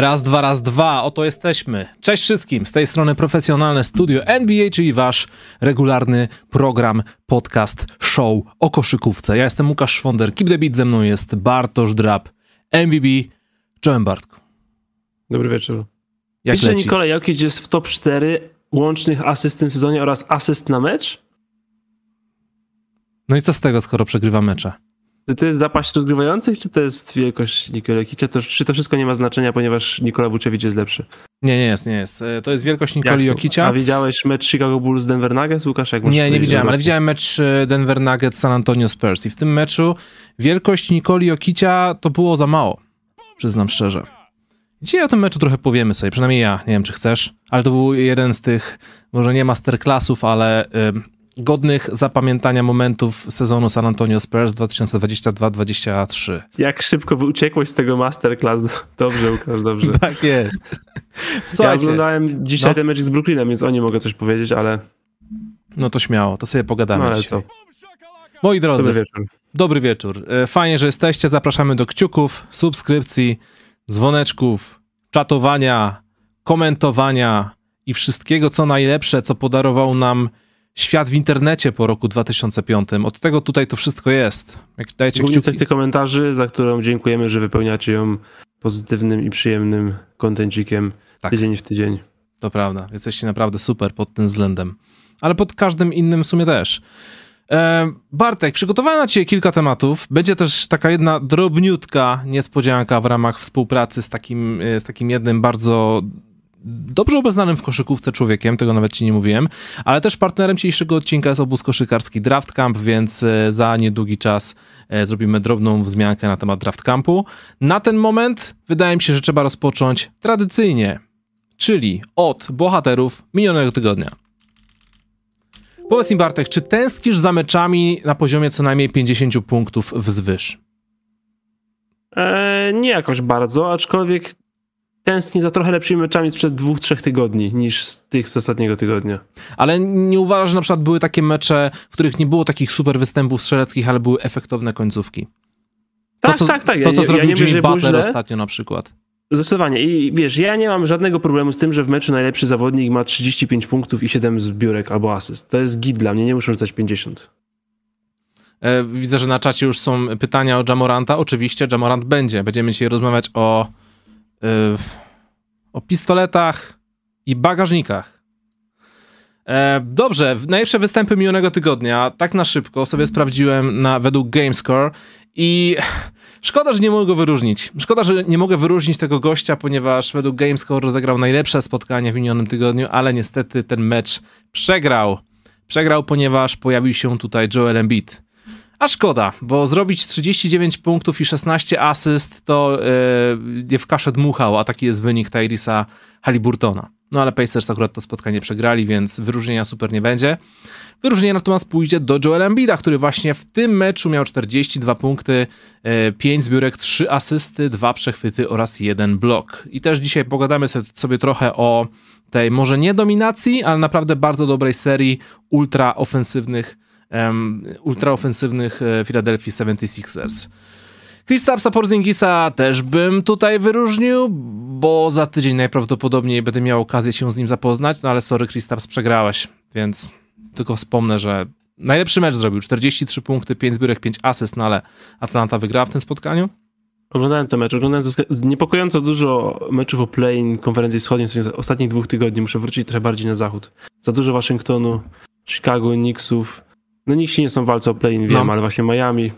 Raz, dwa, raz, dwa, oto jesteśmy. Cześć wszystkim, z tej strony profesjonalne studio NBA, czyli wasz regularny program, podcast, show o koszykówce. Ja jestem Łukasz Szwonder, Keep the Beat, ze mną jest Bartosz Drab, MVB. Czołem Bartku. Dobry wieczór. Jak Wiesz, że? Nikola Jokic jest w top 4 łącznych asyst w tym sezonie oraz asyst na mecz? No i co z tego, skoro przegrywa mecze? Czy to jest zapaść rozgrywających, czy to jest wielkość Nikola Jokicia? To, czy to wszystko nie ma znaczenia, ponieważ Nikola Vucevic jest lepszy? Nie, nie jest, nie jest. E, To jest wielkość Nikoli? Jokicia. A widziałeś mecz Chicago Bulls Denver Nuggets? Łukasz, jak Nie, nie widziałem, ale widziałem mecz e, Denver Nuggets San Antonio Spurs i w tym meczu wielkość Nikoli Jokicia to było za mało, przyznam szczerze. Dzisiaj o tym meczu trochę powiemy sobie, przynajmniej ja, nie wiem czy chcesz, ale to był jeden z tych, może nie masterclassów, ale y, godnych zapamiętania momentów sezonu San Antonio Spurs 2022-2023. Jak szybko uciekłeś z tego masterclass. Dobrze, Łukasz, dobrze. Tak jest. Ja Słuchajcie, oglądałem dzisiaj No. ten mecz z Brooklynem, więc o nie mogę coś powiedzieć, ale, no to śmiało, to sobie pogadamy no ale dzisiaj. co. Moi drodzy, Dobry wieczór. Dobry wieczór. E, Fajnie, że jesteście. Zapraszamy do kciuków, subskrypcji, dzwoneczków, czatowania, komentowania i wszystkiego, co najlepsze, co podarował nam świat w internecie po roku 2005. Od tego tutaj to wszystko jest. Jak dajecie Głównie kciuki, sekcję komentarzy, za którą dziękujemy, że wypełniacie ją pozytywnym i przyjemnym kontencikiem Tak. tydzień w tydzień. to prawda. Jesteście naprawdę super pod tym względem. Ale pod każdym innym w sumie też. E, Bartek, przygotowałem na Ciebie kilka tematów. Będzie też taka jedna drobniutka niespodzianka w ramach współpracy z takim, e, z takim jednym bardzo dobrze obeznanym w koszykówce człowiekiem, tego nawet Ci nie mówiłem, ale też partnerem dzisiejszego odcinka jest obóz koszykarski Draft Camp, więc e, za niedługi czas e, zrobimy drobną wzmiankę na temat Draft Campu. Na ten moment wydaje mi się, że trzeba rozpocząć tradycyjnie, czyli od bohaterów minionego tygodnia. Powiedz mi Bartek, czy tęsknisz za meczami na poziomie co najmniej 50 punktów wzwyż? Eee, nie jakoś bardzo, aczkolwiek tęsknię za trochę lepszymi meczami sprzed dwóch, trzech tygodni niż z tych z ostatniego tygodnia. Ale nie uważasz, że na przykład były takie mecze, w których nie było takich super występów strzeleckich, ale były efektowne końcówki? To, Tak, co, tak, tak. To, co ja, zrobił ja nie Jimmy Butler ostatnio na przykład. Zdecydowanie. I wiesz, ja nie mam żadnego problemu z tym, że w meczu najlepszy zawodnik ma 35 punktów i 7 zbiórek albo asyst. To jest git dla mnie, nie muszę rzucać 50. E, widzę, że na czacie już są pytania o Jamoranta. Oczywiście Jamorant będzie. Będziemy dzisiaj rozmawiać o, o pistoletach i bagażnikach. E, dobrze, najlepsze występy minionego tygodnia. Tak na szybko sobie sprawdziłem na, według GameScore i szkoda, że nie mogę go wyróżnić. Szkoda, że nie mogę wyróżnić tego gościa, ponieważ według GameScore rozegrał najlepsze spotkanie w minionym tygodniu, ale niestety ten mecz przegrał. Przegrał, ponieważ pojawił się tutaj Joel Embiid. A szkoda, bo zrobić 39 punktów i 16 asyst to yy, w kaszę dmuchał, a taki jest wynik Tyrisa Halliburtona. No ale Pacers akurat to spotkanie przegrali, więc wyróżnienia super nie będzie. Wyróżnienie natomiast pójdzie do Joela Embida, który właśnie w tym meczu miał 42 punkty, e, 5 zbiórek, 3 asysty, 2 przechwyty oraz 1 blok. I też dzisiaj pogadamy so- sobie trochę o tej może nie dominacji, ale naprawdę bardzo dobrej serii ultra ofensywnych um, ultraofensywnych e, Philadelphia 76ers. Kristapsa Porzingisa też bym tutaj wyróżnił, bo za tydzień najprawdopodobniej będę miał okazję się z nim zapoznać, no ale sorry Kristaps, przegrałeś, więc tylko wspomnę, że najlepszy mecz zrobił, 43 punkty, 5 zbiórek, 5 asyst, no ale Atlanta wygrała w tym spotkaniu. Oglądałem ten mecz, oglądałem niepokojąco dużo meczów o play-in konferencji wschodniej z ostatnich dwóch tygodni. Muszę wrócić trochę bardziej na zachód. Za dużo Waszyngtonu, Chicago, Knicksów. No nikt nie są w walce o play-in, wiem, No. ale właśnie Miami.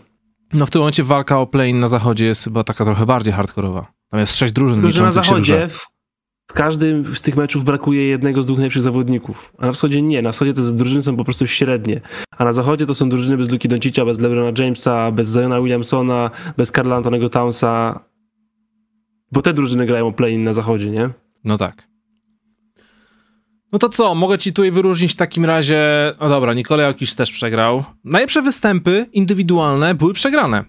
No w tym momencie walka o play na zachodzie jest chyba taka trochę bardziej hardkorowa. Tam jest 6 drużyn że na liczących się w zachodzie w, każdym z tych meczów brakuje jednego z dwóch najlepszych zawodników. A na wschodzie nie. Na wschodzie te drużyny są po prostu średnie. A na zachodzie to są drużyny bez Luki Doncicia, bez LeBrona Jamesa, bez Ziona Williamsona, bez Karla Antonego Townsa. Bo te drużyny grają o play-in na zachodzie, nie? No tak. No to co, mogę ci tutaj wyróżnić w takim razie. No dobra, Nikola Jokic też przegrał. Najlepsze występy indywidualne były przegrane.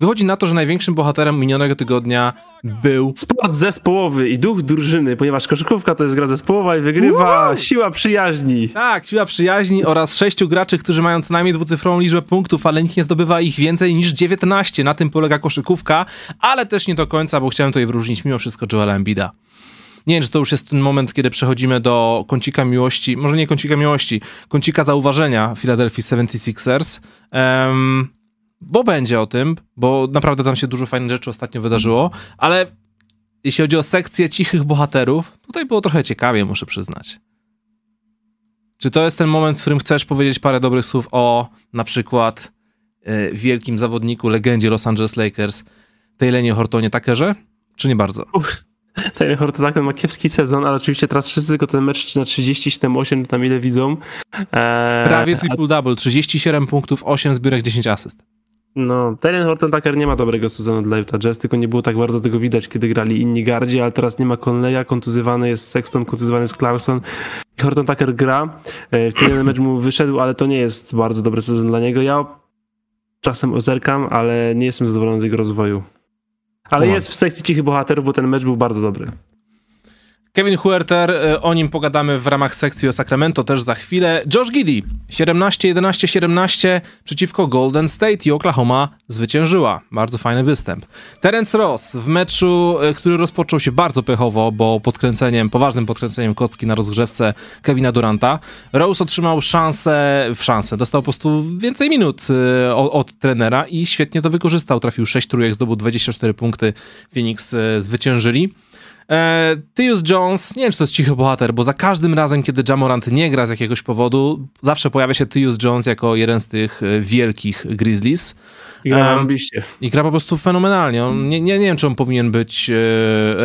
Wychodzi na to, że największym bohaterem minionego tygodnia był... Sport zespołowy i duch drużyny, ponieważ koszykówka to jest gra zespołowa i wygrywa Woo! siła przyjaźni. Tak, siła przyjaźni oraz sześciu graczy, którzy mają co najmniej dwucyfrową liczbę punktów, ale nikt nie zdobywa ich więcej niż 19. Na tym polega koszykówka, ale też nie do końca, bo chciałem tutaj wyróżnić mimo wszystko Joela Embida. Nie wiem, czy to już jest ten moment, kiedy przechodzimy do kącika miłości, może nie kącika miłości, kącika zauważenia Philadelphia 76ers. Um, bo będzie o tym, bo naprawdę tam się dużo fajnych rzeczy ostatnio wydarzyło, ale jeśli chodzi o sekcję cichych bohaterów, tutaj było trochę ciekawie, muszę przyznać. Czy to jest ten moment, w którym chcesz powiedzieć parę dobrych słów o na przykład y, wielkim zawodniku, legendzie Los Angeles Lakers, Taylenie Hortonie Takerze? Czy nie bardzo? Taylor Horton ma kiepski sezon, ale oczywiście teraz wszyscy tylko ten mecz na 37-8 tam ile widzą. Eee, Prawie triple-double, 37 punktów, 8 zbiórek, 10 asyst. No, Taylor Horton Tucker nie ma dobrego sezonu dla Utah Jazz, tylko nie było tak bardzo tego widać, kiedy grali inni gardzi, ale teraz nie ma Conleya, kontuzywany jest Sexton, kontuzywany jest Clarkson. Horton Tucker gra, e, w tym mecz mu wyszedł, ale to nie jest bardzo dobry sezon dla niego. Ja czasem ozerkam, ale nie jestem zadowolony z jego rozwoju. Ale jest w sekcji cichych bohaterów, bo ten mecz był bardzo dobry. Kevin Huerter, e, o nim pogadamy w ramach sekcji o Sacramento też za chwilę. Josh Giddy, 17-11-17 przeciwko Golden State i Oklahoma zwyciężyła. Bardzo fajny występ. Terence Ross w meczu, e, który rozpoczął się bardzo pechowo, bo podkręceniem, poważnym podkręceniem kostki na rozgrzewce Kevina Duranta. Rose otrzymał szansę, w szansę, dostał po prostu więcej minut e, od, od trenera i świetnie to wykorzystał. Trafił 6 trójek, zdobył 24 punkty. Phoenix zwyciężyli. E, Tyus Jones, nie wiem czy to jest cichy bohater, bo za każdym razem, kiedy Jamorant nie gra z jakiegoś powodu, zawsze pojawia się Tyus Jones jako jeden z tych e, wielkich Grizzlies. I gra, I gra po prostu fenomenalnie. On, nie, nie, nie wiem, czy on powinien być e,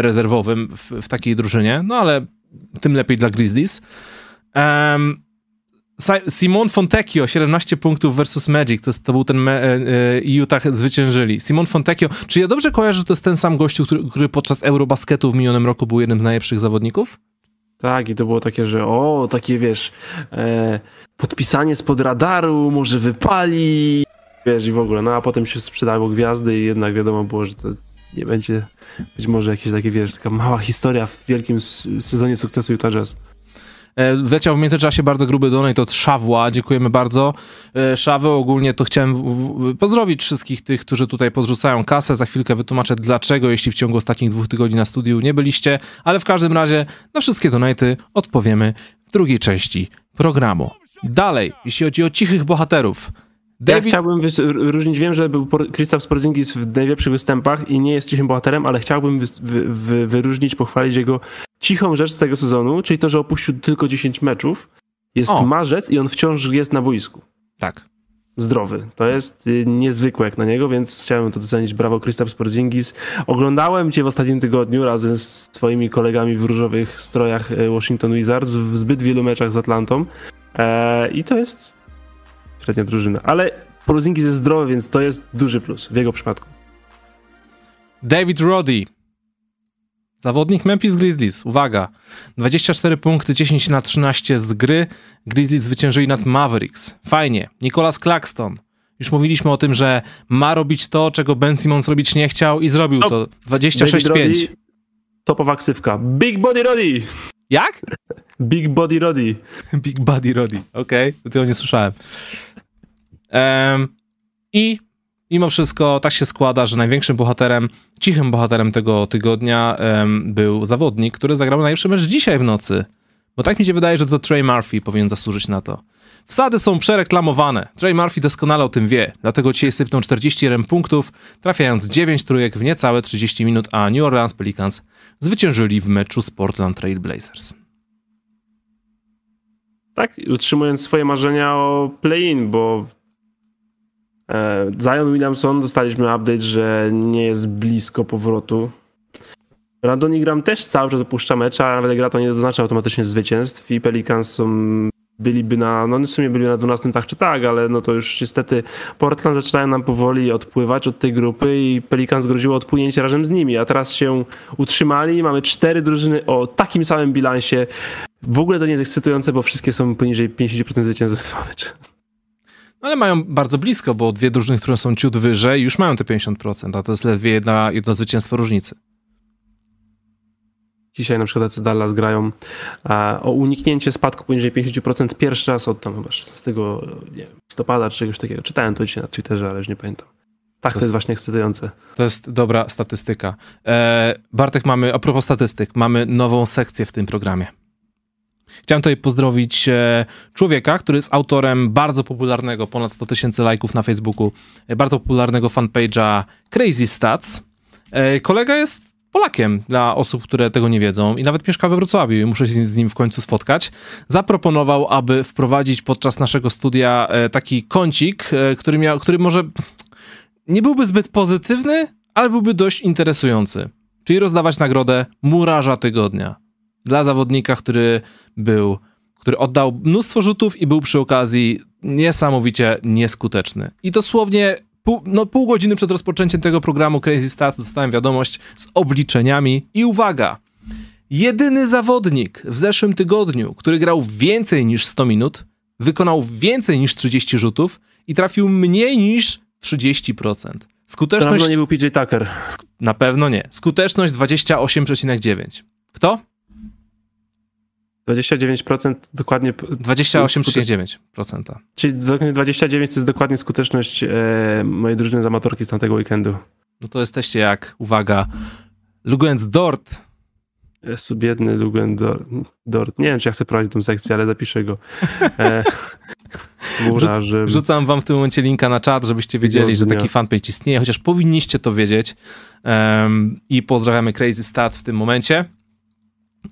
rezerwowym w, w, takiej drużynie, no ale tym lepiej dla Grizzlies. Um, Simon Fontecchio, 17 punktów versus Magic, to, to był ten me, e, e, Utah zwyciężyli. Simon Fontecchio, czy ja dobrze kojarzę, że to jest ten sam gościu, który, który podczas Eurobasketu w minionym roku był jednym z najlepszych zawodników? Tak, i to było takie, że o, takie wiesz, e, podpisanie spod radaru, może wypali, wiesz, i w ogóle, no a potem się sprzedało gwiazdy i jednak wiadomo było, że to nie będzie być może jakieś takie, wiesz, taka mała historia w wielkim sezonie sukcesu Utah Jazz. E, wleciał w międzyczasie bardzo gruby donate od Szawła, dziękujemy bardzo. E, Szawy ogólnie to chciałem pozdrowić wszystkich tych, którzy tutaj podrzucają kasę. Za chwilkę wytłumaczę dlaczego, jeśli w ciągu ostatnich dwóch tygodni na studiu nie byliście, ale w każdym razie na wszystkie donaty odpowiemy w drugiej części programu. Dalej, jeśli chodzi o cichych bohaterów, David... Ja chciałbym wyróżnić, wiem, że był Kristaps Porzingis w najlepszych występach i nie jest cichym bohaterem, ale chciałbym wy, wy, wyróżnić, pochwalić jego cichą rzecz z tego sezonu, czyli to, że opuścił tylko 10 meczów. Jest o. marzec i on wciąż jest na boisku. Tak. Zdrowy. To jest y, niezwykłe jak na niego, więc chciałem to docenić. Brawo, Kristaps Porzingis. Oglądałem cię w ostatnim tygodniu razem z swoimi kolegami w różowych strojach y, Washington Wizards w zbyt wielu meczach z Atlantą. Eee, I to jest średnia drużyna. Ale Porzingis jest zdrowy, więc to jest duży plus w jego przypadku. David Roddy Zawodnik Memphis Grizzlies, uwaga, 24 punkty, 10 na 13 z gry. Grizzlies zwyciężyli nad Mavericks. Fajnie. Nicholas Claxton. Już mówiliśmy o tym, że ma robić to, czego Ben Simmons robić nie chciał i zrobił no, to. 26-5. Topowa ksywka. Big Body Roddy. Jak? Big Body Roddy. Big Body Roddy. Okej, okay. tego nie słyszałem. I mimo wszystko tak się składa, że największym bohaterem, cichym bohaterem tego tygodnia był zawodnik, który zagrał najlepszy mecz dzisiaj w nocy. Bo tak mi się wydaje, że to Trey Murphy powinien zasłużyć na to. Wsady są przereklamowane. Trey Murphy doskonale o tym wie, dlatego dzisiaj sypnął 41 punktów, trafiając 9 trójek w niecałe 30 minut, a New Orleans Pelicans zwyciężyli w meczu z Portland Trail Blazers. Tak, utrzymując swoje marzenia o play-in, bo Zion Williamson dostaliśmy update, że nie jest blisko powrotu. Brandon Ingram też cały czas opuszcza mecz, a nawet gra to nie oznacza automatycznie zwycięstw i Pelicans są, byliby na, no w sumie byli na 12 tak czy tak, ale no to już niestety Portland zaczynają nam powoli odpływać od tej grupy i Pelicans groziło odpłynięcie razem z nimi, a teraz się utrzymali, mamy cztery drużyny o takim samym bilansie. W ogóle to nie jest ekscytujące, bo wszystkie są poniżej 50% zwycięstwa meczu. Ale mają bardzo blisko, bo dwie drużyny, które są ciut wyżej, już mają te 50%, a to jest ledwie jedna, jedno zwycięstwo różnicy. Dzisiaj na przykład Dallas grają o uniknięcie spadku poniżej 50% pierwszy raz od tam chyba 16 nie wiem, listopada czy czegoś takiego. Czytałem to dzisiaj na Twitterze, ale już nie pamiętam. Tak, to, to jest, właśnie ekscytujące. To jest dobra statystyka. E, Bartek, mamy, a propos statystyk, mamy nową sekcję w tym programie. Chciałem tutaj pozdrowić e, człowieka, który jest autorem bardzo popularnego, ponad 100 tysięcy lajków na Facebooku, e, bardzo popularnego fanpage'a Crazy Stats. E, kolega jest Polakiem, dla osób, które tego nie wiedzą i nawet mieszka we Wrocławiu i muszę się z nim w końcu spotkać. Zaproponował, aby wprowadzić podczas naszego studia taki kącik, który, miał, który może nie byłby zbyt pozytywny, ale byłby dość interesujący. Czyli rozdawać nagrodę Murarza Tygodnia dla zawodnika, który był, który oddał mnóstwo rzutów i był przy okazji niesamowicie nieskuteczny. I dosłownie pół, no, pół godziny przed rozpoczęciem tego programu Crazy Stats dostałem wiadomość z obliczeniami i uwaga, jedyny zawodnik w zeszłym tygodniu, który grał więcej niż 100 minut, wykonał więcej niż 30 rzutów i trafił mniej niż 30%. Skuteczność... Na pewno nie był PJ Tucker. Na pewno nie. Skuteczność 28,9. Kto? 29% dokładnie. 28,9%. Czyli 29 to jest dokładnie skuteczność e, mojej drużyny z amatorki z tamtego weekendu. No to jesteście jak, uwaga, Lugens Dort. Jest biedny Lugens Dort. Nie wiem, czy ja chcę prowadzić tą sekcję, ale zapiszę go. E, Rzuc, rzucam wam w tym momencie linka na czat, żebyście wiedzieli, że taki fanpage istnieje, chociaż powinniście to wiedzieć. Um, I pozdrawiamy Crazy Stats w tym momencie.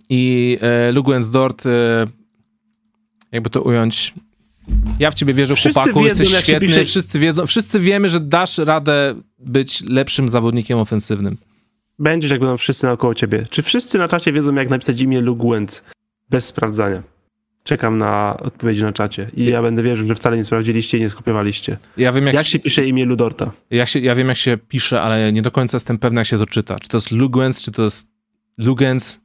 I e, Lugensdort, e, jakby to ująć, ja w ciebie wierzę, wszyscy chłopaku, wiedzą, jesteś świetny, pisze... wszyscy wiedzą, wszyscy wiemy, że dasz radę być lepszym zawodnikiem ofensywnym. Będziesz, jak będą wszyscy naokoło ciebie. Czy wszyscy na czacie wiedzą, jak napisać imię Lugwens? Bez sprawdzania. Czekam na odpowiedzi na czacie i ja będę wierzył, że wcale nie sprawdziliście i nie skupiowaliście. Ja wiem, jak, jak się pisze imię Ludorta. Ja, się, ja wiem, jak się pisze, ale nie do końca jestem pewny, jak się to czyta. Czy to jest Lugens, czy to jest Lugens,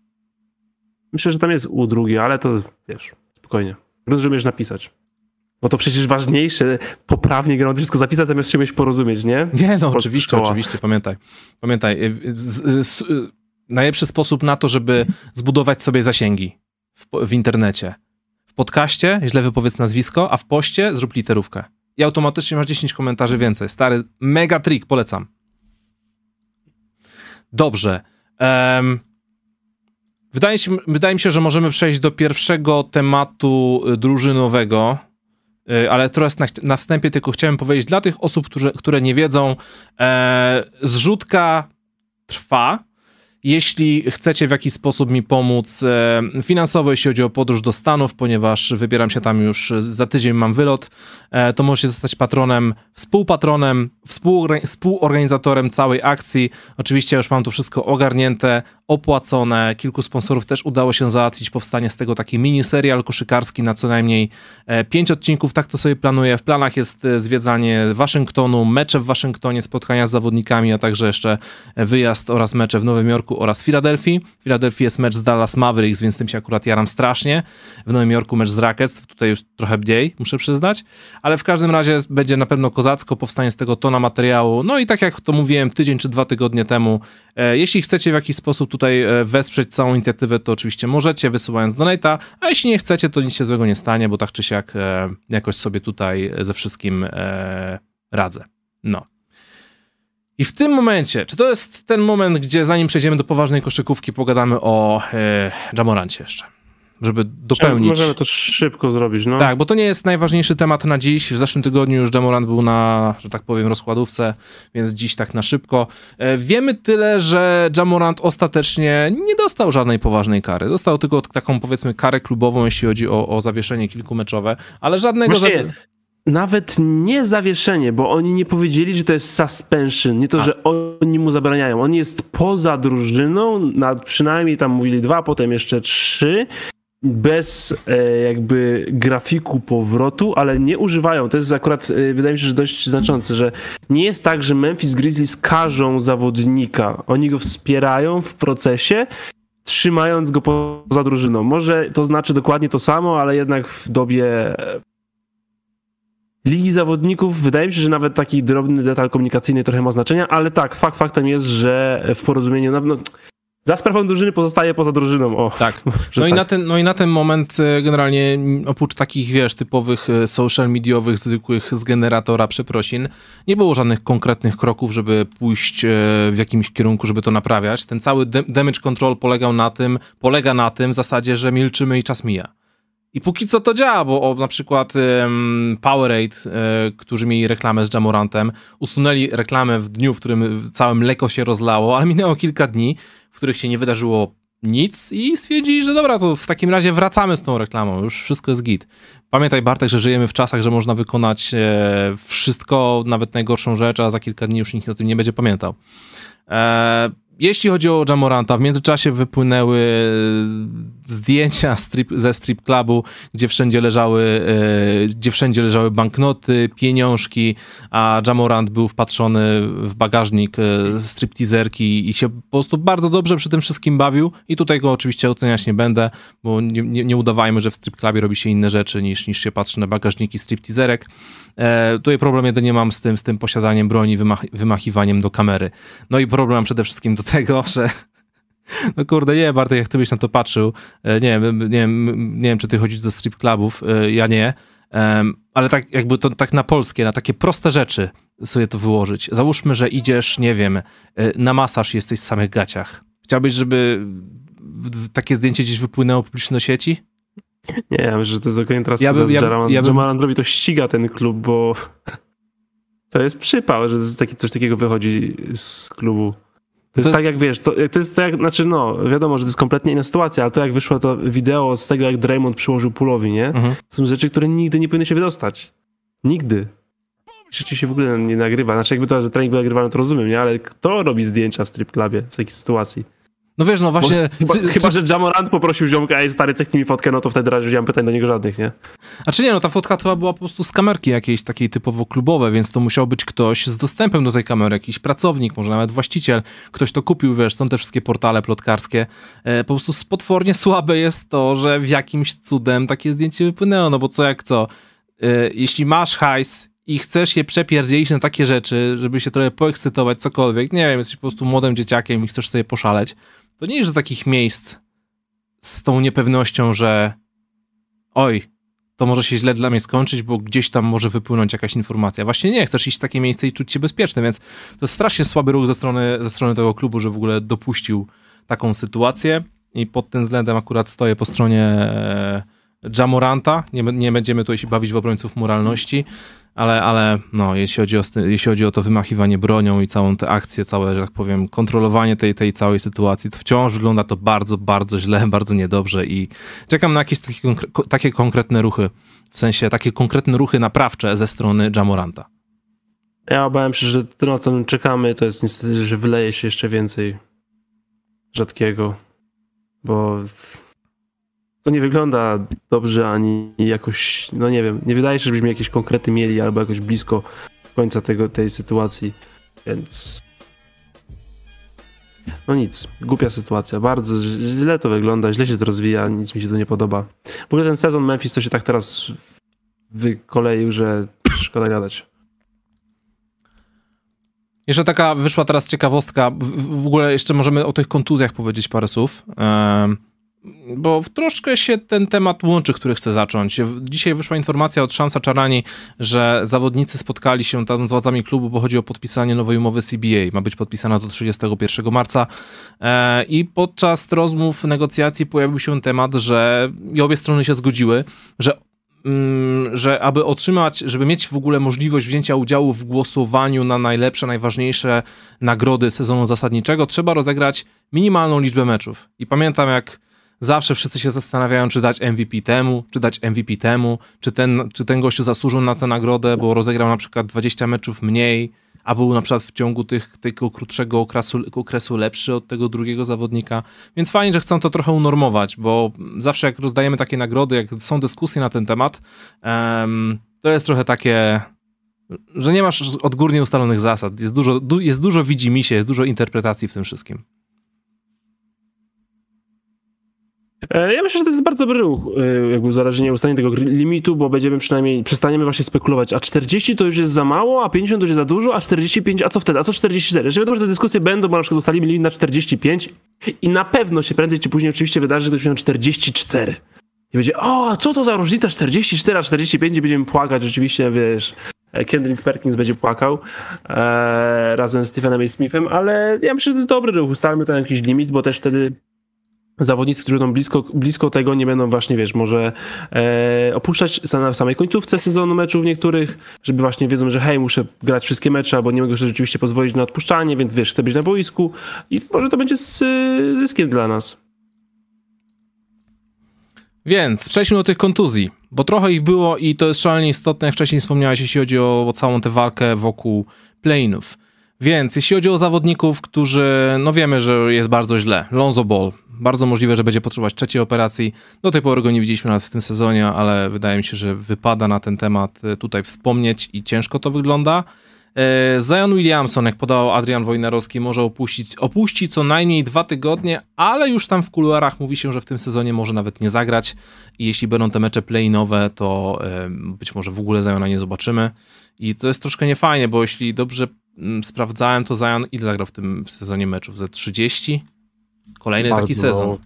Myślę, że tam jest U drugi, ale to wiesz, spokojnie. Rozumiesz napisać. Bo to przecież ważniejsze, poprawnie grą wszystko zapisać, zamiast się porozumieć, nie? Nie, no oczywiście, szkoła. oczywiście, pamiętaj. Pamiętaj, y, z, z, y, najlepszy sposób na to, żeby zbudować sobie zasięgi w, w internecie. W podcaście źle wypowiedz nazwisko, a w poście zrób literówkę. I automatycznie masz 10 komentarzy więcej. Stary, mega trik, polecam. Dobrze. Um, Wydaje, się, wydaje mi się, że możemy przejść do pierwszego tematu y, drużynowego, y, ale teraz na, na wstępie tylko chciałem powiedzieć dla tych osób, które, które nie wiedzą, e, zrzutka trwa. Jeśli chcecie w jakiś sposób mi pomóc e, finansowo, jeśli chodzi o podróż do Stanów, ponieważ wybieram się tam już za tydzień, mam wylot, e, to możecie zostać patronem, współpatronem, współorganizatorem całej akcji. Oczywiście już mam to wszystko ogarnięte, opłacone. Kilku sponsorów też udało się załatwić powstanie z tego taki mini serial koszykarski na co najmniej e, pięć odcinków. Tak to sobie planuję. W planach jest zwiedzanie Waszyngtonu, mecze w Waszyngtonie, spotkania z zawodnikami, a także jeszcze wyjazd oraz mecze w Nowym Jorku Jorku oraz Filadelfii. W Filadelfii jest mecz z Dallas Mavericks, więc tym się akurat jaram strasznie. W Nowym Jorku mecz z Rockets, tutaj już trochę mniej, muszę przyznać, ale w każdym razie będzie na pewno kozacko, powstanie z tego tona materiału. No i tak jak to mówiłem tydzień czy dwa tygodnie temu, e, jeśli chcecie w jakiś sposób tutaj e, wesprzeć całą inicjatywę, to oczywiście możecie, wysyłając donata, a jeśli nie chcecie, to nic się złego nie stanie, bo tak czy siak e, jakoś sobie tutaj ze wszystkim radzę. No. I w tym momencie, czy to jest ten moment, gdzie zanim przejdziemy do poważnej koszykówki, pogadamy o e, Jamorancie jeszcze? Żeby dopełnić. Możemy to szybko zrobić, no. Tak, bo to nie jest najważniejszy temat na dziś. W zeszłym tygodniu już Jamorant był na, że tak powiem, rozkładówce, więc dziś tak na szybko. E, wiemy tyle, że Jamorant ostatecznie nie dostał żadnej poważnej kary. Dostał tylko taką, powiedzmy, karę klubową, jeśli chodzi o, o zawieszenie kilkumeczowe, ale żadnego... Właśnie, nawet nie zawieszenie, bo oni nie powiedzieli, że to jest suspension, nie to, A. że oni mu zabraniają. On jest poza drużyną, na przynajmniej tam mówili dwa, potem jeszcze trzy, bez e, jakby grafiku powrotu, ale nie używają. To jest akurat, e, wydaje mi się, że dość znaczące, że nie jest tak, że Memphis Grizzlies każą zawodnika. Oni go wspierają w procesie, trzymając go poza drużyną. Może to znaczy dokładnie to samo, ale jednak w dobie Ligi Zawodników, wydaje mi się, że nawet taki drobny detal komunikacyjny trochę ma znaczenia, ale tak, fakt faktem jest, że w porozumieniu, no, za sprawą drużyny pozostaje poza drużyną. O, tak. No, tak. I na ten, no i na ten moment e, generalnie oprócz takich, wiesz, typowych e, social mediowych, zwykłych z generatora przeprosin, nie było żadnych konkretnych kroków, żeby pójść e, w jakimś kierunku, żeby to naprawiać. Ten cały damage control polegał na tym, polega na tym w zasadzie, że milczymy i czas mija. I póki co to działa, bo o, na przykład um, Powerade, e, którzy mieli reklamę z Jamorantem, usunęli reklamę w dniu, w którym całe mleko się rozlało, ale minęło kilka dni, w których się nie wydarzyło nic i stwierdzili, że dobra, to w takim razie wracamy z tą reklamą, już wszystko jest git. Pamiętaj Bartek, że żyjemy w czasach, że można wykonać e, wszystko, nawet najgorszą rzecz, a za kilka dni już nikt o tym nie będzie pamiętał. E, jeśli chodzi o Jamoranta, w międzyczasie wypłynęły zdjęcia strip, ze strip clubu, gdzie wszędzie leżały, e, gdzie wszędzie leżały banknoty, pieniążki, a Jamorant był wpatrzony w bagażnik e, stripteaserki i się po prostu bardzo dobrze przy tym wszystkim bawił i tutaj go oczywiście oceniać nie będę, bo nie, nie, nie udawajmy, że w strip clubie robi się inne rzeczy niż, niż się patrzy na bagażniki stripteaserek. E, tutaj problem jedynie mam z tym, z tym posiadaniem broni, wymach, wymachiwaniem do kamery. No i problem przede wszystkim do tego, że no kurde, nie, Bartek, jak ty byś na to patrzył, e, nie wiem, nie wiem, nie wiem czy ty chodzisz do strip clubów, e, ja nie, ale tak jakby to tak na polskie, na takie proste rzeczy sobie to wyłożyć. Załóżmy, że idziesz, nie wiem, e, na masaż jesteś w samych gaciach. Chciałbyś, żeby takie zdjęcie gdzieś wypłynęło publicznie do sieci? Nie, ja myślę, że to jest dokładnie teraz ja bym, ja, ja bym... robi, to ściga ten klub, bo to jest przypał, że taki, coś takiego wychodzi z klubu. To jest, to jest tak jak wiesz, to, to jest tak jak, znaczy no, wiadomo, że to jest kompletnie inna sytuacja, ale to jak wyszło to wideo z tego, jak Draymond przyłożył pulowi, nie? Mhm. To są rzeczy, które nigdy nie powinny się wydostać. Nigdy. Rzeczy się w ogóle nie nagrywa. Znaczy jakby to, że trening był nagrywany, to rozumiem, nie? Ale kto robi zdjęcia w strip clubie w takiej sytuacji? No wiesz, no właśnie... Bo, chyba, chyba, że Jamorant poprosił ziomka, ej stary, cechnij mi fotkę, no to wtedy raczej nie pytań do niego żadnych, nie? A czy nie, no ta fotka to była po prostu z kamerki jakiejś takiej typowo klubowej, więc to musiał być ktoś z dostępem do tej kamery, jakiś pracownik, może nawet właściciel, ktoś to kupił, wiesz, są te wszystkie portale plotkarskie. E, po prostu potwornie słabe jest to, że w jakimś cudem takie zdjęcie wypłynęło, no bo co jak co. E, jeśli masz hajs i chcesz je przepierdzielić na takie rzeczy, żeby się trochę poekscytować, cokolwiek, nie wiem, jesteś po prostu młodym dzieciakiem i chcesz sobie poszaleć, to nie jest do takich miejsc z tą niepewnością, że oj, to może się źle dla mnie skończyć, bo gdzieś tam może wypłynąć jakaś informacja. Właśnie nie, chcesz iść w takie miejsce i czuć się bezpieczny, więc to jest strasznie słaby ruch ze strony, ze strony tego klubu, że w ogóle dopuścił taką sytuację i pod tym względem akurat stoję po stronie e, Jamoranta. Nie, nie będziemy tutaj się bawić w obrońców moralności ale, ale no, jeśli chodzi, o, jeśli chodzi o to wymachiwanie bronią i całą tę akcję, całe, że tak powiem, kontrolowanie tej, tej całej sytuacji, to wciąż wygląda to bardzo, bardzo źle, bardzo niedobrze i czekam na jakieś takie, takie konkretne ruchy, w sensie takie konkretne ruchy naprawcze ze strony Jamoranta. Ja obawiam się, że to, na co czekamy, to jest niestety, że wyleje się jeszcze więcej rzadkiego, bo to nie wygląda dobrze ani jakoś, no nie wiem, nie wydaje się, żebyśmy jakieś konkrety mieli albo jakoś blisko końca tego, tej sytuacji, więc no nic, głupia sytuacja, bardzo źle to wygląda, źle się to rozwija, nic mi się tu nie podoba. W ogóle ten sezon Memphis to się tak teraz wykoleił, że szkoda gadać. Jeszcze taka wyszła teraz ciekawostka, w, w ogóle jeszcze możemy o tych kontuzjach powiedzieć parę słów. Bo troszkę się ten temat łączy, który chcę zacząć. Dzisiaj wyszła informacja od Szansa Czarani, że zawodnicy spotkali się tam z władzami klubu, bo chodzi o podpisanie nowej umowy CBA. Ma być podpisana do 31 marca. E, I podczas rozmów, negocjacji pojawił się temat, że i obie strony się zgodziły, że mm, że aby otrzymać, żeby mieć w ogóle możliwość wzięcia udziału w głosowaniu na najlepsze, najważniejsze nagrody sezonu zasadniczego, trzeba rozegrać minimalną liczbę meczów. I pamiętam, jak zawsze wszyscy się zastanawiają, czy dać MVP temu, czy dać MVP temu, czy ten, czy ten gościu zasłużył na tę nagrodę, bo rozegrał na przykład 20 meczów mniej, a był na przykład w ciągu tych, tego krótszego okresu, okresu lepszy od tego drugiego zawodnika. Więc fajnie, że chcą to trochę unormować, bo zawsze jak rozdajemy takie nagrody, jak są dyskusje na ten temat, um, to jest trochę takie że nie masz odgórnie ustalonych zasad. Jest dużo, du, jest dużo widzi mi się, jest dużo interpretacji w tym wszystkim. E, ja myślę, że to jest bardzo dobry ruch, e, jakby uzależnienie ustanie tego limitu, bo będziemy przynajmniej, przestaniemy właśnie spekulować, a 40 to już jest za mało, a 50 to już jest za dużo, a 45, a co wtedy, a co 44? Jeżeli wiadomo, że te dyskusje będą, bo na przykład ustalimy limit na 45 i na pewno się prędzej czy później oczywiście wydarzy, że to będzie 44. I będzie, o, a co to za różnica 44, a 45 i będziemy płakać, rzeczywiście, wiesz, e, Kendrick Perkins będzie płakał e, razem z Stephenem A. Smithem, ale ja myślę, że to jest dobry ruch, ustalmy ten jakiś limit, bo też wtedy zawodnicy, którzy będą blisko, blisko tego, nie będą właśnie, wiesz, może e, opuszczać na samej końcówce sezonu meczów niektórych, żeby właśnie wiedzą, że hej, muszę grać wszystkie mecze, albo nie mogę sobie rzeczywiście pozwolić na odpuszczanie, więc wiesz, chcę być na boisku i może to będzie z, zyskiem dla nas. Więc przejdźmy do tych kontuzji, bo trochę ich było i to jest szalenie istotne, jak wcześniej wspomniałeś, jeśli chodzi o, o całą tę walkę wokół playinów. Więc jeśli chodzi o zawodników, którzy, no wiemy, że jest bardzo źle. Lonzo Ball, bardzo możliwe, że będzie potrzebować trzeciej operacji. Do tej pory go nie widzieliśmy nawet w tym sezonie, ale wydaje mi się, że wypada na ten temat e, tutaj wspomnieć i ciężko to wygląda. E, Zion Williamson, jak podał Adrian Wojnarowski, może opuścić, opuści co najmniej dwa tygodnie, ale już tam w kuluarach mówi się, że w tym sezonie może nawet nie zagrać i jeśli będą te mecze play-inowe, to być może w ogóle Ziona nie zobaczymy i to jest troszkę niefajnie, bo jeśli dobrze mm, sprawdzałem, to Zion ile zagrał w tym sezonie meczów? Ze 30? Kolejny Bardzo taki sezon.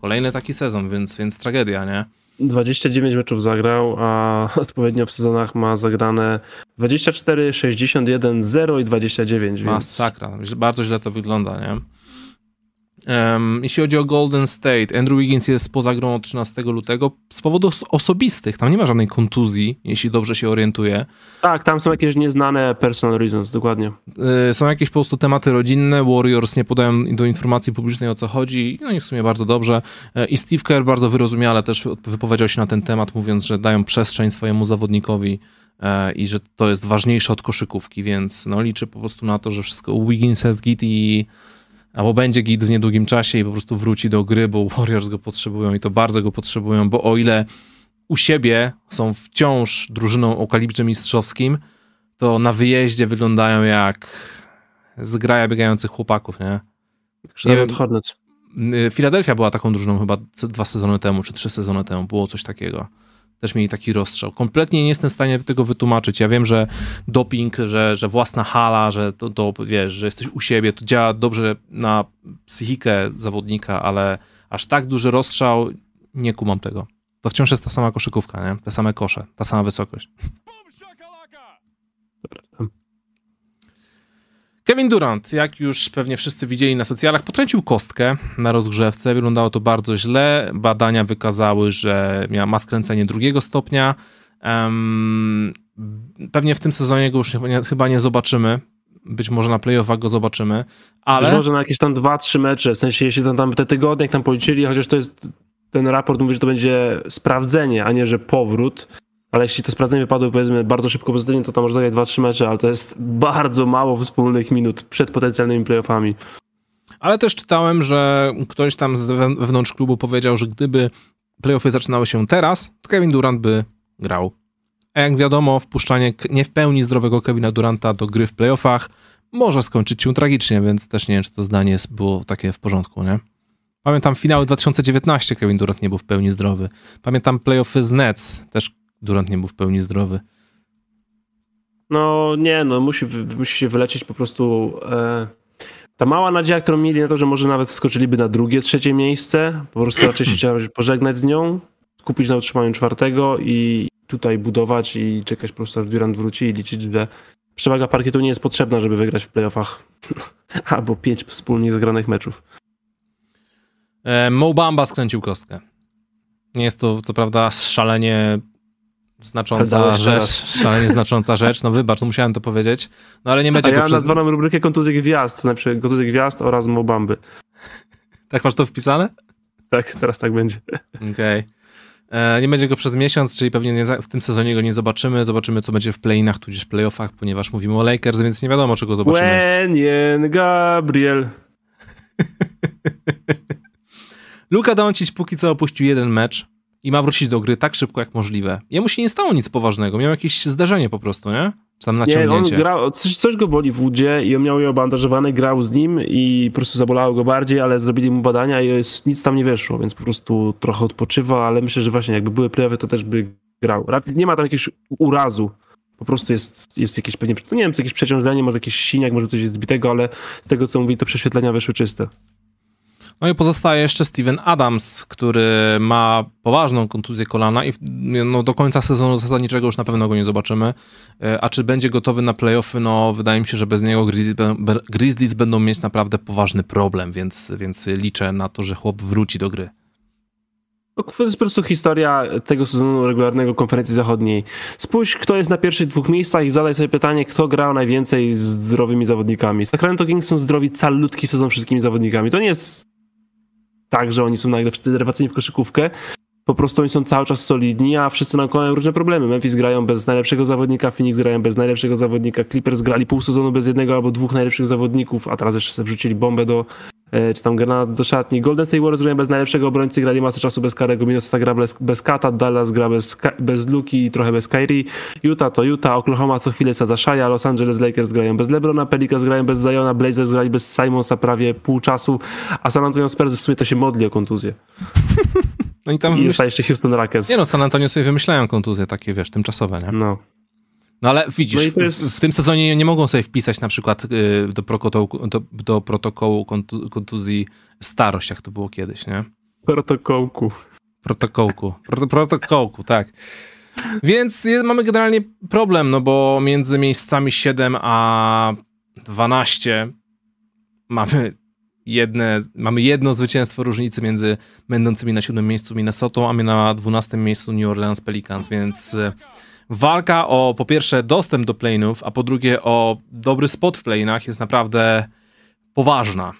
Kolejny taki sezon, więc, więc tragedia, nie? 29 meczów zagrał, a odpowiednio w sezonach ma zagrane 24, 61, 0 i 29. Masakra, więc... bardzo źle to wygląda, nie? Um, jeśli chodzi o Golden State, Andrew Wiggins jest poza grą od 13 lutego z powodów osobistych. Tam nie ma żadnej kontuzji, jeśli dobrze się orientuję. Tak, tam są jakieś nieznane personal reasons, dokładnie. Yy, są jakieś po prostu tematy rodzinne. Warriors nie podają do informacji publicznej o co chodzi. No i w sumie bardzo dobrze. Yy, I Steve Kerr bardzo wyrozumiale też wypowiedział się na ten temat, mówiąc, że dają przestrzeń swojemu zawodnikowi yy, i że to jest ważniejsze od koszykówki, więc no liczę po prostu na to, że wszystko Wiggins jest git i albo będzie git w niedługim czasie i po prostu wróci do gry, bo Warriors go potrzebują i to bardzo go potrzebują, bo o ile u siebie są wciąż drużyną o kalibrze mistrzowskim, to na wyjeździe wyglądają jak zgraja biegających chłopaków, nie? Nie wiem, Hornets. Filadelfia była taką drużyną chyba dwa sezony temu, czy trzy sezony temu, było coś takiego też mieli taki rozstrzał. Kompletnie nie jestem w stanie tego wytłumaczyć. Ja wiem, że doping, że, że własna hala, że to, to wiesz, że jesteś u siebie, to działa dobrze na psychikę zawodnika, ale aż tak duży rozstrzał, nie kumam tego. To wciąż jest ta sama koszykówka, nie? Te same kosze, ta sama wysokość. Kevin Durant, jak już pewnie wszyscy widzieli na socjalach, potrącił kostkę na rozgrzewce. Wyglądało to bardzo źle. Badania wykazały, że ma skręcenie drugiego stopnia. Um, pewnie w tym sezonie go już nie, chyba nie zobaczymy. Być może na playoffach go zobaczymy, ale... Być może na jakieś tam dwa, trzy mecze, w sensie jeśli tam, tam te tygodnie, jak tam policzyli, chociaż to jest, ten raport mówi, że to będzie sprawdzenie, a nie, że powrót, ale jeśli to sprawdzenie wypadło powiedzmy bardzo szybko pozytywnie, to tam można zagrać 2-3 mecze, ale to jest bardzo mało wspólnych minut przed potencjalnymi playoffami. Ale też czytałem, że ktoś tam z wewnątrz klubu powiedział, że gdyby playoffy zaczynały się teraz, to Kevin Durant by grał. A jak wiadomo, wpuszczanie nie w pełni zdrowego Kevina Duranta do gry w playoffach może skończyć się tragicznie, więc też nie wiem, czy to zdanie było takie w porządku, nie? Pamiętam finały 2019, Kevin Durant nie był w pełni zdrowy. Pamiętam playoffy z Nets, też Durant nie był w pełni zdrowy. No nie, no musi, musi się wyleczyć po prostu. E, ta mała nadzieja, którą mieli na to, że może nawet skoczyliby na drugie, trzecie miejsce, po prostu raczej się trzeba pożegnać z nią, skupić na utrzymaniu czwartego i tutaj budować i czekać po prostu, aż Durant wróci i liczyć, że przewaga parkietu nie jest potrzebna, żeby wygrać w playoffach albo pięć wspólnie zagranych meczów. E, Mo Bamba skręcił kostkę. Nie jest to co prawda szalenie znacząca rzecz, szalenie znacząca rzecz, no wybacz, no musiałem to powiedzieć, no ale nie będzie A ja przez... nazwałem rubrykę kontuzji gwiazd, na przykład kontuzji gwiazd oraz Mobamby. tak masz to wpisane? Tak, teraz tak będzie. Okej. Okay. E, nie będzie go przez miesiąc, czyli pewnie nie, w tym sezonie go nie zobaczymy. Zobaczymy, co będzie w playinach, tudzież playoffach, ponieważ mówimy o Lakers, więc nie wiadomo, czego zobaczymy. Wenien Gabriel. Luka Doncic póki co opuścił jeden mecz i ma wrócić do gry tak szybko jak możliwe. Jemu się nie stało nic poważnego, miał jakieś zdarzenie po prostu, nie? tam Nie, on naciągnięcie. grał, coś, coś go boli w udzie i on miał je obandażowane, grał z nim i po prostu zabolało go bardziej, ale zrobili mu badania i jest, nic tam nie wyszło, więc po prostu trochę odpoczywa, ale myślę, że właśnie jakby były playoffy, to też by grał. Nie ma tam jakiegoś urazu, po prostu jest, jest jakieś pewnie, no nie wiem, jakieś przeciążenie, może jakiś siniak, może coś jest zbitego, ale z tego co mówi, to prześwietlenia wyszły czyste. No i pozostaje jeszcze Steven Adams, który ma poważną kontuzję kolana i no, do końca sezonu zasadniczego już na pewno go nie zobaczymy. E, A czy będzie gotowy na playoffy? No wydaje mi się, że bez niego Grizzlies, będą mieć naprawdę poważny problem, więc, więc liczę na to, że chłop wróci do gry. To jest po prostu historia tego sezonu regularnego konferencji zachodniej. Spójrz, kto jest na pierwszych dwóch miejscach i zadaj sobie pytanie, kto grał najwięcej z zdrowymi zawodnikami. Sacramento Kings są zdrowi calutki sezon wszystkimi zawodnikami. To nie jest tak, że oni są nagle wszyscy rewelacyjni w koszykówkę. Po prostu oni są cały czas solidni, a wszyscy naokoło mają różne problemy. Memphis grają bez najlepszego zawodnika, Phoenix grają bez najlepszego zawodnika, Clippers grali pół sezonu bez jednego albo dwóch najlepszych zawodników, a teraz jeszcze sobie wrzucili bombę do, e, czy tam granat do szatni. Golden State Warriors grają bez najlepszego obrońcy, grali masę czasu bez Karego, Minnesota gra bez, bez Kata, Dallas gra bez, bez Luki i trochę bez Kyrie. Utah to Utah, Oklahoma co chwilę sadza Shaya, Los Angeles Lakers grają bez LeBrona, Pelicans grają bez Ziona, Blazers grali bez Simonsa prawie pół czasu, a San Antonio Spurs w sumie to się modli o kontuzję. No i tam I wymyśl... jest jeszcze Houston Rockets. Nie no, San Antonio sobie wymyślają kontuzje takie, wiesz, tymczasowe, nie? No. No ale widzisz, No to w- jest- w, tym sezonie nie mogą sobie wpisać na przykład y, do, protokołu, do, do protokołu kontu, kontuzji starość, jak to było kiedyś, nie? Protokołku. Protokołku. Proto, protokołku, tak. Więc je- mamy generalnie problem, no bo między miejscami 7 a 12 mamy jedne, mamy jedno zwycięstwo różnicy między będącymi na siódmym miejscu Minnesotą, a my na 12 miejscu New Orleans Pelicans, więc y, walka o po pierwsze dostęp do playnów, a po drugie o dobry spot w playnach jest naprawdę poważna.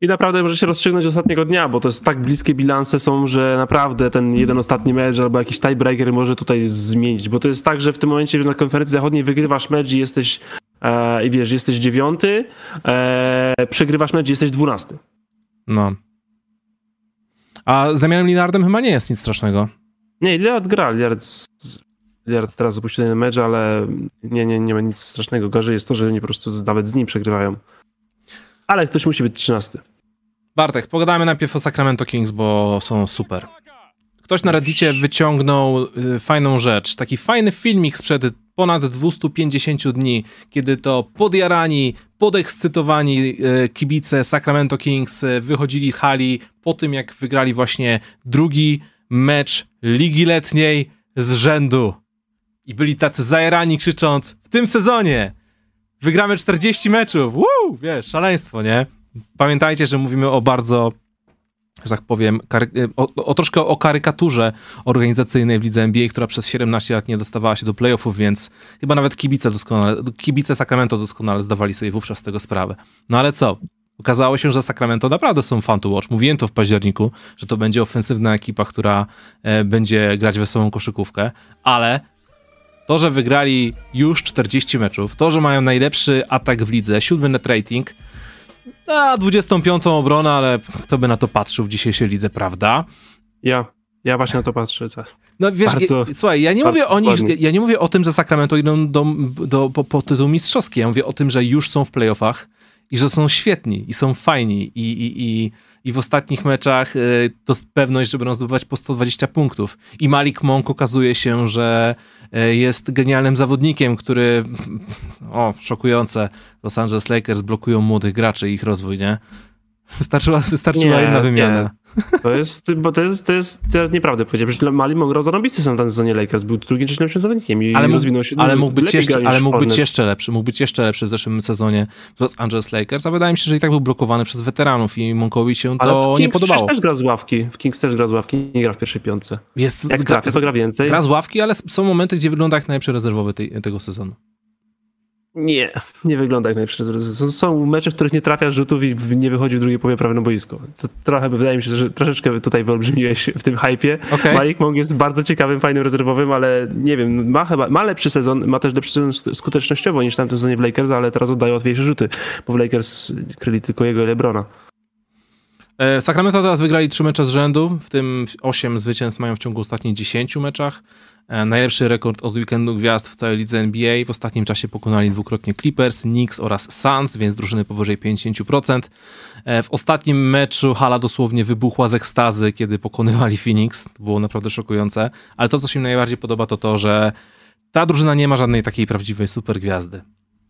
I naprawdę może się rozstrzygnąć ostatniego dnia, bo to jest tak bliskie bilanse są, że naprawdę ten jeden ostatni mecz albo jakiś tiebreaker może tutaj zmienić, bo to jest tak, że w tym momencie na konferencji zachodniej wygrywasz mecz i jesteś e, i wiesz, jesteś dziewiąty, e, przegrywasz mecz jesteś dwunasty. No. A z Damianem Lillardem chyba nie jest nic strasznego. Nie, Lillard gra, Lillard, Lillard teraz opuścił ten mecz, ale nie, nie, nie ma nic strasznego. Gorzej jest to, że oni po prostu nawet z nim przegrywają. Ale ktoś musi być trzynasty. Bartek, pogadajmy najpierw o Sacramento Kings, bo są super. Ktoś na Reddicie wyciągnął y, fajną rzecz. Taki fajny filmik sprzed ponad 250 dni, kiedy to podjarani, podekscytowani y, kibice Sacramento Kings y, wychodzili z hali po tym, jak wygrali właśnie drugi mecz Ligi Letniej z rzędu. I byli tacy zajerani krzycząc, w tym sezonie wygramy 40 meczów, Woo! wiesz, szaleństwo, nie? Pamiętajcie, że mówimy o bardzo, że tak powiem, kary- o, o troszkę o karykaturze organizacyjnej w lidze NBA, która przez 17 lat nie dostawała się do playoffów, więc chyba nawet kibice doskonale, kibice Sacramento doskonale zdawali sobie wówczas z tego sprawę. No ale co? Okazało się, że Sacramento naprawdę są fun to watch. Mówiłem to w październiku, że to będzie ofensywna ekipa, która e, będzie grać wesołą koszykówkę, ale to, że wygrali już 40 meczów, to, że mają najlepszy atak w lidze, siódmy net rating, a 25 obronę, ale kto by na to patrzył w dzisiejszej lidze, prawda? Ja, ja właśnie na to patrzę. teraz. No wiesz, Bardzo- ja, słuchaj, ja nie, mówię o nich, ja nie mówię o tym, że Sacramento idą do, do, po, po tytuł mistrzowski, ja mówię o tym, że już są w playoffach i że są świetni i są fajni i, i, i, i w ostatnich meczach y, to pewność, że będą zdobywać po 120 punktów. I Malik Monk okazuje się, że jest genialnym zawodnikiem, który, o, szokujące, Los Angeles Lakers blokują młodych graczy i ich rozwój, nie? Wystarczyła, wystarczyła Nie, jedna nie. To jest, bo to jest, to jest, jest nieprawda powiedziałem. Przecież Mali mógł grał zarąbisty są w sezonie Lakers, był drugim czy najlepszym zawodnikiem i ale rozwinął się ale dużo mógł być, jeszcze, ale mógł być jeszcze lepszy. Mógł być jeszcze lepszy w zeszłym sezonie w Los Angeles Lakers, a wydaje mi się, że i tak był blokowany przez weteranów i Monkowi się Ale to nie podobało. przecież też gra z ławki. W Kings też gra z ławki, nie gra w pierwszej piątce. Jest, Jak gra, to gra więcej. gra z ławki, ale są momenty, gdzie wygląda jak najlepszy rezerwowy tej, tego sezonu. Nie, nie wygląda jak najlepszy rezerwowy. Są, mecze, w których nie trafia rzutów i nie wychodzi w drugiej połowie prawie na boisko. To trochę, wydaje mi się, że troszeczkę tutaj wyolbrzymiłeś w tym hypie. Okej. Malik Monk jest bardzo ciekawym, fajnym rezerwowym, ale nie wiem, ma chyba, ma lepszy sezon, ma też lepszy sezon sk- skutecznościowo niż w tamtym sezonie w Lakers, ale teraz oddaje łatwiejsze rzuty, bo w Lakers kryli tylko jego i Lebrona. E, Sacramento teraz wygrali trzy mecze z rzędu, w tym 8 zwycięstw mają w ciągu ostatnich 10 meczach. E, najlepszy rekord od weekendu gwiazd w całej lidze NBA. W ostatnim czasie pokonali dwukrotnie Clippers, Knicks oraz Suns, więc drużyny powyżej 50%. E, w ostatnim meczu hala dosłownie wybuchła z ekstazy, kiedy pokonywali Phoenix. To było naprawdę szokujące. Ale to, co się mi najbardziej podoba, to to, że ta drużyna nie ma żadnej takiej prawdziwej super gwiazdy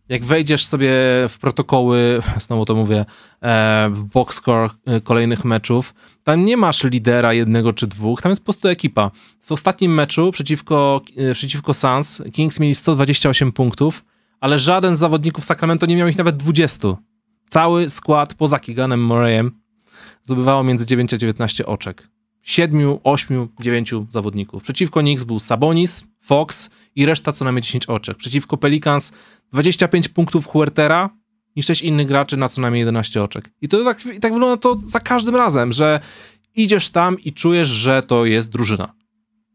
jak wejdziesz sobie w protokoły, znowu to mówię, e, w box score e, kolejnych meczów, tam nie masz lidera jednego czy dwóch, tam jest po prostu ekipa. W ostatnim meczu przeciwko, e, przeciwko Suns Kings mieli 128 punktów, ale żaden z zawodników Sacramento nie miał ich nawet 20. Cały skład poza Keeganem Murrayem zdobywało między 9 a 19 oczek. 7, 8, 9 zawodników. Przeciwko Knicks był Sabonis, Fox i reszta co najmniej 10 oczek. Przeciwko Pelicans 25 punktów Huertera i 6 innych graczy na co najmniej 11 oczek. I to tak, i tak wygląda to za każdym razem, że idziesz tam i czujesz, że to jest drużyna.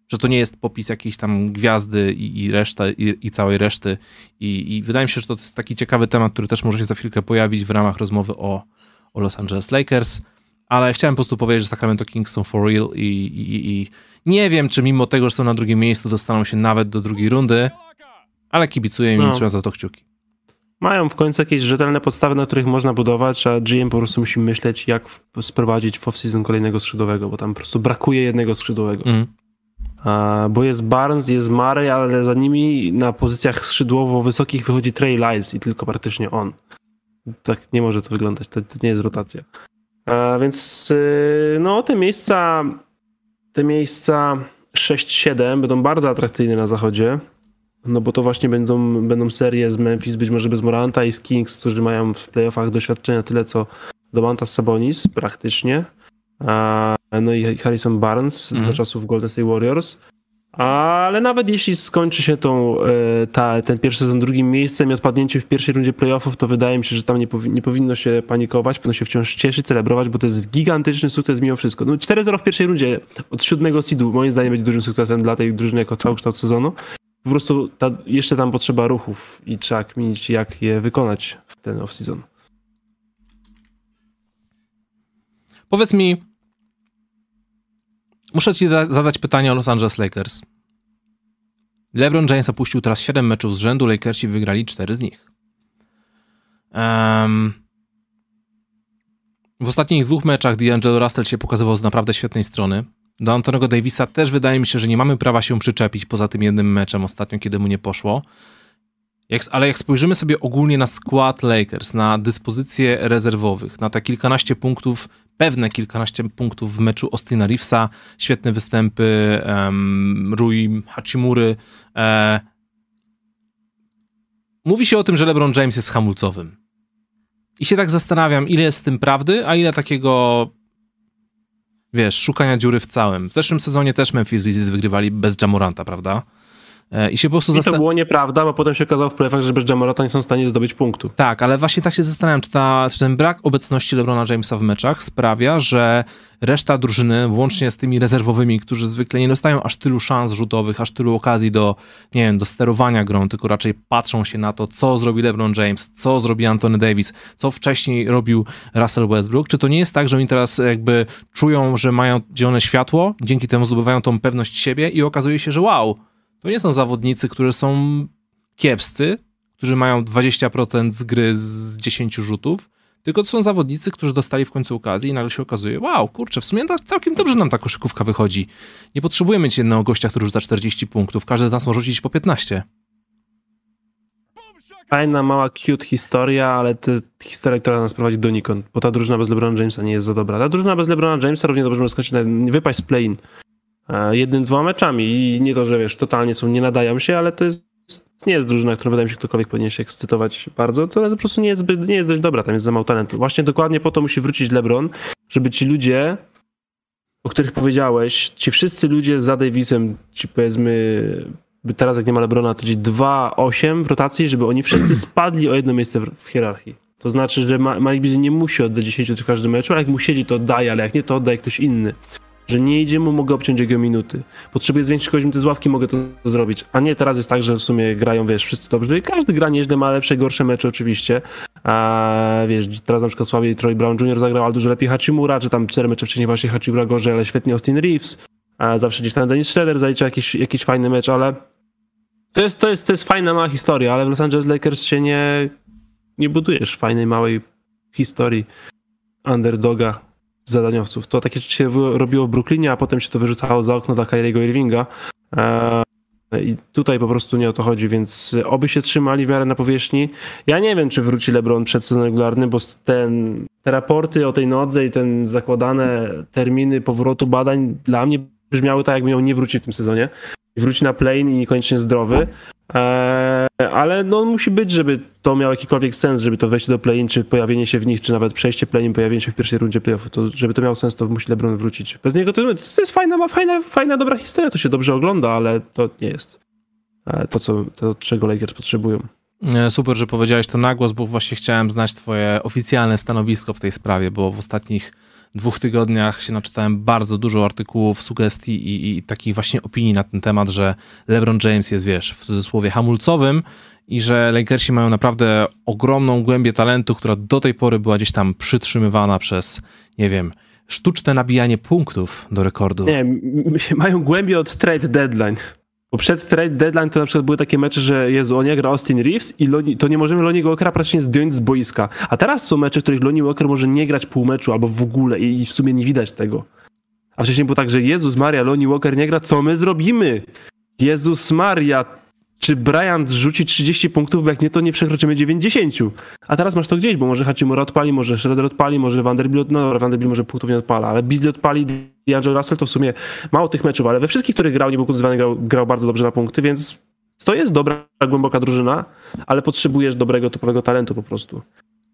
Że to nie jest popis jakiejś tam gwiazdy i, i reszta, i, i, całej reszty. I, I, wydaje mi się, że to jest taki ciekawy temat, który też może się za chwilkę pojawić w ramach rozmowy o, o Los Angeles Lakers. Ale chciałem po prostu powiedzieć, że Sacramento Kings są for real i, i nie wiem, czy mimo tego, że są na drugim miejscu, dostaną się nawet do drugiej rundy ale kibicuję im no. trzeba za to kciuki. Mają w końcu jakieś rzetelne podstawy, na których można budować, a GM po prostu musi myśleć, jak sprowadzić w off-season kolejnego skrzydłowego, bo tam po prostu brakuje jednego skrzydłowego. Mm. A, bo jest Barnes, jest Murray, ale za nimi na pozycjach skrzydłowo wysokich wychodzi Trey Lyles i tylko praktycznie on. Tak nie może to wyglądać, to, to nie jest rotacja. A, więc y, no te miejsca te miejsca 6-7 będą bardzo atrakcyjne na zachodzie. No bo to właśnie będą, będą serie z Memphis, być może bez Moranta i z Kings, którzy mają w playoffach doświadczenia tyle co Domantas Sabonis praktycznie. No i Harrison Barnes mhm. za czasów Golden State Warriors. Ale nawet jeśli skończy się tą, e, ta, ten pierwszy sezon drugim miejscem i odpadnięcie w pierwszej rundzie playoffów, to wydaje mi się, że tam nie, powi nie powinno się panikować, powinno się wciąż cieszyć, celebrować, bo to jest gigantyczny sukces mimo wszystko. No 4-0 w pierwszej rundzie od siódmego seedu moim zdaniem będzie dużym sukcesem dla tej drużyny jako całokształt sezonu po prostu ta, jeszcze tam potrzeba ruchów i trzeba kminić, jak je wykonać w ten off-season. Powiedz mi, muszę ci zadać pytanie o Los Angeles Lakers. LeBron James opuścił teraz 7 meczów z rzędu, Lakersi wygrali 4 z nich. Um, w ostatnich dwóch meczach D'Angelo Russell się pokazywał z naprawdę świetnej strony do Antonego Davisa też wydaje mi się, że nie mamy prawa się przyczepić poza tym jednym meczem ostatnio, kiedy mu nie poszło. Jak, ale jak spojrzymy sobie ogólnie na skład Lakers, na dyspozycje rezerwowych, na te kilkanaście punktów, pewne kilkanaście punktów w meczu Austina Reevesa, świetne występy um, Rui Hachimury. E, mówi się o tym, że LeBron James jest hamulcowym. I się tak zastanawiam, ile jest z tym prawdy, a ile takiego wiesz, szukania dziury w całym. W zeszłym sezonie też Memphis Grizzlies wygrywali bez Jamoranta, prawda? E, I się po prostu I to było nieprawda, bo potem się okazało w playoffach, że bez Jamorata nie są w stanie zdobyć punktu. Tak, ale właśnie tak się zastanawiam, czy, ta, czy ten brak obecności LeBrona Jamesa w meczach sprawia, że reszta drużyny, włącznie z tymi rezerwowymi, którzy zwykle nie dostają aż tylu szans rzutowych, aż tylu okazji do, nie wiem, do sterowania grą, tylko raczej patrzą się na to, co zrobi LeBron James, co zrobi Anthony Davis, co wcześniej robił Russell Westbrook. Czy to nie jest tak, że oni teraz jakby czują, że mają zielone światło, dzięki temu zdobywają tą pewność siebie i okazuje się, że wow, to nie są zawodnicy, którzy są kiepscy, którzy mają 20% z gry z 10 rzutów, tylko to są zawodnicy, którzy dostali w końcu okazję i nagle się okazuje, wow, kurczę, w sumie całkiem dobrze nam ta koszykówka wychodzi. Nie potrzebujemy mieć jednego gościa, który rzuca 40 punktów, każdy z nas może rzucić po 15. Fajna, mała, cute historia, ale to historia, która nas prowadzi donikąd, bo ta drużyna bez LeBrona Jamesa nie jest za dobra. Ta drużyna bez LeBrona Jamesa równie dobrze może skończyć na wypaść z play-in. E, jednym, dwoma meczami i nie to, że wiesz, totalnie są, nie nadają się, ale to jest, nie jest drużyna, którą wydaje mi się ktokolwiek powinien się ekscytować bardzo, to po prostu nie jest, zbyt, nie jest dość dobra, tam jest za mało talentu. Właśnie dokładnie po to musi wrócić LeBron, żeby ci ludzie, o których powiedziałeś, ci wszyscy ludzie za Davisem, ci powiedzmy, by teraz jak nie ma LeBrona, to ci 2-8 w rotacji, żeby oni wszyscy spadli o jedno miejsce w, hierarchii. To znaczy, że Malik Beasley nie musi oddać 10 w każdym meczu, ale jak mu siedzi, to oddaje, ale jak nie, to oddaje ktoś inny że nie idzie mu, mogę obciąć jego minuty. Potrzebuję zwiększyć kogoś minuty z ławki, mogę to zrobić. A nie teraz jest tak, że w sumie grają, wiesz, wszyscy dobrze. I każdy gra nieźle, ma lepsze, gorsze mecze oczywiście. A wiesz, teraz na przykład słabiej Troy Brown Jr. zagrał, ale dużo lepiej Hachimura, czy tam cztery mecze wcześniej właśnie Hachimura gorzej, ale świetnie Austin Reeves. A zawsze gdzieś tam Dennis Schroeder zalicza jakiś, jakiś fajny mecz, ale to jest, to, jest, to jest fajna mała historia, ale w Los Angeles Lakers się nie, nie budujesz fajnej, małej historii underdoga zadaniowców. To takie się robiło w Brooklynie, a potem się to wyrzucało za okno dla Kyriego Irvinga. Eee, I tutaj po prostu nie o to chodzi, więc oby się trzymali w miarę na powierzchni. Ja nie wiem, czy wróci LeBron przed sezonem regularny, bo ten, te raporty o tej nodze i ten zakładane terminy powrotu badań dla mnie brzmiały tak, jakby miał nie wrócić w tym sezonie. Wróci na plane i niekoniecznie zdrowy. Eee, ale no musi być, żeby to miało jakikolwiek sens, żeby to wejście do play-in, czy pojawienie się w nich, czy nawet przejście play-in, pojawienie się w pierwszej rundzie play-offu, to żeby to miało sens, to musi LeBron wrócić. Bez niego to, to jest fajna, fajna, fajna, dobra historia, to się dobrze ogląda, ale to nie jest e, to, co, to czego Lakers potrzebują. Super, że powiedziałeś to na głos, bo właśnie chciałem znać twoje oficjalne stanowisko w tej sprawie, bo w ostatnich dwóch tygodniach się naczytałem bardzo dużo artykułów, sugestii i, i takich właśnie opinii na ten temat, że LeBron James jest, wiesz, w cudzysłowie hamulcowym i że Lakersi mają naprawdę ogromną głębię talentu, która do tej pory była gdzieś tam przytrzymywana przez, nie wiem, sztuczne nabijanie punktów do rekordu. Nie, mają głębię od trade deadline. Bo przed trade deadline to na przykład były takie mecze, że Jezu, on gra Austin Reeves i Loni, to nie możemy Lonnie Walkera praktycznie zdjąć z boiska. A teraz są mecze, w których Lonnie Walker może nie grać pół meczu albo w ogóle i, i w sumie nie widać tego. A wcześniej było tak, że Jezus Maria, Lonnie Walker nie gra, co my zrobimy? Jezus Maria, czy Bryant rzuci 30 punktów, bo jak nie, to nie przekroczymy 90. A teraz masz to gdzieś, bo może Hachimura odpali, może Schroeder odpali, może Vanderbilt, no Vanderbilt może punktów nie odpala, ale Beasley odpali, D'Angelo Russell to w sumie mało tych meczów, ale we wszystkich, których grał, nie był konduzowany, grał, grał bardzo dobrze na punkty, więc to jest dobra, głęboka drużyna, ale potrzebujesz dobrego, topowego talentu po prostu.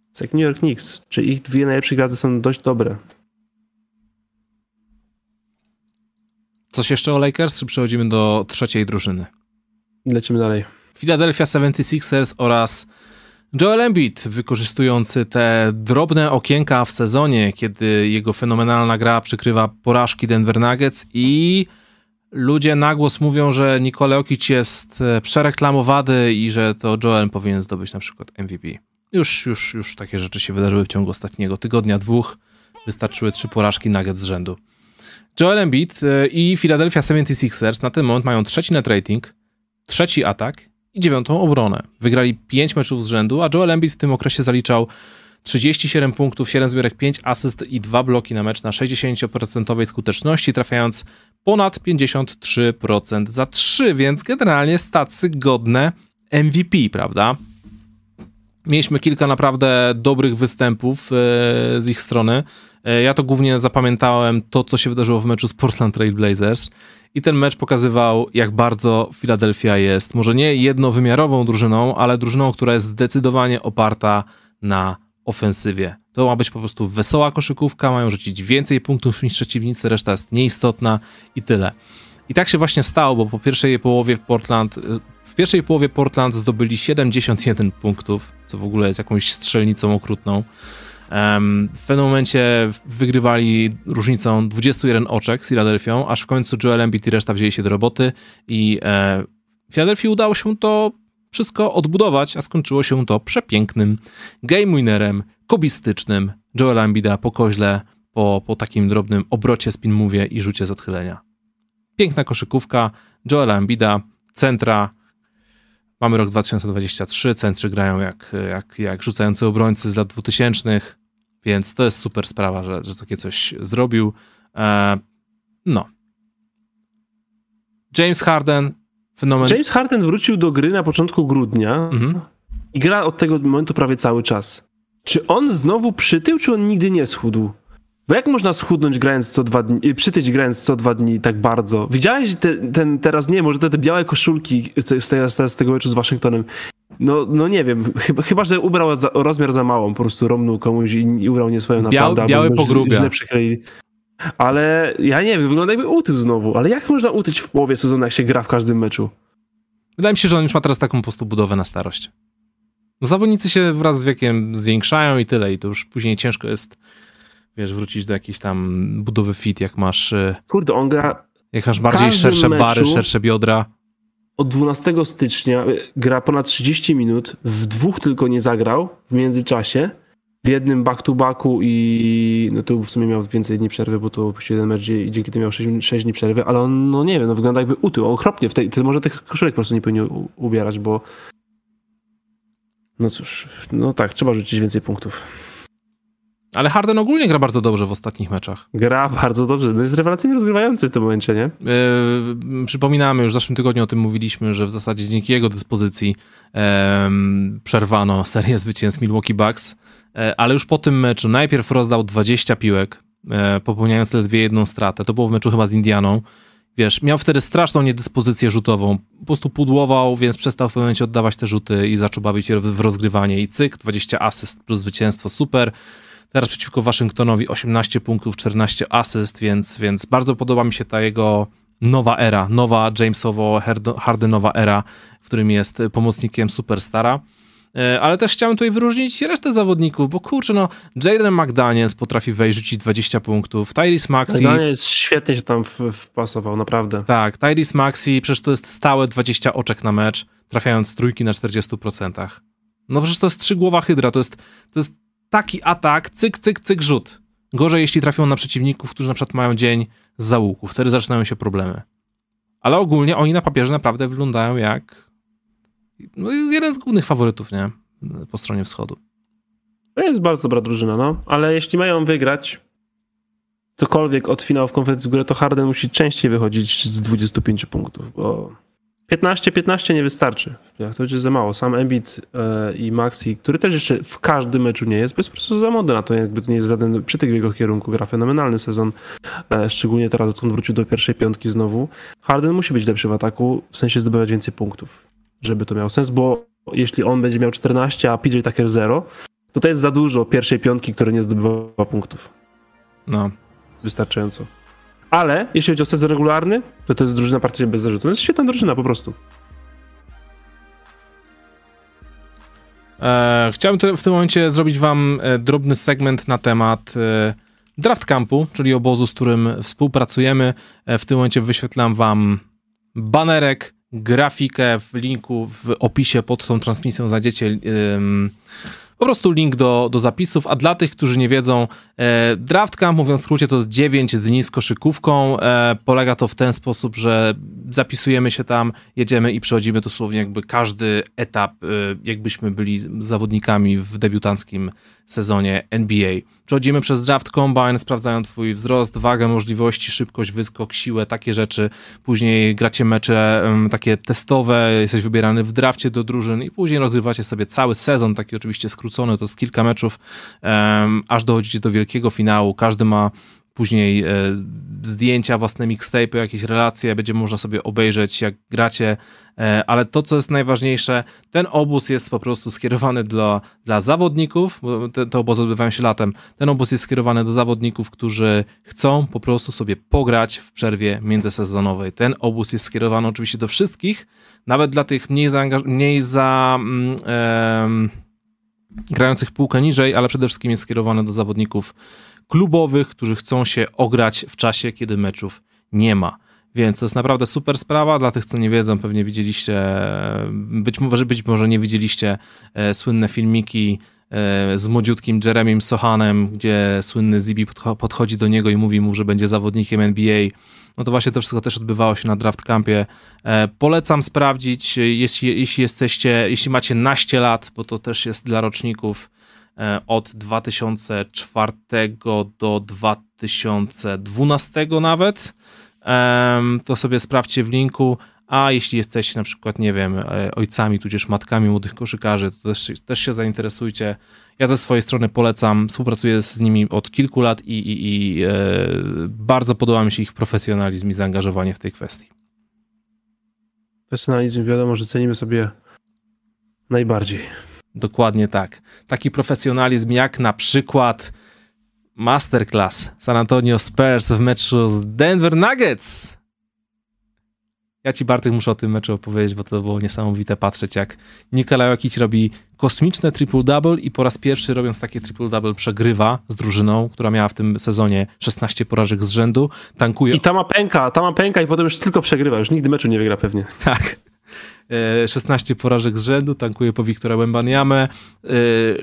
Jest jak New York Knicks. Czy ich dwie najlepsze gwiazdy są dość dobre? Coś jeszcze o Lakers, czy przechodzimy do trzeciej drużyny? Lecimy dalej. Philadelphia 76ers oraz Joel Embiid, wykorzystujący te drobne okienka w sezonie, kiedy jego fenomenalna gra przykrywa porażki Denver Nuggets i ludzie na głos mówią, że Nikole Okic jest e, przereklamowany i że to Joel powinien zdobyć na przykład MVP. Już, już, już takie rzeczy się wydarzyły w ciągu ostatniego tygodnia, dwóch. Wystarczyły trzy porażki Nuggets z rzędu. Joel Embiid e, i Philadelphia 76ers na ten moment mają trzeci net rating, trzeci atak i dziewiątą obronę. Wygrali 5 meczów z rzędu, a Joel Embiid w tym okresie zaliczał 37 punktów, 7 zbiórek, 5 asyst i 2 bloki na mecz na 60% skuteczności, trafiając ponad 53% za 3, więc generalnie stacy godne MVP, prawda? Mieliśmy kilka naprawdę dobrych występów e, z ich strony. E, ja to głównie zapamiętałem to, co się wydarzyło w meczu z Portland Trail Blazers. I ten mecz pokazywał, jak bardzo Philadelphia jest może nie jednowymiarową drużyną, ale drużyną, która jest zdecydowanie oparta na ofensywie. To ma być po prostu wesoła koszykówka, mają rzucić więcej punktów niż przeciwnicy, reszta jest nieistotna i tyle. I tak się właśnie stało, bo po pierwszej połowie Portland, w pierwszej połowie Portland zdobyli 71 punktów, co w ogóle jest jakąś strzelnicą okrutną. W pewnym momencie wygrywali różnicą 21 oczek z Filadelfią, aż w końcu Joel Embiid i reszta wzięli się do roboty i e, Filadelfii udało się to wszystko odbudować, a skończyło się to przepięknym game winnerem, kubistycznym Joela Embida po koźle, po, po takim drobnym obrocie spin move i rzucie z odchylenia. Piękna koszykówka Joela Embida, centra. Mamy rok 2023, centry grają jak, jak, jak rzucający obrońcy z lat 2000, więc to jest super sprawa, że, że takie coś zrobił. E, no. James Harden, fenomen. James Harden wrócił do gry na początku grudnia mhm. i gra od tego momentu prawie cały czas. Czy on znowu przytył, czy on nigdy nie schudł? Bo jak można schudnąć grając co dwa dni, przytyć grając co dwa dni tak bardzo? Widziałeś te, ten teraz, nie, może te, te białe koszulki z, z, z tego meczu z Waszyngtonem. No, no nie wiem, chyba, chyba że ubrał za, rozmiar za małą, po prostu romnął komuś i, i ubrał nie swoją naprawdę. Biał, biały pogrubia. Źle przykleili. Ale ja nie wiem, wygląda jakby utył znowu. Ale jak można utyć w połowie sezonu, jak się gra w każdym meczu? Wydaje mi się, że on już ma teraz taką po prostu budowę na starość. Zawodnicy się wraz z wiekiem zwiększają i tyle, i to już później ciężko jest wiesz, wrócić do jakiejś tam budowy fit, jak masz... y, Kurde, on gra Jak masz bardziej szersze bary, meczu- szersze biodra. od 12 stycznia, y, gra ponad 30 minut, w dwóch tylko nie zagrał w międzyczasie, w jednym back-to-backu i no tu w sumie miał więcej dni przerwy, bo to opuścił jeden mecz i dzięki temu miał 6, 6 dni przerwy, ale on, no nie wiem, no wygląda jakby utył, okropnie w tej, to może tych koszulek po prostu nie powinien u- ubierać, bo no cóż, no tak, trzeba rzucić więcej punktów. Ale Harden ogólnie gra bardzo dobrze w ostatnich meczach. Gra bardzo dobrze, no jest rewelacyjnie rozgrywający w tym momencie, nie? Yy, przypominamy, już w zeszłym tygodniu o tym mówiliśmy, że w zasadzie dzięki jego dyspozycji przerwano serię zwycięstw Milwaukee Bucks, e, ale już po tym meczu najpierw rozdał 20 piłek, e, popełniając ledwie jedną stratę. To było w meczu chyba z Indianą. Wiesz, miał wtedy straszną niedyspozycję rzutową. Po prostu pudłował, więc przestał w pewnym momencie oddawać te rzuty i zaczął bawić się w w rozgrywanie. I cyk, 20 asyst plus zwycięstwo, super. Teraz przeciwko Waszyngtonowi 18 punktów, 14 asyst, więc, więc bardzo podoba mi się ta jego nowa era, nowa Jamesowo-Hardenowa era, w którym jest pomocnikiem superstara. E, Ale też chciałem tutaj wyróżnić resztę zawodników, bo kurczę, no, Jaden McDaniels potrafi wejść, rzucić 20 punktów, Tyrese Maxey, Daniel jest świetnie się tam wpasował, naprawdę. tak, Tyrese Maxey, przecież to jest stałe 20 oczek na mecz, trafiając z trójki na 40%. No przecież to jest trzygłowa hydra, to jest, to jest taki atak, cyk, cyk, cyk, rzut. Gorzej, jeśli trafią na przeciwników, którzy na przykład mają dzień z załuku, wtedy zaczynają się problemy. Ale ogólnie oni na papierze naprawdę wyglądają jak no, jeden z głównych faworytów, nie? Po stronie wschodu. To jest bardzo dobra drużyna, no. Ale jeśli mają wygrać cokolwiek od finału w konferencji w górę, to Harden musi częściej wychodzić z 25 punktów, bo 15-15 nie wystarczy. Jak to będzie za mało. Sam Embiid e, i Maxi, który też jeszcze w każdym meczu nie jest, bo jest po prostu za młody na to, jakby to nie jest żaden przytyk w jego kierunku. Gra fenomenalny sezon, e, szczególnie teraz, odkąd wrócił do pierwszej piątki znowu. Harden musi być lepszy w ataku, w sensie zdobywać więcej punktów, żeby to miało sens, bo jeśli on będzie miał 14, a PJ Tucker 0, to to jest za dużo pierwszej piątki, które nie zdobywa punktów No, wystarczająco. Ale jeśli chodzi o sezon regularny, to to jest drużyna praktycznie bez zarzutu. To jest świetna drużyna po prostu. E, chciałbym w tym momencie zrobić wam e, drobny segment na temat e, Draft Campu, czyli obozu, z którym współpracujemy. E, w tym momencie wyświetlam wam banerek, grafikę w linku w opisie pod tą transmisją znajdziecie po prostu link do, do zapisów, a dla tych, którzy nie wiedzą, e, mówiąc w skrócie, to jest 9 dni z koszykówką. E, polega to w ten sposób, że zapisujemy się tam, jedziemy i przechodzimy dosłownie jakby każdy etap, e, jakbyśmy byli zawodnikami w debiutanckim sezonie NBA. Przechodzimy przez draft combine, sprawdzają twój wzrost, wagę, możliwości, szybkość, wyskok, siłę, takie rzeczy. Później gracie mecze takie testowe, jesteś wybierany w drafcie do drużyn i później rozgrywacie sobie cały sezon, taki oczywiście skrócony, to jest kilka meczów, em, aż dochodzicie do wielkiego finału. Każdy ma później e, zdjęcia, własne mixtape, jakieś relacje, będzie można sobie obejrzeć, jak gracie, e, ale to, co jest najważniejsze, ten obóz jest po prostu skierowany dla, dla zawodników, bo te, te obozy odbywają się latem, ten obóz jest skierowany do zawodników, którzy chcą po prostu sobie pograć w przerwie międzysezonowej. Ten obóz jest skierowany oczywiście do wszystkich, nawet dla tych mniej, mniej za... Mm, grających półkę niżej, ale przede wszystkim jest skierowany do zawodników klubowych, którzy chcą się ograć w czasie, kiedy meczów nie ma. Więc to jest naprawdę super sprawa. Dla tych, co nie wiedzą, pewnie widzieliście, być może, być może nie widzieliście e, słynne filmiki e, z młodziutkim Jeremim Sohanem, gdzie słynny Zibi podcho- podchodzi do niego i mówi mu, że będzie zawodnikiem NBA. No to właśnie to wszystko też odbywało się na draft campie. E, polecam sprawdzić, e, jeśli, jeśli jesteście, jeśli macie naście lat, bo to też jest dla roczników e, od 2004 do 2012 nawet, em, to sobie sprawdźcie w linku. A jeśli jesteście na przykład, nie wiem, e, ojcami, tudzież matkami młodych koszykarzy, to też, też się zainteresujcie. Ja ze swojej strony polecam, współpracuję z nimi od kilku lat i, i, i e, bardzo podoba mi się ich profesjonalizm i zaangażowanie w tej kwestii. Profesjonalizm wiadomo, że cenimy sobie najbardziej. Dokładnie tak. Taki profesjonalizm jak na przykład masterclass San Antonio Spurs w meczu z Denver Nuggets. Ja ci Bartek muszę o tym meczu opowiedzieć, bo to było niesamowite patrzeć, jak Nikola Jokic robi kosmiczne triple-double i po raz pierwszy robiąc takie triple-double przegrywa z drużyną, która miała w tym sezonie 16 porażek z rzędu, tankuje... I ta ma pęka, ta ma pęka i potem już tylko przegrywa, już nigdy meczu nie wygra pewnie. Tak. 16 e, porażek z rzędu, tankuje po Wiktora Wembaniamę, e,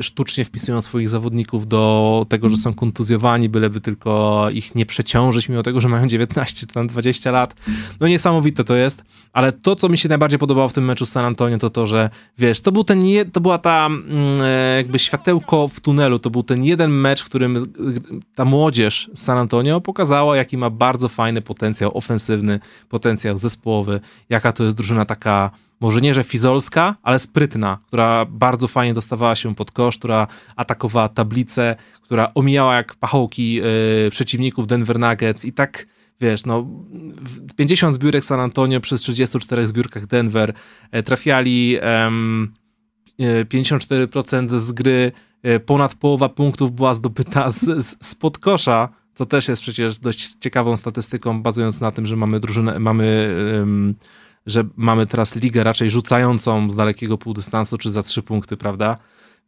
sztucznie wpisują swoich zawodników do tego, że są kontuzjowani, byleby tylko ich nie przeciążyć, mimo tego, że mają 19 czy tam 20 lat. No niesamowite to jest, ale to, co mi się najbardziej podobało w tym meczu z San Antonio, to to, że wiesz, to był ten, to była ta mm, e, jakby światełko w tunelu, to był ten jeden mecz, w którym ta młodzież z San Antonio pokazała, jaki ma bardzo fajny potencjał ofensywny, potencjał zespołowy, jaka to jest drużyna taka może nie, że fizolska, ale sprytna, która bardzo fajnie dostawała się pod kosz, która atakowała tablicę, która omijała jak pachołki yy, przeciwników Denver Nuggets i tak wiesz, no 50 zbiórek San Antonio przez 34 zbiórkach Denver, e, trafiali um, 54% z gry, e, ponad połowa punktów była zdobyta z, z, spod kosza, co też jest przecież dość ciekawą statystyką, bazując na tym, że mamy drużynę, mamy że mamy teraz ligę raczej rzucającą z dalekiego półdystansu, czy za trzy punkty, prawda?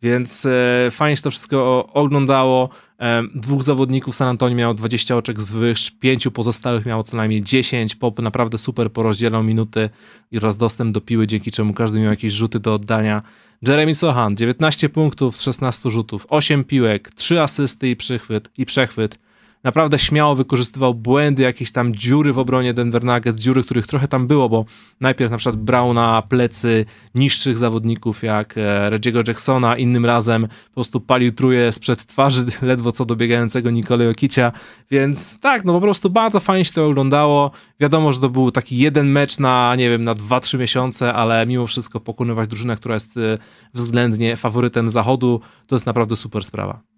Więc e, fajnie się to wszystko oglądało. E, dwóch zawodników San Antonio miało 20 oczek zwyż, pięciu pozostałych miało co najmniej 10. Pop naprawdę super porozdzielał minuty i raz dostęp do piły, dzięki czemu każdy miał jakieś rzuty do oddania. Jeremy Sohan, 19 punktów z 16 rzutów, 8 piłek, 3 asysty i przechwyt, i przechwyt naprawdę śmiało wykorzystywał błędy, jakieś tam dziury w obronie Denver Nuggets, dziury, których trochę tam było, bo najpierw na przykład brał na plecy niższych zawodników jak e, Reggie'ego Jacksona, innym razem po prostu palił truje sprzed twarzy ledwo co dobiegającego Nikole Jokicia, więc tak, no po prostu bardzo fajnie się to oglądało. Wiadomo, że to był taki jeden mecz na, nie wiem, na 2-3 miesiące, ale mimo wszystko pokonywać drużynę, która jest e, względnie faworytem zachodu, to jest naprawdę super sprawa.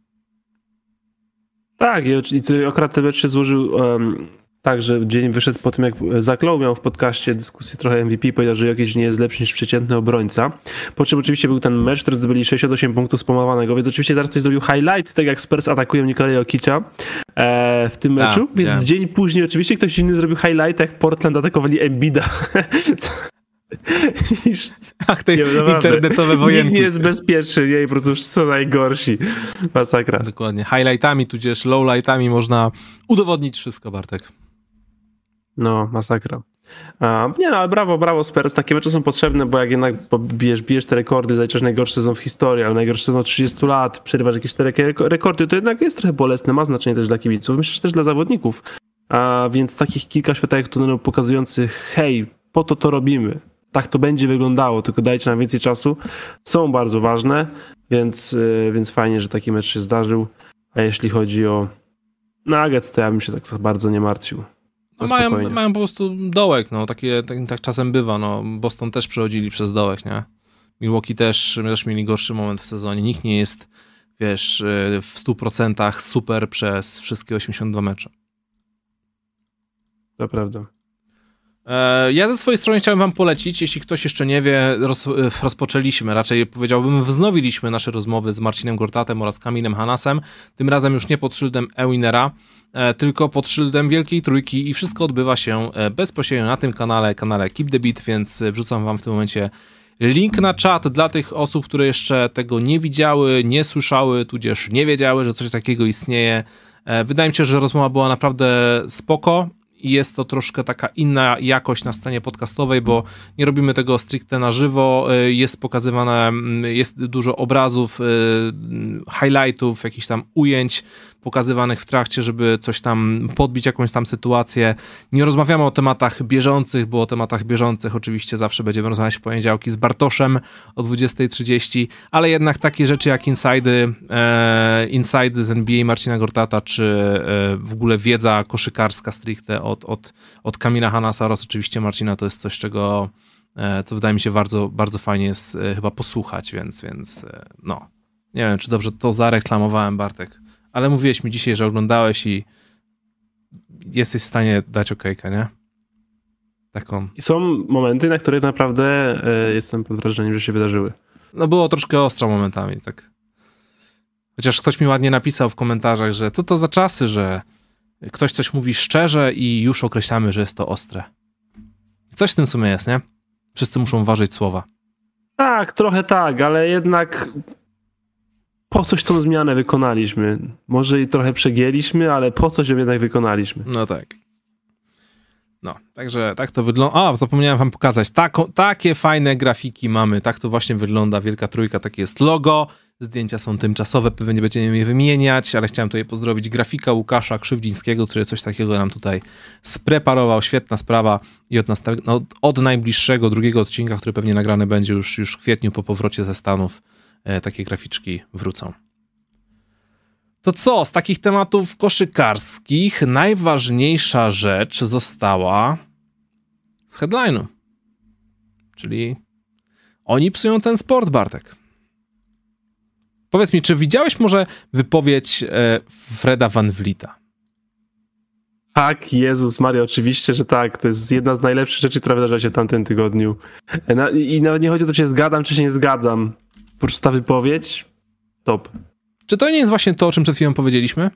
Tak, i, i akurat ten mecz się złożył um, tak, że dzień wyszedł po tym, jak Lowe miał w podcaście dyskusję trochę MVP, powiedział, że jakiś nie jest lepszy niż przeciętny obrońca. Po czym oczywiście był ten mecz, który zdobyli 68 punktów spomowanego, więc oczywiście zaraz ktoś zrobił highlight, tak jak Spurs atakują Nikolaj Okicia e, w tym tak, meczu, A, więc dzień później oczywiście ktoś inny zrobił highlight, jak Portland atakowali Embida. Ach, te internetowe wojenki. Nikt nie jest bezpieczny, jej, po prostu są najgorsi. Masakra. Dokładnie. Highlightami, tudzież lowlightami można udowodnić wszystko, Bartek. No, masakra. Nie no, ale brawo, brawo Spurs. Takie mecze są potrzebne, bo jak jednak bijesz, bijesz te rekordy, zaliczysz najgorszy sezon w historii, ale najgorszy sezon od 30 lat, przerywasz jakieś cztery rekordy, to jednak jest trochę bolesne, ma znaczenie też dla kibiców, myślę, że też dla zawodników. A więc takich kilka światełek tunelu pokazujących, hej, po to to robimy tak to będzie wyglądało, tylko dajcie nam więcej czasu, są bardzo ważne, więc, y, więc fajnie, że taki mecz się zdarzył. A jeśli chodzi o Nuggets, to ja bym się tak bardzo nie martwił. No mają, mają po prostu dołek, no, takie, tak, tak czasem bywa, no. Boston też przechodzili przez dołek, nie? Milwaukee też, też mieli gorszy moment w sezonie. Nikt nie jest, wiesz, y, w 100% super przez wszystkie 82 mecze. To prawda. E, ja ze swojej strony chciałem wam polecić, jeśli ktoś jeszcze nie wie, roz, e, rozpoczęliśmy, raczej powiedziałbym wznowiliśmy nasze rozmowy z Marcinem Gortatem oraz Kamilem Hanasem, tym razem już nie pod szyldem Ewinera, e, tylko pod szyldem Wielkiej Trójki i wszystko odbywa się bezpośrednio na tym kanale, kanale Keep the Beat, więc wrzucam wam w tym momencie link na czat dla tych osób, które jeszcze tego nie widziały, nie słyszały, tudzież nie wiedziały, że coś takiego istnieje. Wydaje mi się, że rozmowa była naprawdę spoko i jest to troszkę taka inna jakość na scenie podcastowej, bo nie robimy tego stricte na żywo, y, jest pokazywane, mm, jest dużo obrazów, y, highlightów, jakichś tam ujęć, pokazywanych w trakcie, żeby coś tam podbić jakąś tam sytuację. Nie rozmawiamy o tematach bieżących, bo o tematach bieżących oczywiście zawsze będziemy rozmawiać w poniedziałki z Bartoszem o 20.30, ale jednak takie rzeczy jak inside, e, z NBA Marcina Gortata, czy e, w ogóle wiedza koszykarska stricte od, od, od Kamila Hanasa oraz oczywiście Marcina, to jest coś, czego e, co wydaje mi się bardzo, bardzo fajnie jest e, chyba posłuchać, więc, więc e, no. Nie wiem, czy dobrze to zareklamowałem, Bartek ale mówiłeś mi dzisiaj, że oglądałeś i jesteś w stanie dać okejkę, nie? Taką. I są momenty, na które naprawdę e, jestem pod wrażeniem, że się wydarzyły. No było troszkę ostro momentami, tak. Chociaż ktoś mi ładnie napisał w komentarzach, że co to za czasy, że ktoś coś mówi szczerze i już określamy, że jest to ostre. Coś w tym sumie jest, nie? Wszyscy muszą ważyć słowa. Tak, trochę tak, ale jednak po coś tą zmianę wykonaliśmy. Może i trochę przegięliśmy, ale po coś ją jednak wykonaliśmy. No tak. No, także tak to wygląda. A, zapomniałem wam pokazać. Takie fajne grafiki mamy. Tak to właśnie wygląda Wielka Trójka. Takie jest logo. Zdjęcia są tymczasowe, pewnie nie będziemy je wymieniać, ale chciałem tutaj pozdrowić grafika Łukasza Krzywdzińskiego, który coś takiego nam tutaj spreparował. Świetna sprawa i od, no, od najbliższego, drugiego odcinka, który pewnie nagrany będzie już, już w kwietniu po powrocie ze Stanów, takie graficzki wrócą. To co, z takich tematów koszykarskich najważniejsza rzecz została z headline'u. Czyli oni psują ten sport, Bartek. Powiedz mi, czy widziałeś może wypowiedź e, Freda Van Vlieta? Tak, Jezus Maria, oczywiście, że tak. To jest jedna z najlepszych rzeczy, która wydarzyła się w tamtym tygodniu. E, I nawet nie chodzi o to, czy się zgadzam, czy się nie zgadzam. Po prostu ta wypowiedź, top. Czy to nie jest właśnie to, o czym przed chwilą powiedzieliśmy?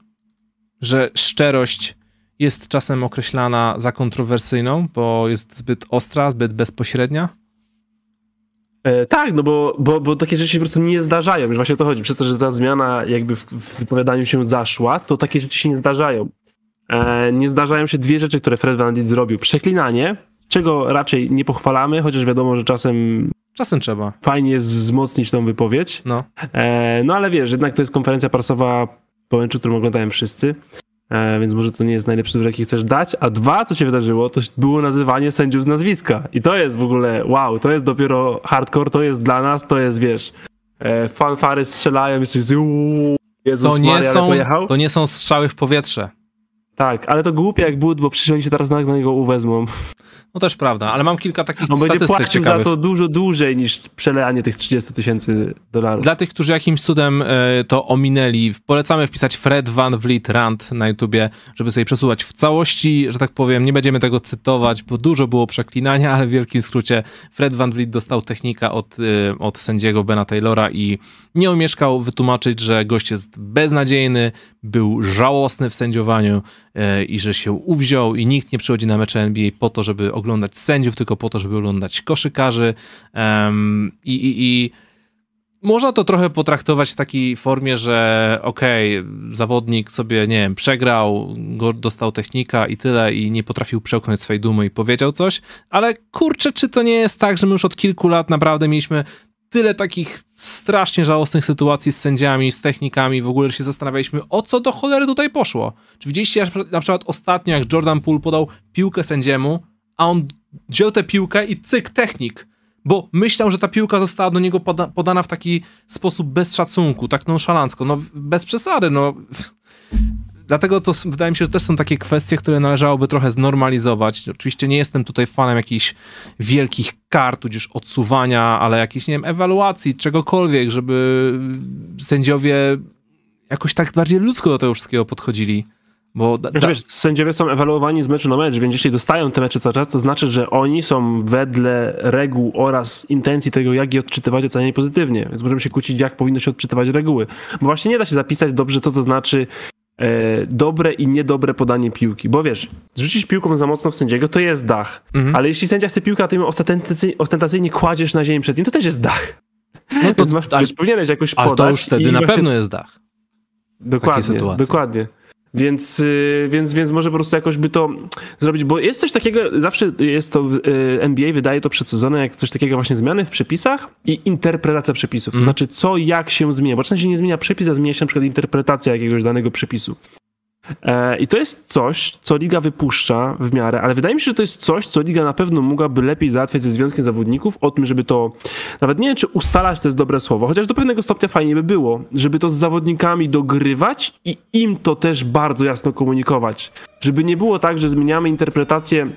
Że szczerość jest czasem określana za kontrowersyjną, bo jest zbyt ostra, zbyt bezpośrednia? E, tak, no bo, bo, bo takie rzeczy się po prostu nie zdarzają. Już właśnie o to chodzi. Przez to, że ta zmiana jakby w, w wypowiadaniu się zaszła, to takie rzeczy się nie zdarzają. E, nie zdarzają się dwie rzeczy, które Fred Van Dijk zrobił. Przeklinanie, czego raczej nie pochwalamy, chociaż wiadomo, że czasem Czasem trzeba. Fajnie jest wzmocnić tą wypowiedź. No. E, no ale wiesz, jednak to jest konferencja prasowa po meczu, którą oglądają wszyscy. E, więc może to nie jest najlepszy wybór, jaki chcesz dać. A dwa, co się wydarzyło, to było nazywanie sędziów z nazwiska. I to jest w ogóle, wow, to jest dopiero hardcore, to jest dla nas, to jest, wiesz, e, fanfary strzelają, jesteś Jezus to nie, Maria, są, to nie są strzały w powietrze. Tak, ale to głupie jak but, bo przecież oni się teraz na niego uwezmą. No też prawda, ale mam kilka takich On statystyk będzie płacił ciekawych. za to dużo dłużej niż przelejanie tych 30 tysięcy dolarów. Dla tych, którzy jakimś cudem e, to ominęli, polecamy wpisać Fred Van Vliet Rant na YouTubie, żeby sobie przesuwać w całości, że tak powiem, nie będziemy tego cytować, bo dużo było przeklinania, ale w wielkim skrócie Fred Van Vliet dostał technika od, e, od sędziego Bena Taylora i nie omieszkał wytłumaczyć, że gość jest beznadziejny, był żałosny w sędziowaniu i że się uwziął i nikt nie przychodzi na mecze NBA po to, żeby oglądać sędziów, tylko po to, żeby oglądać koszykarzy. I, i, i można to trochę potraktować w takiej formie, że okej, okay, zawodnik sobie, nie wiem, przegrał, dostał technika i tyle i nie potrafił przełknąć swojej dumy i powiedział coś, ale kurczę, czy to nie jest tak, że my już od kilku lat naprawdę mieliśmy tyle takich strasznie żałosnych sytuacji z sędziami, z technikami, w ogóle się zastanawialiśmy, o co do cholery tutaj poszło. Czy widzieliście na przykład ostatnio, jak Jordan Poole podał piłkę sędziemu, a on wziął tę piłkę i cyk, technik. Bo myślał, że ta piłka została do niego poda podana w taki sposób bez szacunku, tak nonszalancko. No bez przesady, no. Dlatego to wydaje mi się, że też są takie kwestie, które należałoby trochę znormalizować. Oczywiście nie jestem tutaj fanem jakichś wielkich kar, tudzież odsuwania, ale jakiejś, nie wiem, ewaluacji, czegokolwiek, żeby sędziowie jakoś tak bardziej ludzko do tego wszystkiego podchodzili. Bo da, da... Wiesz, sędziowie są ewaluowani z meczu na mecz, więc jeśli dostają te mecze cały czas, to znaczy, że oni są wedle reguł oraz intencji tego, jak je odczytywać, oceniani pozytywnie. Więc możemy się kłócić, jak powinno się odczytywać reguły. Bo właśnie nie da się zapisać dobrze to, co znaczy e, dobre i niedobre podanie piłki. Bo wiesz, zrzucić piłką za mocno w sędziego, to jest dach. Mhm. Ale jeśli sędzia chce piłkę, a ty ją ostentacyjnie, ostentacyjnie kładziesz na ziemi przed nim, to też jest dach. No to masz, ale, powinieneś jakoś podać. Ale to już wtedy na pewno jest dach. Dokładnie, dokładnie. Więc, y, więc, więc może po prostu jakoś by to zrobić, bo jest coś takiego, zawsze jest to, y, NBA wydaje to przed sezonem, jak coś takiego właśnie zmiany w przepisach i interpretacja przepisów. To mm. znaczy, co, jak się zmienia. Bo czasem się nie zmienia przepis, a zmienia się na przykład interpretacja jakiegoś danego przepisu. E, I to jest coś, co liga wypuszcza w miarę, ale wydaje mi się, że to jest coś, co liga na pewno mogłaby lepiej załatwiać ze związkiem zawodników, o tym, żeby to, nawet nie wiem, czy ustalać to jest dobre słowo, chociaż do pewnego stopnia fajnie by było, żeby to z zawodnikami dogrywać i im to też bardzo jasno komunikować. Żeby nie było tak, że zmieniamy interpretację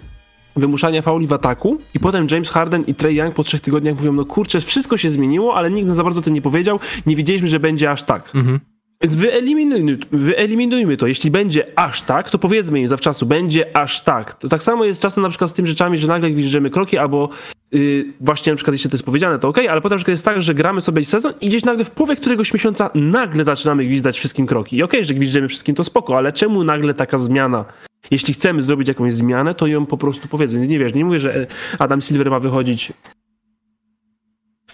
wymuszania fauli w ataku i potem James Harden i Trey Young po trzech tygodniach mówią, no kurczę, wszystko się zmieniło, ale nikt za bardzo to nie powiedział, nie wiedzieliśmy, że będzie aż tak. Mhm. Więc wyeliminujmy, wyeliminujmy to. Jeśli będzie aż tak, to powiedzmy im zawczasu, będzie aż tak. To tak samo jest czasem na przykład z tymi rzeczami, że nagle gwizdżymy kroki, albo yy, właśnie na przykład jeśli to jest powiedziane, to ok, ale potem jest tak, że gramy sobie sezon i gdzieś nagle w połowie któregoś miesiąca nagle zaczynamy gwizdać wszystkim kroki. I okej, okay, że gwizdżymy wszystkim, to spoko, ale czemu nagle taka zmiana? Jeśli chcemy zrobić jakąś zmianę, to ją po prostu powiedzmy. Nie wiesz, nie mówię, że Adam Silver ma wychodzić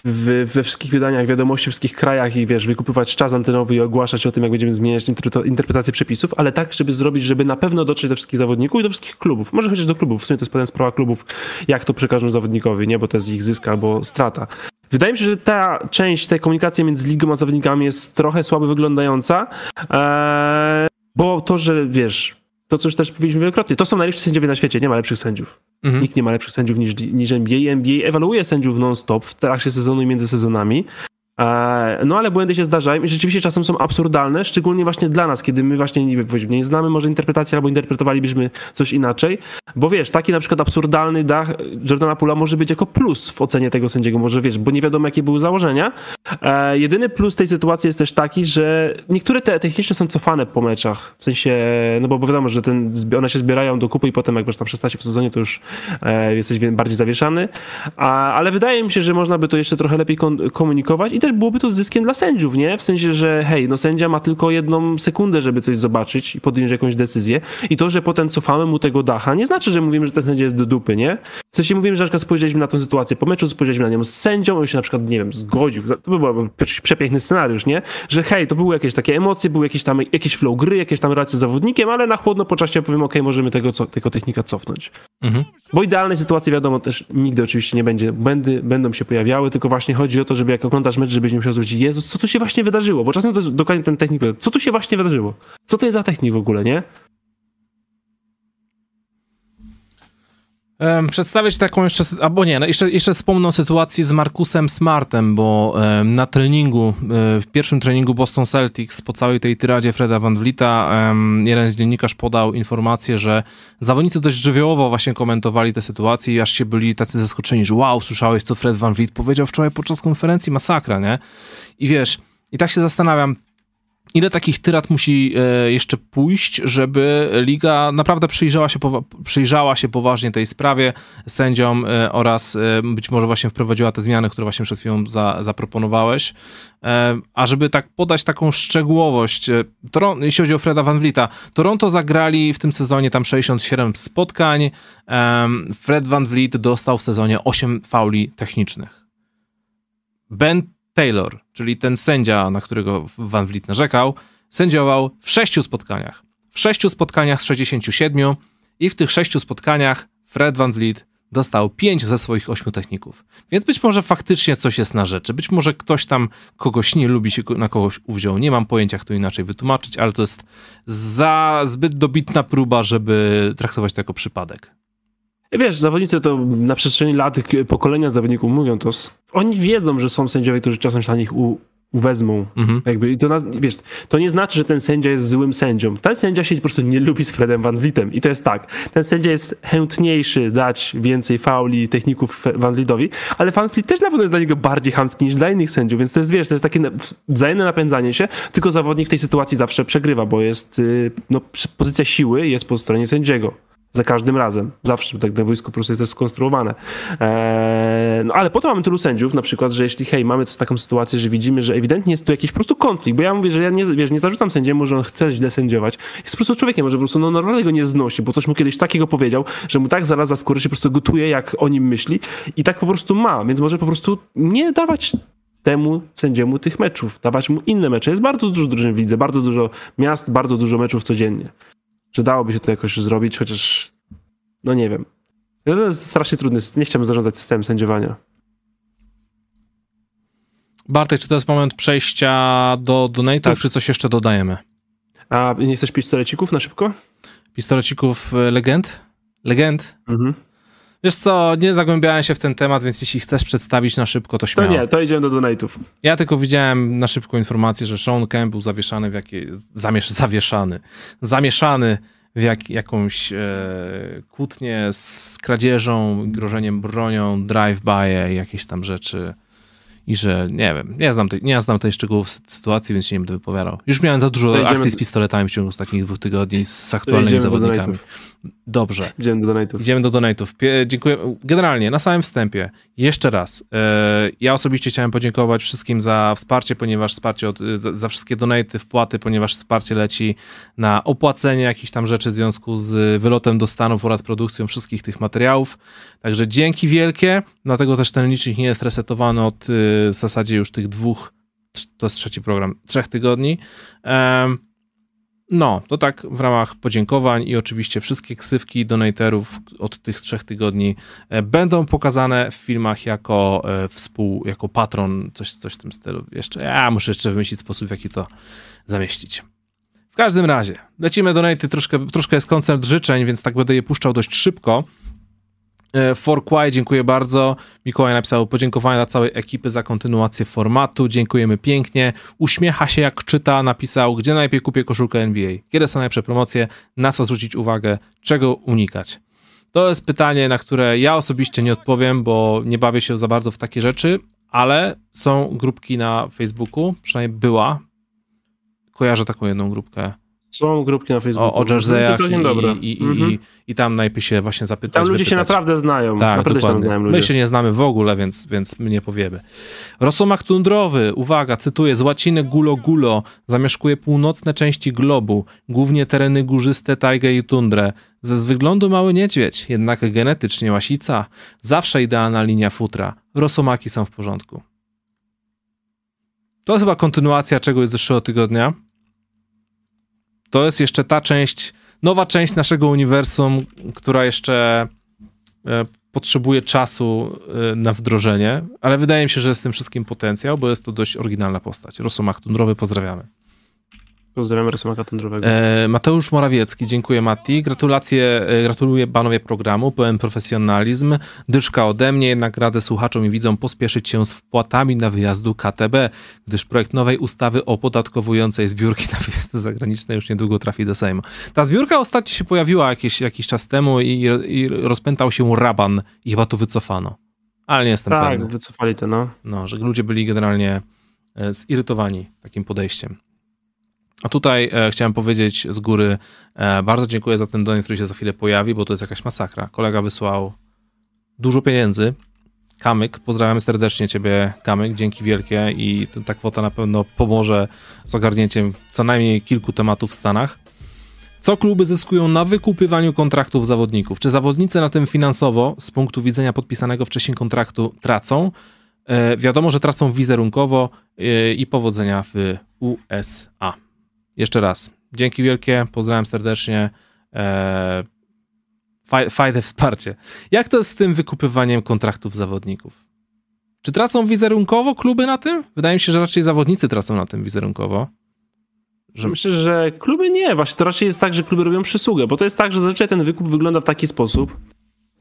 w, we wszystkich wydaniach wiadomości, w wszystkich krajach i wiesz, wykupywać czas antenowy i ogłaszać o tym, jak będziemy zmieniać interpretację przepisów, ale tak, żeby zrobić, żeby na pewno dotrzeć do wszystkich zawodników i do wszystkich klubów. Może chociaż do klubów, w sumie to jest pewna sprawa klubów, jak to przekażą zawodnikowi, nie, bo to jest ich zysk albo strata. Wydaje mi się, że ta część tej komunikacji między ligą a zawodnikami jest trochę słabo wyglądająca, ee, bo to, że wiesz, to co już też powiedzieliśmy wielokrotnie, to są najlepsi sędziowie na świecie, nie ma lepszych sędziów. Mhm. Nikt nie ma lepszych sędziów niż, niż NBA. NBA ewaluuje sędziów non-stop w trakcie sezonu i między sezonami. E, no ale błędy się zdarzają i rzeczywiście czasem są absurdalne, szczególnie właśnie dla nas, kiedy my właśnie nie, nie znamy może interpretacji albo interpretowalibyśmy coś inaczej, bo wiesz, taki na przykład absurdalny dach Jordana Pula może być jako plus w ocenie tego sędziego, może wiesz, bo nie wiadomo jakie były założenia. E, jedyny plus tej sytuacji jest też taki, że niektóre te techniczne są cofane po meczach, w sensie, no bo, wiadomo, że ten, one się zbierają do kupy i potem jak masz tam 16 w sezonie, to już e, jesteś bardziej zawieszany, ale wydaje mi się, że można by to jeszcze trochę lepiej komunikować i też byłoby to zyskiem dla sędziów, nie? W sensie, że hej, no sędzia ma tylko jedną sekundę, żeby coś zobaczyć i podjąć jakąś decyzję i to, że potem cofamy mu tego dacha, nie znaczy, że mówimy, że ten sędzia jest do dupy, nie? W sensie mówimy, że na przykład spojrzeliśmy na tę sytuację po meczu, spojrzeliśmy na nią z sędzią, on się na przykład, nie wiem, zgodził. To by był przepiękny scenariusz, nie? Że hej, to były jakieś takie emocje, były jakieś tam, jakiś flow gry, jakieś tam relacje z zawodnikiem, ale na chłodno po czasie powiem, ok, możemy tego, co, tego technika cofnąć. Mhm. Bo idealnej sytuacji, wiadomo, też nigdy oczywiście nie będzie. Błędy będą się pojawiały, tylko właśnie chodzi o to, żeby jak oglądasz mecz, żebyś nie musiał zwrócić, Jezus, co tu się właśnie wydarzyło? Bo czasem to jest dokładnie ten technik, co tu się właśnie wydarzyło? Co to jest za technik w ogóle, nie? Przedstawić taką jeszcze, albo nie, no jeszcze, jeszcze wspomnę sytuacji z Markusem Smartem, bo na treningu, e, w pierwszym treningu Boston Celtics po całej tej tyradzie Freda Van Vlieta, jeden z dziennikarz podał informację, że zawodnicy dość żywiołowo właśnie komentowali tę sytuację i aż się byli tacy zaskoczeni, że wow, słyszałeś co Fred Van Vliet powiedział wczoraj podczas konferencji, masakra, nie? I wiesz, i tak się zastanawiam, ile takich tyrat musi e, jeszcze pójść, żeby liga naprawdę przyjrzała się, przyjrzała się poważnie tej sprawie sędziom e, oraz e, być może właśnie wprowadziła te zmiany, które właśnie przed chwilą za, zaproponowałeś. A żeby tak podać taką szczegółowość, Toron jeśli chodzi o Freda Van Vlieta, Toronto zagrali w tym sezonie tam 67 spotkań, Fred Van Vliet dostał w sezonie 8 fauli technicznych. Ben Taylor, czyli ten sędzia, na którego Van Vliet narzekał, sędziował w sześciu spotkaniach. W sześciu spotkaniach z 67 i w tych sześciu spotkaniach Fred Van Vliet dostał pięć ze swoich ośmiu techników. Więc być może faktycznie coś jest na rzeczy. Być może ktoś tam kogoś nie lubi, się na kogoś uwziął. Nie mam pojęcia, jak to inaczej wytłumaczyć, ale to jest za zbyt dobitna próba, żeby traktować to jako przypadek. Wiesz, zawodnicy to na przestrzeni lat pokolenia zawodników mówią to. Oni wiedzą, że są sędziowie, którzy czasem się na nich u, uwezmą. Mhm. Jakby, i to, wiesz, to nie znaczy, że ten sędzia jest złym sędzią. Ten sędzia się po prostu nie lubi z Fredem Van Vlietem. I to jest tak. Ten sędzia jest chętniejszy dać więcej fauli techników Van Vlietowi, ale Van Vliet też na pewno jest dla niego bardziej chamski niż dla innych sędziów, więc to jest, wiesz, to jest takie wzajemne napędzanie się, tylko zawodnik w tej sytuacji zawsze przegrywa, bo jest, y, no, pozycja siły jest po stronie sędziego za każdym razem. Zawsze tak na wojsku po prostu jest to skonstruowane. Eee, no ale potem mamy tylu sędziów, na przykład, że jeśli hej, mamy taką sytuację, że widzimy, że ewidentnie jest tu jakiś po prostu konflikt, bo ja mówię, że ja nie, wiesz, nie zarzucam sędziemu, że on chce źle sędziować. Jest po prostu człowiekiem, że po prostu no, normalnie go nie znosi, bo coś mu kiedyś takiego powiedział, że mu tak zaraz za skórę się po prostu gotuje, jak o nim myśli i tak po prostu ma, więc może po prostu nie dawać temu sędziemu tych meczów, dawać mu inne mecze. Jest bardzo dużo drużyn widzę, bardzo dużo miast, bardzo dużo meczów codziennie że dałoby się to jakoś zrobić, chociaż no nie wiem. No to jest strasznie trudny, nie chciałbym zarządzać systemem sędziowania. Bartek, czy to jest moment przejścia do donate'ów, tak. czy coś jeszcze dodajemy? A nie chcesz pistolecików na szybko? Pistolecików e, legend? Legend? Mhm. Wiesz co, nie zagłębiałem się w ten temat, więc jeśli chcesz przedstawić na szybko, to śmiało. To nie, to idziemy do donate'ów. Ja tylko widziałem na szybko informację, że Sean Kemp był zawieszany w jakiej... Zamiesz... Zawieszany. Zamieszany w jak, jakąś e, kłótnię z kradzieżą, grożeniem bronią, drive-by, jakieś tam rzeczy. i że nie wiem, nie znam, tej, nie znam tej szczegółów sytuacji, więc się nie będę wypowiadał. Już miałem za dużo Idziemy akcji z pistoletami w ciągu ostatnich dwóch tygodni z aktualnymi Idziemy zawodnikami. Dobrze. Idziemy do donate'ów. Idziemy do donate'ów. Pie- Dziękuję. Generalnie, na samym wstępie, jeszcze raz, e, ja osobiście chciałem podziękować wszystkim za wsparcie, ponieważ wsparcie od, za, wszystkie donaty, wpłaty, ponieważ wsparcie leci na opłacenie jakichś tam rzeczy w związku z wylotem do Stanów oraz produkcją wszystkich tych materiałów. Także dzięki wielkie, dlatego też ten licznik nie jest resetowany od y, w zasadzie już tych dwóch, to jest trzeci program, trzech tygodni. No, to tak w ramach podziękowań i oczywiście wszystkie ksywki donaterów od tych trzech tygodni e, będą pokazane w filmach jako e, współ, jako patron, coś, coś w tym stylu. Jeszcze, ja muszę jeszcze wymyślić sposób, w jaki to zamieścić. W każdym razie, lecimy donaty, troszkę, troszkę jest koncert życzeń, więc tak będę je puszczał dość szybko. E, For Quay, dziękuję bardzo. Mikołaj napisał podziękowania dla całej ekipy za kontynuację formatu. Dziękujemy pięknie. Uśmiecha się jak czyta, napisał, gdzie najlepiej kupię koszulkę NBA. Kiedy są najlepsze promocje, na co zwrócić uwagę, czego unikać. To jest pytanie, na które ja osobiście nie odpowiem, bo nie bawię się za bardzo w takie rzeczy, ale są grupki na Facebooku, przynajmniej była. Kojarzę taką jedną grupkę Są grupki na Facebooku. o, o jerseyach i, i, i, Mhm. i, tam najpierw się właśnie zapytać. Tam ludzie się wypytać. naprawdę znają. Tak, naprawdę się tam dokładnie. znają ludzie. My się nie znamy w ogóle, więc, więc my nie powiemy. Rosomak tundrowy, uwaga, cytuję, z łaciny gulo gulo, zamieszkuje północne części globu, głównie tereny górzyste, tajgę i tundrę. Ze z wyglądu mały niedźwiedź, jednak genetycznie łasica. Zawsze idealna linia futra. Rosomaki są w porządku. To jest chyba kontynuacja czegoś z zeszłego tygodnia. To jest jeszcze ta część, nowa część naszego uniwersum, która jeszcze e, potrzebuje czasu e, na wdrożenie, ale wydaje mi się, że jest w tym wszystkim potencjał, bo jest to dość oryginalna postać. Rosomach Tundrowy, pozdrawiamy. Pozdrawiam Rosomaka Tundrowego. E, Mateusz Morawiecki, dziękuję Mati. Gratulacje, e, gratuluję panowie programu, pełen profesjonalizm. Dyszka ode mnie, jednak radzę słuchaczom i widzom pospieszyć się z wpłatami na wyjazdu KTB, gdyż projekt nowej ustawy opodatkowującej zbiórki na wyjazdy zagraniczne już niedługo trafi do Sejmu. Ta zbiórka ostatnio się pojawiła jakiś, jakiś czas temu i, i rozpętał się raban i chyba to wycofano. Ale nie jestem tak, pewny. wycofali to, no. No, że ludzie byli generalnie e, zirytowani takim podejściem. A tutaj e, chciałem powiedzieć z góry, e, bardzo dziękuję za ten donate, który się za chwilę pojawi, bo to jest jakaś masakra. Kolega wysłał dużo pieniędzy. Kamyk, pozdrawiam serdecznie ciebie, Kamyk, dzięki wielkie i ta kwota na pewno pomoże z ogarnięciem co najmniej kilku tematów w Stanach. Co kluby zyskują na wykupywaniu kontraktów zawodników? Czy zawodnicy na tym finansowo, z punktu widzenia podpisanego wcześniej kontraktu, tracą? E, wiadomo, że tracą wizerunkowo e, i powodzenia w USA. Jeszcze raz, dzięki wielkie, pozdrawiam serdecznie. E, faj- fajne wsparcie. Jak to jest z tym wykupywaniem kontraktów zawodników? Czy tracą wizerunkowo kluby na tym? Wydaje mi się, że raczej zawodnicy tracą na tym wizerunkowo. Że- Myślę, że kluby nie. Właśnie to raczej jest tak, że kluby robią przysługę, bo to jest tak, że zazwyczaj ten wykup wygląda w taki sposób,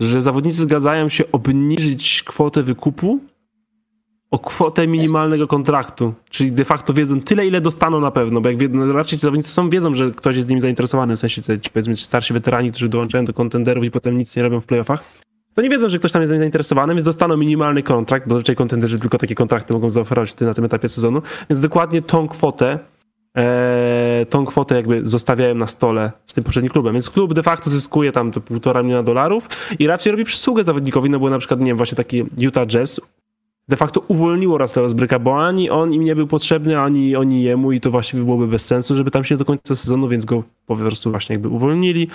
że zawodnicy zgadzają się obniżyć kwotę wykupu o kwotę minimalnego kontraktu. Czyli de facto wiedzą tyle, ile dostaną na pewno, bo jak wie, no raczej ci zawodnicy są, wiedzą, że ktoś jest nimi zainteresowany, w sensie te, powiedzmy starsi weterani, którzy dołączają do kontenderów i potem nic nie robią w playoffach, to nie wiedzą, że ktoś tam jest nimi zainteresowany, więc dostaną minimalny kontrakt, bo zazwyczaj kontenderzy tylko takie kontrakty mogą zaoferować na tym etapie sezonu, więc dokładnie tą kwotę e, tą kwotę jakby zostawiają na stole z tym poprzednim klubem. Więc klub de facto zyskuje tam to półtora miliona dolarów i raczej robi przysługę zawodnikowi, no bo na przykład, nie wiem, właśnie taki Utah Jazz de facto uwolniło Russella Westbrooka, bo ani on im nie był potrzebny, ani oni jemu i to właściwie byłoby bez sensu, żeby tam się do końca sezonu, więc go po prostu właśnie jakby uwolnili.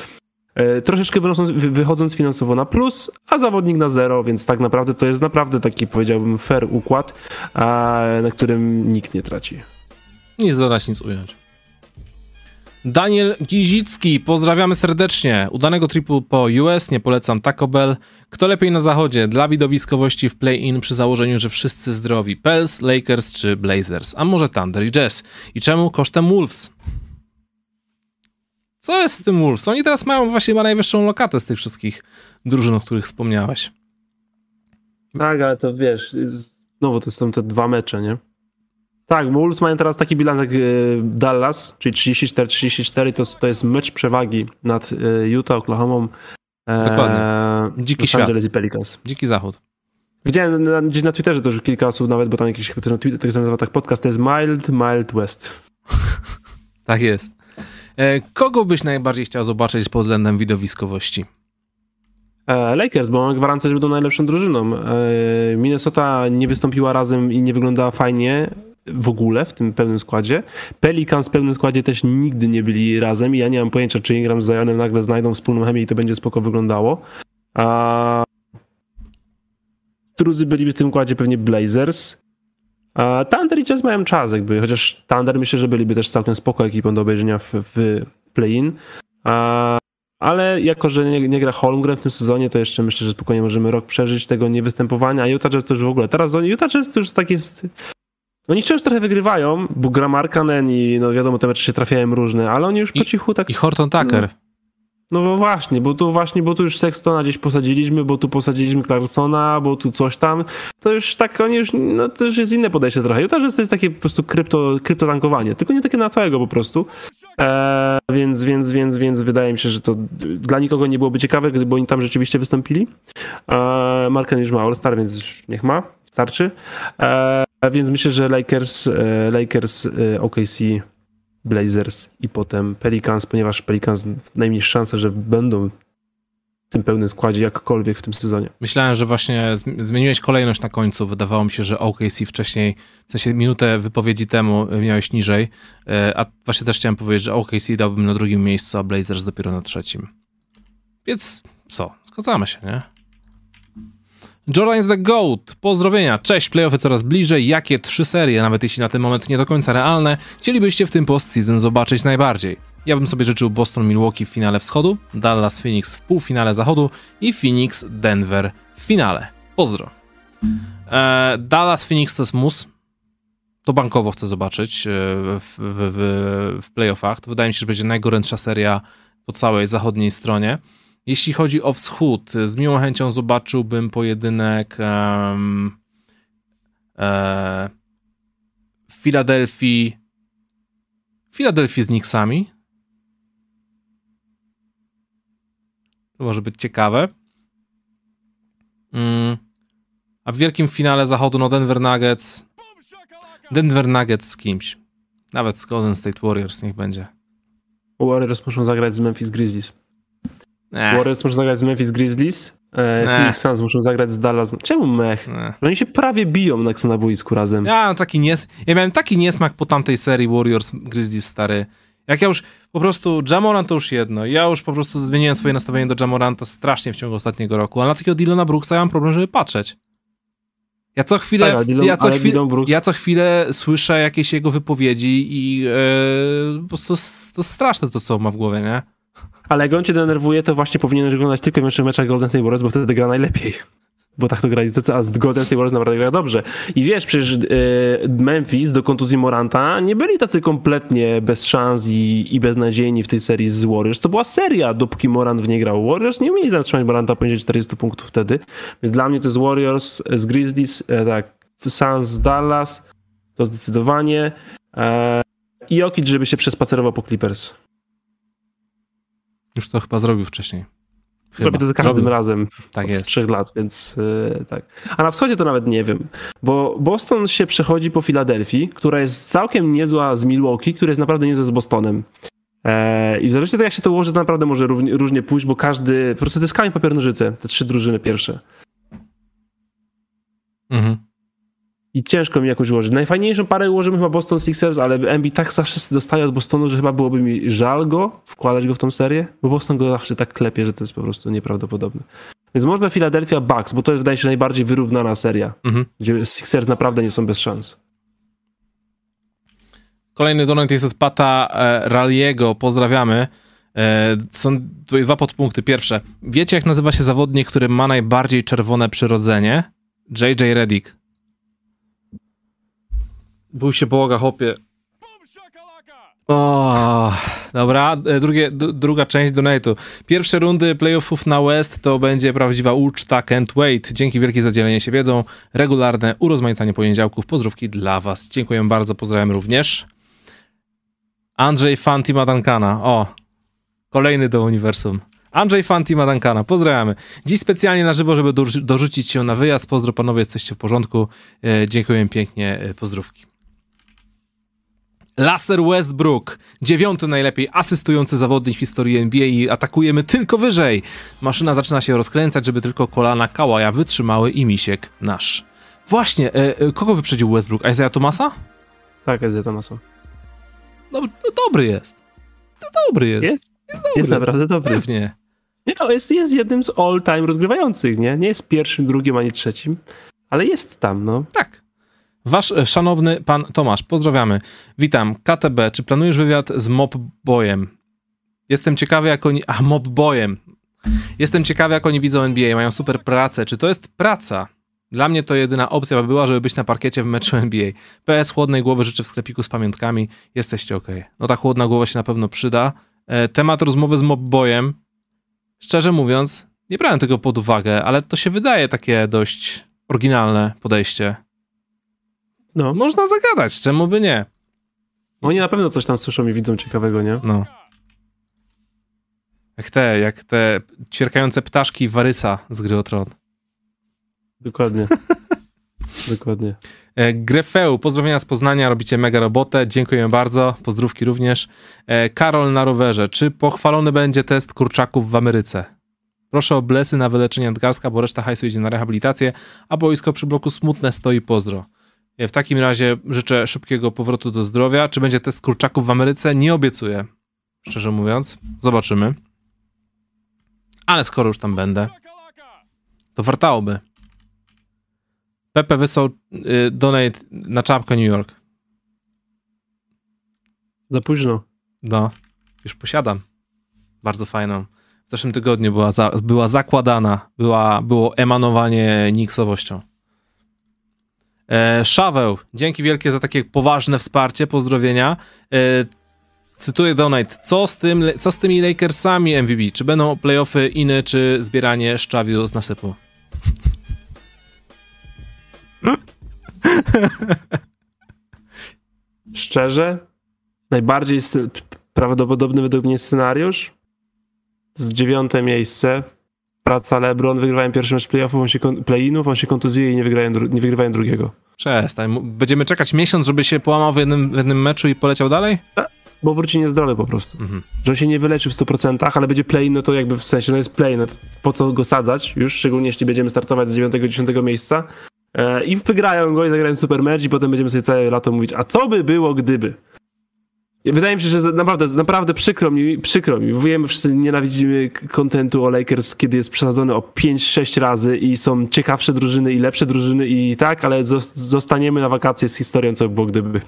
E, troszeczkę wynosząc, wy- wychodząc finansowo na plus, a zawodnik na zero, więc tak naprawdę to jest naprawdę taki, powiedziałbym, fair układ, na którym nikt nie traci. Nic dodać, nic ująć. Daniel Gizicki, pozdrawiamy serdecznie. Udanego tripu po US, nie polecam Taco Bell. Kto lepiej na zachodzie? Dla widowiskowości w play-in przy założeniu, że wszyscy zdrowi. Pels, Lakers czy Blazers? A może Thunder i Jazz? I czemu kosztem Wolves? Co jest z tym Wolves? Oni teraz mają właśnie chyba najwyższą lokatę z tych wszystkich drużyn, o których wspomniałeś. Tak, ale to wiesz, znowu to są te dwa mecze, nie? Tak, Wolves mają teraz taki bilans jak e, Dallas, czyli 34-34, to, to jest mecz przewagi nad e, Utah, Oklahoma, e, Dokładnie. Dziki Los świat. Angeles i Pelicans. Dziki zachód. Widziałem na, gdzieś na Twitterze też kilka osób nawet, bo tam jakiś ktoś na Twitter, tak nazywa tak podcast, to jest Mild, Mild West. tak jest. Kogo byś najbardziej chciał zobaczyć pod względem widowiskowości? Lakers, bo mam gwarancję, że będą najlepszą drużyną. Minnesota nie wystąpiła razem i nie wyglądała fajnie w ogóle w tym pełnym składzie. Pelicans w pełnym składzie też nigdy nie byli razem i ja nie mam pojęcia, czy Ingram z Zionem nagle znajdą wspólną chemię i to będzie spoko wyglądało. A drudzy byli w tym składzie pewnie Blazers. A Thunder i Jazz mają czas jakby, chociaż Thunder myślę, że byliby też całkiem spoko ekipą do obejrzenia w, w play-in. A ale jako, że nie, nie gra Holmgren w tym sezonie, to jeszcze myślę, że spokojnie możemy rok przeżyć tego niewystępowania. A Utah Jazz to już w ogóle. Teraz Utah Jazz to już tak jest... Oni wciąż trochę wygrywają, bo gra Markanen i no wiadomo, te mecze się trafiają różne, ale oni już I, po cichu tak... I Horton Tucker. No, no właśnie, bo tu właśnie, bo tu już Sextona gdzieś posadziliśmy, bo tu posadziliśmy Clarksona, bo tu coś tam. To już tak, oni już, no to już jest inne podejście trochę. Utah Jazz to jest takie po prostu krypto, kryptotankowanie, tylko nie takie na całego po prostu. E, więc, więc, więc, więc wydaje mi się, że to dla nikogo nie byłoby ciekawe, gdyby oni tam rzeczywiście wystąpili. E, Marken już ma All-Star, więc niech ma, starczy. E, więc myślę, że Lakers, e, Lakers e, OKC, Blazers i potem Pelicans, ponieważ Pelicans najmniej szanse, że będą w tym pełnym składzie jakkolwiek w tym sezonie. Myślałem, że właśnie zmieniłeś kolejność na końcu. Wydawało mi się, że OKC wcześniej, w sensie minutę wypowiedzi temu miałeś niżej, a właśnie też chciałem powiedzieć, że OKC dałbym na drugim miejscu, a Blazers dopiero na trzecim. Więc co? Zgadzamy się, nie? Jordan is the GOAT. Pozdrowienia. Cześć, playoffy coraz bliżej. Jakie trzy serie, nawet jeśli na ten moment nie do końca realne, chcielibyście w tym postseason zobaczyć najbardziej? Ja bym sobie życzył Boston-Milwaukee w finale wschodu, Dallas-Phoenix w półfinale zachodu i Phoenix-Denver w finale. Pozdro. Eee, Dallas-Phoenix to jest mus. To bankowo chcę zobaczyć e, w, w, w, w playoffach. To wydaje mi się, że będzie najgorętsza seria po całej zachodniej stronie. Jeśli chodzi o wschód, z miłą chęcią zobaczyłbym pojedynek um, e, Filadelfii Filadelfii z Knicksami. To może być ciekawe. Mm. A w wielkim finale zachodu, no Denver Nuggets. Denver Nuggets z kimś. Nawet z Golden State Warriors niech będzie. Warriors muszą zagrać z Memphis Grizzlies. Ech. Warriors muszą zagrać z Memphis Grizzlies, e, Phoenix Suns muszą zagrać z Dallas. Czemu mech? Ech. Oni się prawie biją na, na boisku razem. Ja, taki nies... ja miałem taki niesmak po tamtej serii Warriors Grizzlies stary. Jak ja już po prostu Jamorant to już jedno. Ja już po prostu zmieniłem swoje nastawienie do Jamoranta strasznie w ciągu ostatniego roku, a na takiego Dylona Brooksa ja mam problem, żeby patrzeć. Ja co chwilę, tak, Dylan, ja, co chwilę ja co chwilę słyszę jakieś jego wypowiedzi i yy, po prostu to straszne to, co ma w głowie, nie? Ale jak on cię denerwuje, to właśnie powinieneś oglądać tylko i wyłącznie meczach Golden State Warriors, bo wtedy gra najlepiej. Bo tak to grali, a z Golden State Warriors naprawdę gra dobrze. I wiesz, przecież yy, Memphis do kontuzji Moranta nie byli tacy kompletnie bez szans i, i beznadziejni w tej serii z Warriors. To była seria, dopóki Morant w niej grał. Warriors nie umieli zatrzymać Moranta poniżej 40 punktów wtedy. Więc dla mnie to jest Warriors z Grizzlies, e, tak, Suns z Dallas, to zdecydowanie. E, I Jokic, żeby się przespacerował po Clippers. Już to chyba zrobił wcześniej. Chyba. Robi to za każdym Zrobił. razem tak od trzech lat, więc yy, tak. A na wschodzie to nawet nie wiem, bo Boston się przechodzi po Filadelfii, która jest całkiem niezła z Milwaukee, która jest naprawdę niezła z Bostonem. Eee, I w zależności od tego, jak się to ułoży, to naprawdę może różnie, różnie pójść, bo każdy, po prostu to jest kamień papier nożyce, te trzy drużyny pierwsze. Mhm i ciężko mi jakoś ułożyć. Najfajniejszą parę ułożymy chyba Boston Sixers, ale MB tak zawsze dostaje od Bostonu, że chyba byłoby mi żal go, wkładać go w tą serię, bo Boston go zawsze tak klepie, że to jest po prostu nieprawdopodobne. Więc można Philadelphia Bucks, bo to wydaje się najbardziej wyrównana seria, mhm. gdzie Sixers naprawdę nie są bez szans. Kolejny donate jest od Pata e, Raliego, pozdrawiamy. E, są tutaj dwa podpunkty. Pierwsze, wiecie jak nazywa się zawodnik, który ma najbardziej czerwone przyrodzenie? JJ Redick. Bój się Boga, hopie. O, dobra, e, drugie, druga część donate'u. Pierwsze rundy playoffów na West to będzie prawdziwa uczta, can't wait. Dzięki wielkie za dzielenie się wiedzą. Regularne urozmaicanie poniedziałków. Pozdrówki dla was. Dziękuję bardzo, pozdrawiam również. Andrzej Fanti Madankana. O, kolejny do uniwersum. Andrzej Fantima Dankana, pozdrawiamy. Dziś specjalnie na żywo, żeby dorzu- dorzucić się na wyjazd. Pozdro panowie, jesteście w porządku. E, dziękuję pięknie, e, pozdrówki. Laser Westbrook, dziewiąty najlepiej asystujący zawodnik w historii NBA i atakujemy tylko wyżej. Maszyna zaczyna się rozkręcać, żeby tylko kolana Kałaja wytrzymały i misiek nasz. Właśnie, e, e, kogo wyprzedził Westbrook? Isaiah Thomasa? Tak, jest Thomason. No, no dobry jest. To dobry jest. Jest? dobry. Jest naprawdę dobry. Pewnie. Nie no, jest, jest jednym z all-time rozgrywających, nie? Nie jest pierwszym, drugim, ani trzecim, ale jest tam, no. Tak. Wasz e, szanowny pan Tomasz, pozdrawiamy. Witam. KTB, czy planujesz wywiad z Mobboyem? Jestem ciekawy, jak oni... A, Mobboyem. Jestem ciekawy, jak oni widzą NBA. Mają super pracę. Czy to jest praca? Dla mnie to jedyna opcja by była, żeby być na parkiecie w meczu NBA. PS chłodnej głowy życzę w sklepiku z pamiątkami. Jesteście ok. No ta chłodna głowa się na pewno przyda. E, temat rozmowy z Mobboyem. Szczerze mówiąc, nie brałem tego pod uwagę, ale to się wydaje takie dość oryginalne podejście. No, Można zagadać, czemu by nie? oni na pewno coś tam słyszą i widzą ciekawego, nie? No. Jak te, jak te ćwierkające ptaszki Warysa z gry o Tron. Dokładnie. Dokładnie. E, Grefeu, pozdrowienia z Poznania, robicie mega robotę, dziękuję bardzo, pozdrówki również. E, Karol na rowerze, czy pochwalony będzie test kurczaków w Ameryce? Proszę o blesy na wyleczenie nadgarstka, bo reszta hajsu idzie na rehabilitację, a boisko przy bloku smutne stoi pozdro. E, W takim razie życzę szybkiego powrotu do zdrowia. Czy będzie test kurczaków w Ameryce? Nie obiecuję, szczerze mówiąc. Zobaczymy. Ale skoro już tam będę, to wartałoby. Pepe wysłał y, donate na czapkę New York. Za późno. No, już posiadam. Bardzo fajną. W zeszłym tygodniu była, za, była zakładana, była, było emanowanie niksowością. E, Szaweł, dzięki wielkie za takie poważne wsparcie, pozdrowienia. E, cytuję donate. Co z, tym, co z tymi Lakersami MVP? Czy będą playoffy iny, czy zbieranie szczawiu z nasypu? Szczerze, najbardziej prawdopodobny według mnie scenariusz z dziewiąte miejsce. Praca LeBron, wygrywają pierwszy mecz playoffów, on się play-inów, on się kontuzuje i nie wygrywają, dru- nie wygrywają drugiego. Przestań. Będziemy czekać miesiąc, żeby się połamał w jednym, w jednym meczu i poleciał dalej? Bo wróci niezdrowy po prostu. Mhm. Że on się nie wyleczy w 100%, ale będzie play, no to jakby w sensie, no jest play, no to po co go sadzać już, szczególnie jeśli będziemy startować z 9-10 miejsca. E, I wygrają go i zagrają super mecz i potem będziemy sobie całe lato mówić, a co by było gdyby? Wydaje mi się, że naprawdę, naprawdę przykro mi, przykro mi. Wiemy, wszyscy nienawidzimy kontentu o Lakers, kiedy jest przesadzony o 5-6 razy i są ciekawsze drużyny i lepsze drużyny i tak, ale zos- zostaniemy na wakacje z historią, co by było gdyby.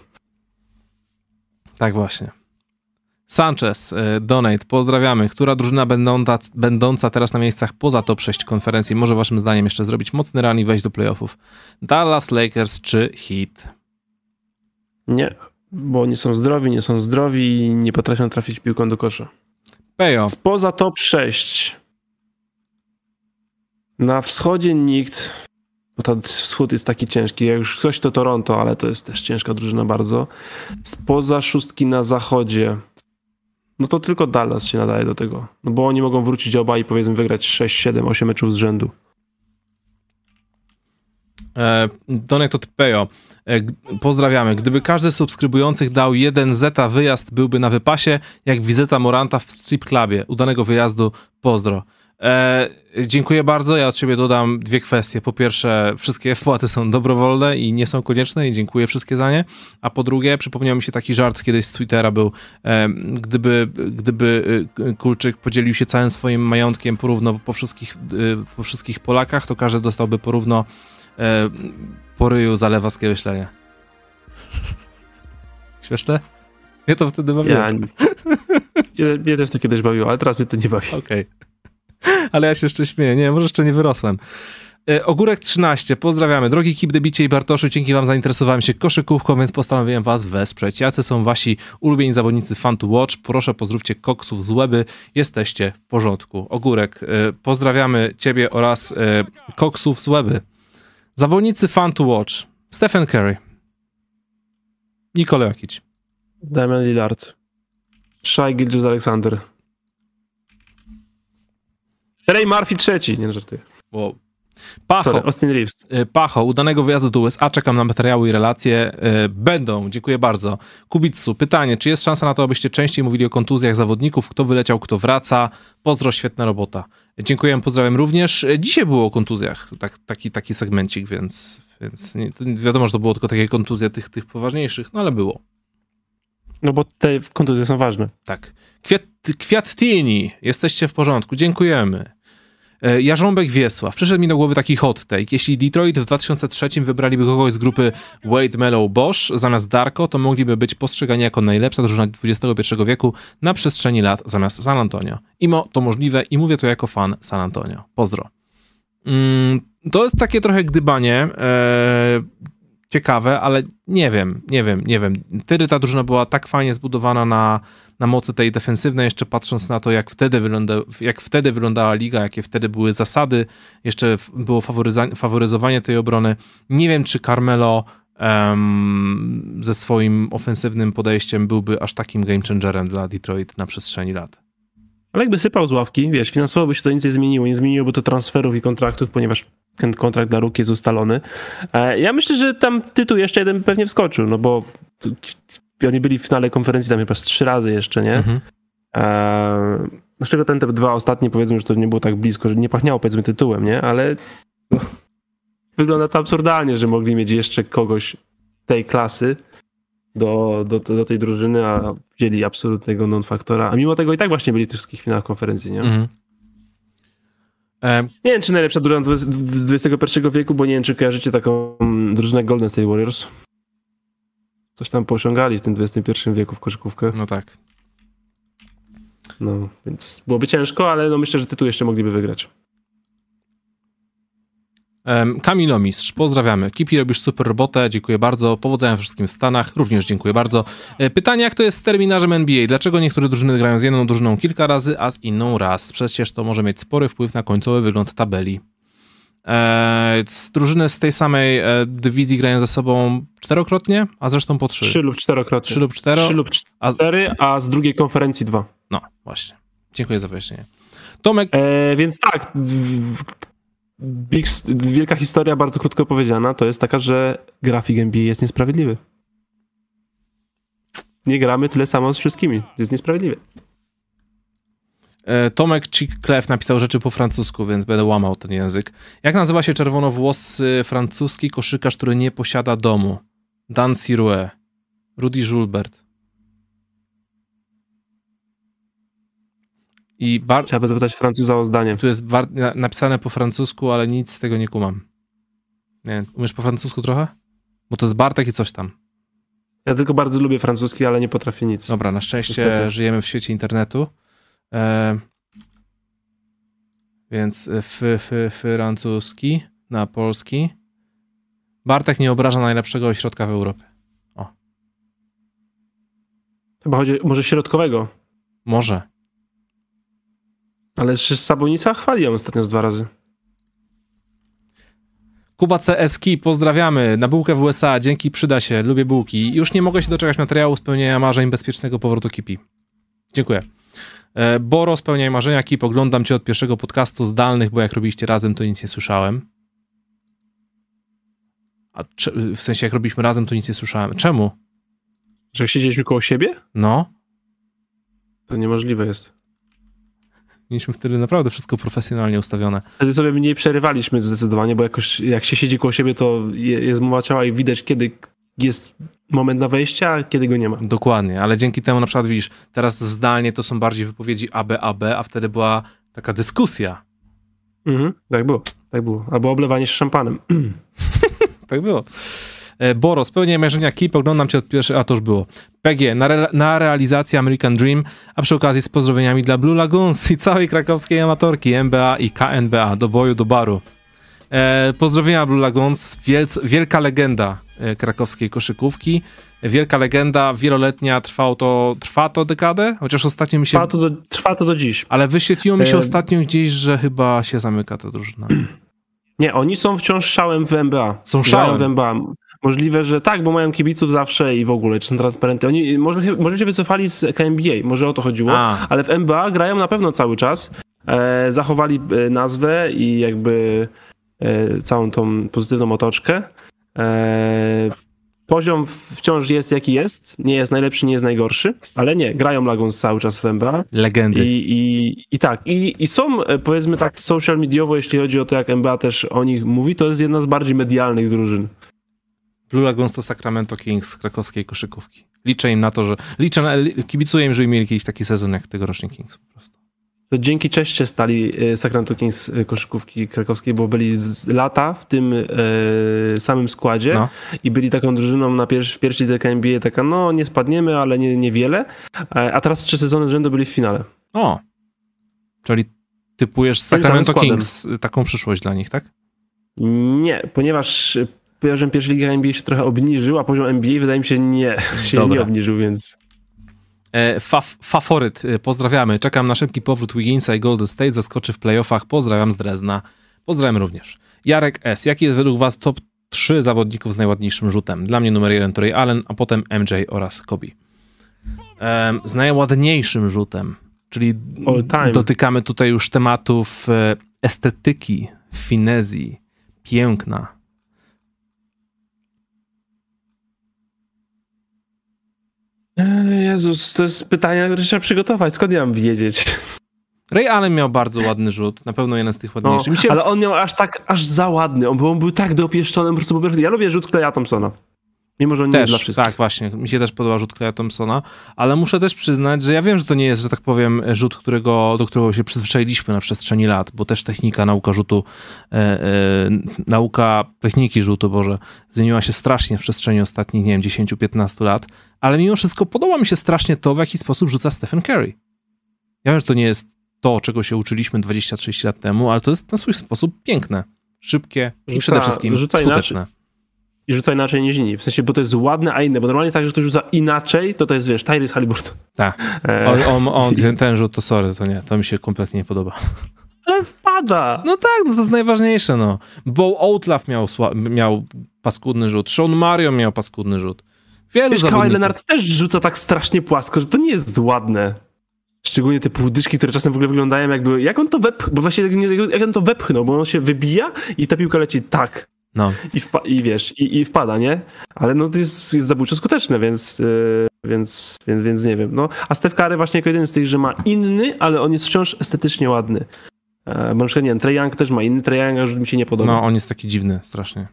Tak właśnie. Sanchez, y, donate, pozdrawiamy. Która drużyna będąca, będąca teraz na miejscach poza top 6 konferencji może waszym zdaniem jeszcze zrobić mocny run i wejść do playoffów? Dallas Lakers czy Heat? Nie, bo nie są zdrowi, nie są zdrowi i nie potrafią trafić piłką do kosza. Pejo, Spoza top 6. Na wschodzie nikt, bo ten wschód jest taki ciężki. Jak już ktoś to Toronto, ale to jest też ciężka drużyna bardzo. Spoza szóstki na zachodzie. No to tylko Dallas się nadaje do tego. No bo oni mogą wrócić obaj i powiedzmy wygrać 6, 7, 8 meczów z rzędu. e, donate od Pejo. E, pozdrawiamy. Gdyby każdy z subskrybujących dał jeden zeta wyjazd, byłby na wypasie, jak wizyta Moranta w strip clubie. Udanego wyjazdu, pozdro. E, dziękuję bardzo. Ja od siebie dodam dwie kwestie. Po pierwsze, wszystkie wpłaty są dobrowolne i nie są konieczne i dziękuję wszystkie za nie. A po drugie, przypomniał mi się taki żart kiedyś z Twittera był, e, gdyby, gdyby e, Kulczyk podzielił się całym swoim majątkiem porówno po wszystkich, e, po wszystkich Polakach, to każdy dostałby porówno e, po ryju za lewackie myślenie. Śmieszne? Mnie to wtedy bawiło. Ja, mnie, mnie też to kiedyś bawiło, ale teraz mnie to nie bawi. Okej. Ale ja się jeszcze śmieję. Nie, może jeszcze nie wyrosłem. E, Ogórek 13, pozdrawiamy. Drogi Kip Debicie i Bartoszu, dzięki wam zainteresowałem się koszykówką, więc postanowiłem was wesprzeć. Jacy są wasi ulubieni zawodnicy Fun to Watch? Proszę pozdrówcie koksów z łeby. Jesteście w porządku. Ogórek, e, pozdrawiamy ciebie oraz e, koksów z łeby. Zawodnicy Fun to Watch. Stephen Curry. Nikola Jokic. Damian Lillard. Shai Gilgeous Alexander. Ray Murphy trzeci, nie żartuję. Bo Pacho, Sorry, Austin Reeves. y, Pacho, udanego wyjazdu do USA, czekam na materiały i relacje. Y, Będą, dziękuję bardzo. Kubitsu, pytanie, czy jest szansa na to, abyście częściej mówili o kontuzjach zawodników, kto wyleciał, kto wraca? Pozdro, świetna robota. Dziękuję, pozdrawiam również. Y, Dzisiaj było o kontuzjach, tak, taki, taki segmencik, więc, więc nie, wiadomo, że to było tylko takie kontuzje tych, tych poważniejszych, no ale było. No bo te kontuzje są ważne. Tak. Kwiat, Kwiattini, jesteście w porządku, dziękujemy. E, Jarząbek Wiesław. Przyszedł mi do głowy taki hot take. Jeśli Detroit w 2003 wybraliby kogoś z grupy Wade Mellow Bosch zamiast Darko, to mogliby być postrzegani jako najlepsza drużyna XXI wieku na przestrzeni lat zamiast San Antonio. Imo to możliwe i mówię to jako fan San Antonio. Pozdro. Mm, to jest takie trochę gdybanie. E, ciekawe, ale nie wiem, nie wiem, nie wiem. Wtedy ta drużyna była tak fajnie zbudowana na, na mocy tej defensywnej, jeszcze patrząc na to, jak wtedy, wygląda, jak wtedy wyglądała liga, jakie wtedy były zasady, jeszcze było faworyzowanie tej obrony. Nie wiem, czy Carmelo em, ze swoim ofensywnym podejściem byłby aż takim game changerem dla Detroit na przestrzeni lat. Ale jakby sypał z ławki, wiesz, finansowo by się to nic nie zmieniło. Nie zmieniłoby to transferów i kontraktów, ponieważ ten kontrakt dla Róg jest ustalony. E, Ja myślę, że tam tytuł jeszcze jeden pewnie wskoczył, no bo oni byli w finale konferencji tam chyba trzy razy jeszcze, nie? Mhm. Eee, z czego ten te dwa ostatnie powiedzmy, że to nie było tak blisko, że nie pachniało powiedzmy tytułem, nie? Ale no, wygląda to absurdalnie, że mogli mieć jeszcze kogoś tej klasy do, do, do tej drużyny, a wzięli absolutnego non-faktora. A mimo tego i tak właśnie byli w tych wszystkich finałach konferencji, nie? Mhm. Em, Nie wiem, czy najlepsza drużyna z XXI wieku, bo nie wiem, czy kojarzycie taką drużynę Golden State Warriors. Coś tam poosiągali w tym XXI wieku w koszykówkę. no tak. No, więc byłoby ciężko, ale no myślę, że tytuł jeszcze mogliby wygrać. Em, Kamilo Mistrz, pozdrawiamy. Kipi, robisz super robotę, dziękuję bardzo. Powodzenia wszystkim w Stanach, również dziękuję bardzo. E, Pytanie, jak to jest z terminarzem NBA? Dlaczego niektóre drużyny grają z jedną drużyną kilka razy, a z inną raz? Przecież to może mieć spory wpływ na końcowy wygląd tabeli. E, z drużyny z tej samej e, dywizji grają ze sobą czterokrotnie, a zresztą po trzy. Trzy lub czterokrotnie. Trzy lub cztero? Trzy lub a- cztery, a z drugiej konferencji dwa. No, właśnie. Dziękuję za wyjaśnienie. Tomek, E, więc tak, big, wielka historia, bardzo krótko powiedziana, to jest taka, że grafik NBA jest niesprawiedliwy. Nie gramy tyle samo z wszystkimi. Jest niesprawiedliwy. E, Tomek Ciklef napisał rzeczy po francusku, więc będę łamał ten język. Jak nazywa się czerwonowłosy francuski koszykarz, który nie posiada domu? Dan Sirouet. Rudy Julbert. I bar- Trzeba by zapytać Francuza o zdanie. tu jest bar- na- napisane po francusku, ale nic z tego nie kumam. Nie umiesz po francusku trochę? Bo to jest Bartek i coś tam. Ja tylko bardzo lubię francuski, ale nie potrafię nic. Dobra, na szczęście Niestety. żyjemy w świecie internetu. E, więc f, f, francuski na polski. Bartek nie obraża najlepszego ośrodka w Europie. Chyba chodzi może środkowego. Może. Ale z Sabonica chwali ją ostatnio z dwa razy. Kuba CSK, pozdrawiamy. Na bułkę w USA, dzięki, przyda się. Lubię bułki. Już nie mogę się doczekać materiału spełnienia marzeń bezpiecznego powrotu Kipi. Dziękuję. E, Boro, spełniaj marzenia, Kip. Oglądam cię od pierwszego podcastu zdalnych, bo jak robiliście razem, to nic nie słyszałem. A w sensie, jak robiliśmy razem, to nic nie słyszałem. Czemu? Że jak siedzieliśmy koło siebie? No, To niemożliwe jest. mieliśmy wtedy naprawdę wszystko profesjonalnie ustawione. Wtedy sobie mniej przerywaliśmy zdecydowanie, bo jakoś jak się siedzi koło siebie, to je- jest mowa ciała i widać, kiedy jest moment na wejście, a kiedy go nie ma. Dokładnie, ale dzięki temu na przykład widzisz, teraz zdalnie to są bardziej wypowiedzi AB, AB, a wtedy była taka dyskusja. Mhm, tak było, tak było. Albo oblewanie się szampanem. Tak było. E, Boro, spełniaj marzenia Keep, oglądam cię od pierwszego, a to już było. PG, na, re, na realizację American Dream, a przy okazji z pozdrowieniami dla Blue Lagoons i całej krakowskiej amatorki MBA i KNBA, do boju, do baru. E, pozdrowienia Blue Lagoons, wielc, wielka legenda krakowskiej koszykówki, wielka legenda, wieloletnia, trwało to, trwa to dekadę, chociaż ostatnio mi się... Trwa to do, trwa to do dziś. Ale wyświetliło mi się E, ostatnio gdzieś, że chyba się zamyka ta drużyna. Nie, oni są wciąż szałem w NBA. Są szałem. w NBA. Możliwe, że tak, bo mają kibiców zawsze i w ogóle, czy są transparenty. Oni może się, może się wycofali z KNBA, może o to chodziło, A. ale w NBA grają na pewno cały czas. E, zachowali e, nazwę i jakby e, całą tą pozytywną otoczkę. E, poziom wciąż jest jaki jest. Nie jest najlepszy, nie jest najgorszy, ale nie, grają Laguns cały czas w NBA. Legendy. I, i, i tak, i, i są e, powiedzmy tak social mediowo, jeśli chodzi o to, jak NBA też o nich mówi, to jest jedna z bardziej medialnych drużyn. Blue Lagoons to Sacramento Kings krakowskiej koszykówki. Liczę im na to, że. Liczę na, kibicuję im, żeby mieli kiedyś taki sezon jak tegoroczny Kings po prostu. To dzięki Czeście stali e, Sacramento Kings e, koszykówki krakowskiej, bo byli z lata w tym e, samym składzie No. i byli taką drużyną na pier- w pierwszej lidze NBA, taka no nie spadniemy, ale nie, niewiele, e, a teraz trzy sezony z rzędu byli w finale. O! Czyli typujesz samym Sacramento. Kings taką przyszłość dla nich, tak? Nie, ponieważ poziom pierwszej ligi NBA się trochę obniżył, a poziom NBA wydaje mi się nie, się Dobra. nie obniżył, więc... E, faf, faworyt, e, pozdrawiamy. Czekam na szybki powrót Wigginsa i Golden State. Zaskoczy w playoffach. Pozdrawiam z Drezna. Pozdrawiam również. Jarek S. Jaki jest według was top 3 zawodników z najładniejszym rzutem? Dla mnie numer 1 to Ray Allen, a potem MJ oraz Kobe. Em, z najładniejszym rzutem, czyli dotykamy tutaj już tematów e, estetyki, finezji, piękna. Jezus, to jest pytanie, które trzeba przygotować. Skąd ja mam wiedzieć? Ray Allen miał bardzo ładny rzut, na pewno jeden z tych No, ładniejszych. Mi się ale on miał aż tak, aż za ładny. On był, on był tak dopieszczony, po prostu perfekcyjny. Ja lubię rzut Kleja Thompsona. Mimo, że on nie jest dla Też, wszystkich. tak, właśnie. Mi się też podoba rzut Kleja Thompsona, ale muszę też przyznać, że ja wiem, że to nie jest, że tak powiem, rzut, którego, do którego się przyzwyczailiśmy na przestrzeni lat, bo też technika, nauka rzutu, e, e, nauka techniki rzutu, Boże, zmieniła się strasznie w przestrzeni ostatnich, nie wiem, 10-15 lat, ale mimo wszystko podoba mi się strasznie to, w jaki sposób rzuca Stephen Curry. Ja wiem, że to nie jest to, czego się uczyliśmy 20-30 lat temu, ale to jest na swój sposób piękne, szybkie i przede wszystkim skuteczne. I rzuca inaczej niż inni. W sensie, bo to jest ładne, a inne. Bo normalnie jest tak, że ktoś rzuca inaczej, to to jest, wiesz, Tyrese Halliburton. Tak. On, on, on, ten, ten rzut to sorry, to nie, to mi się kompletnie nie podoba. ale wpada. No tak, no to jest najważniejsze, no. Bo Outlaw miał, miał paskudny rzut, Sean Marion miał paskudny rzut. Wielu Wiesz, Kawhi. Leonard też rzuca tak strasznie płasko, że to nie jest ładne. Szczególnie te półdyszki, które czasem w ogóle wyglądają jakby... Jak on to wepchnął? Bo właśnie nie- jak on to wepchnął, bo on się wybija i ta piłka leci tak. No, I, wpa- i wiesz, i, i wpada, nie? Ale no to jest, jest zabójczo skuteczne, więc, yy, więc, więc, więc nie wiem. No, a Steph Curry właśnie jako jeden z tych, że ma inny, ale on jest wciąż estetycznie ładny. E, bo na przykład, nie wiem, Trae Young też ma inny, Trae Young mi się nie podoba. no, on jest taki dziwny, strasznie.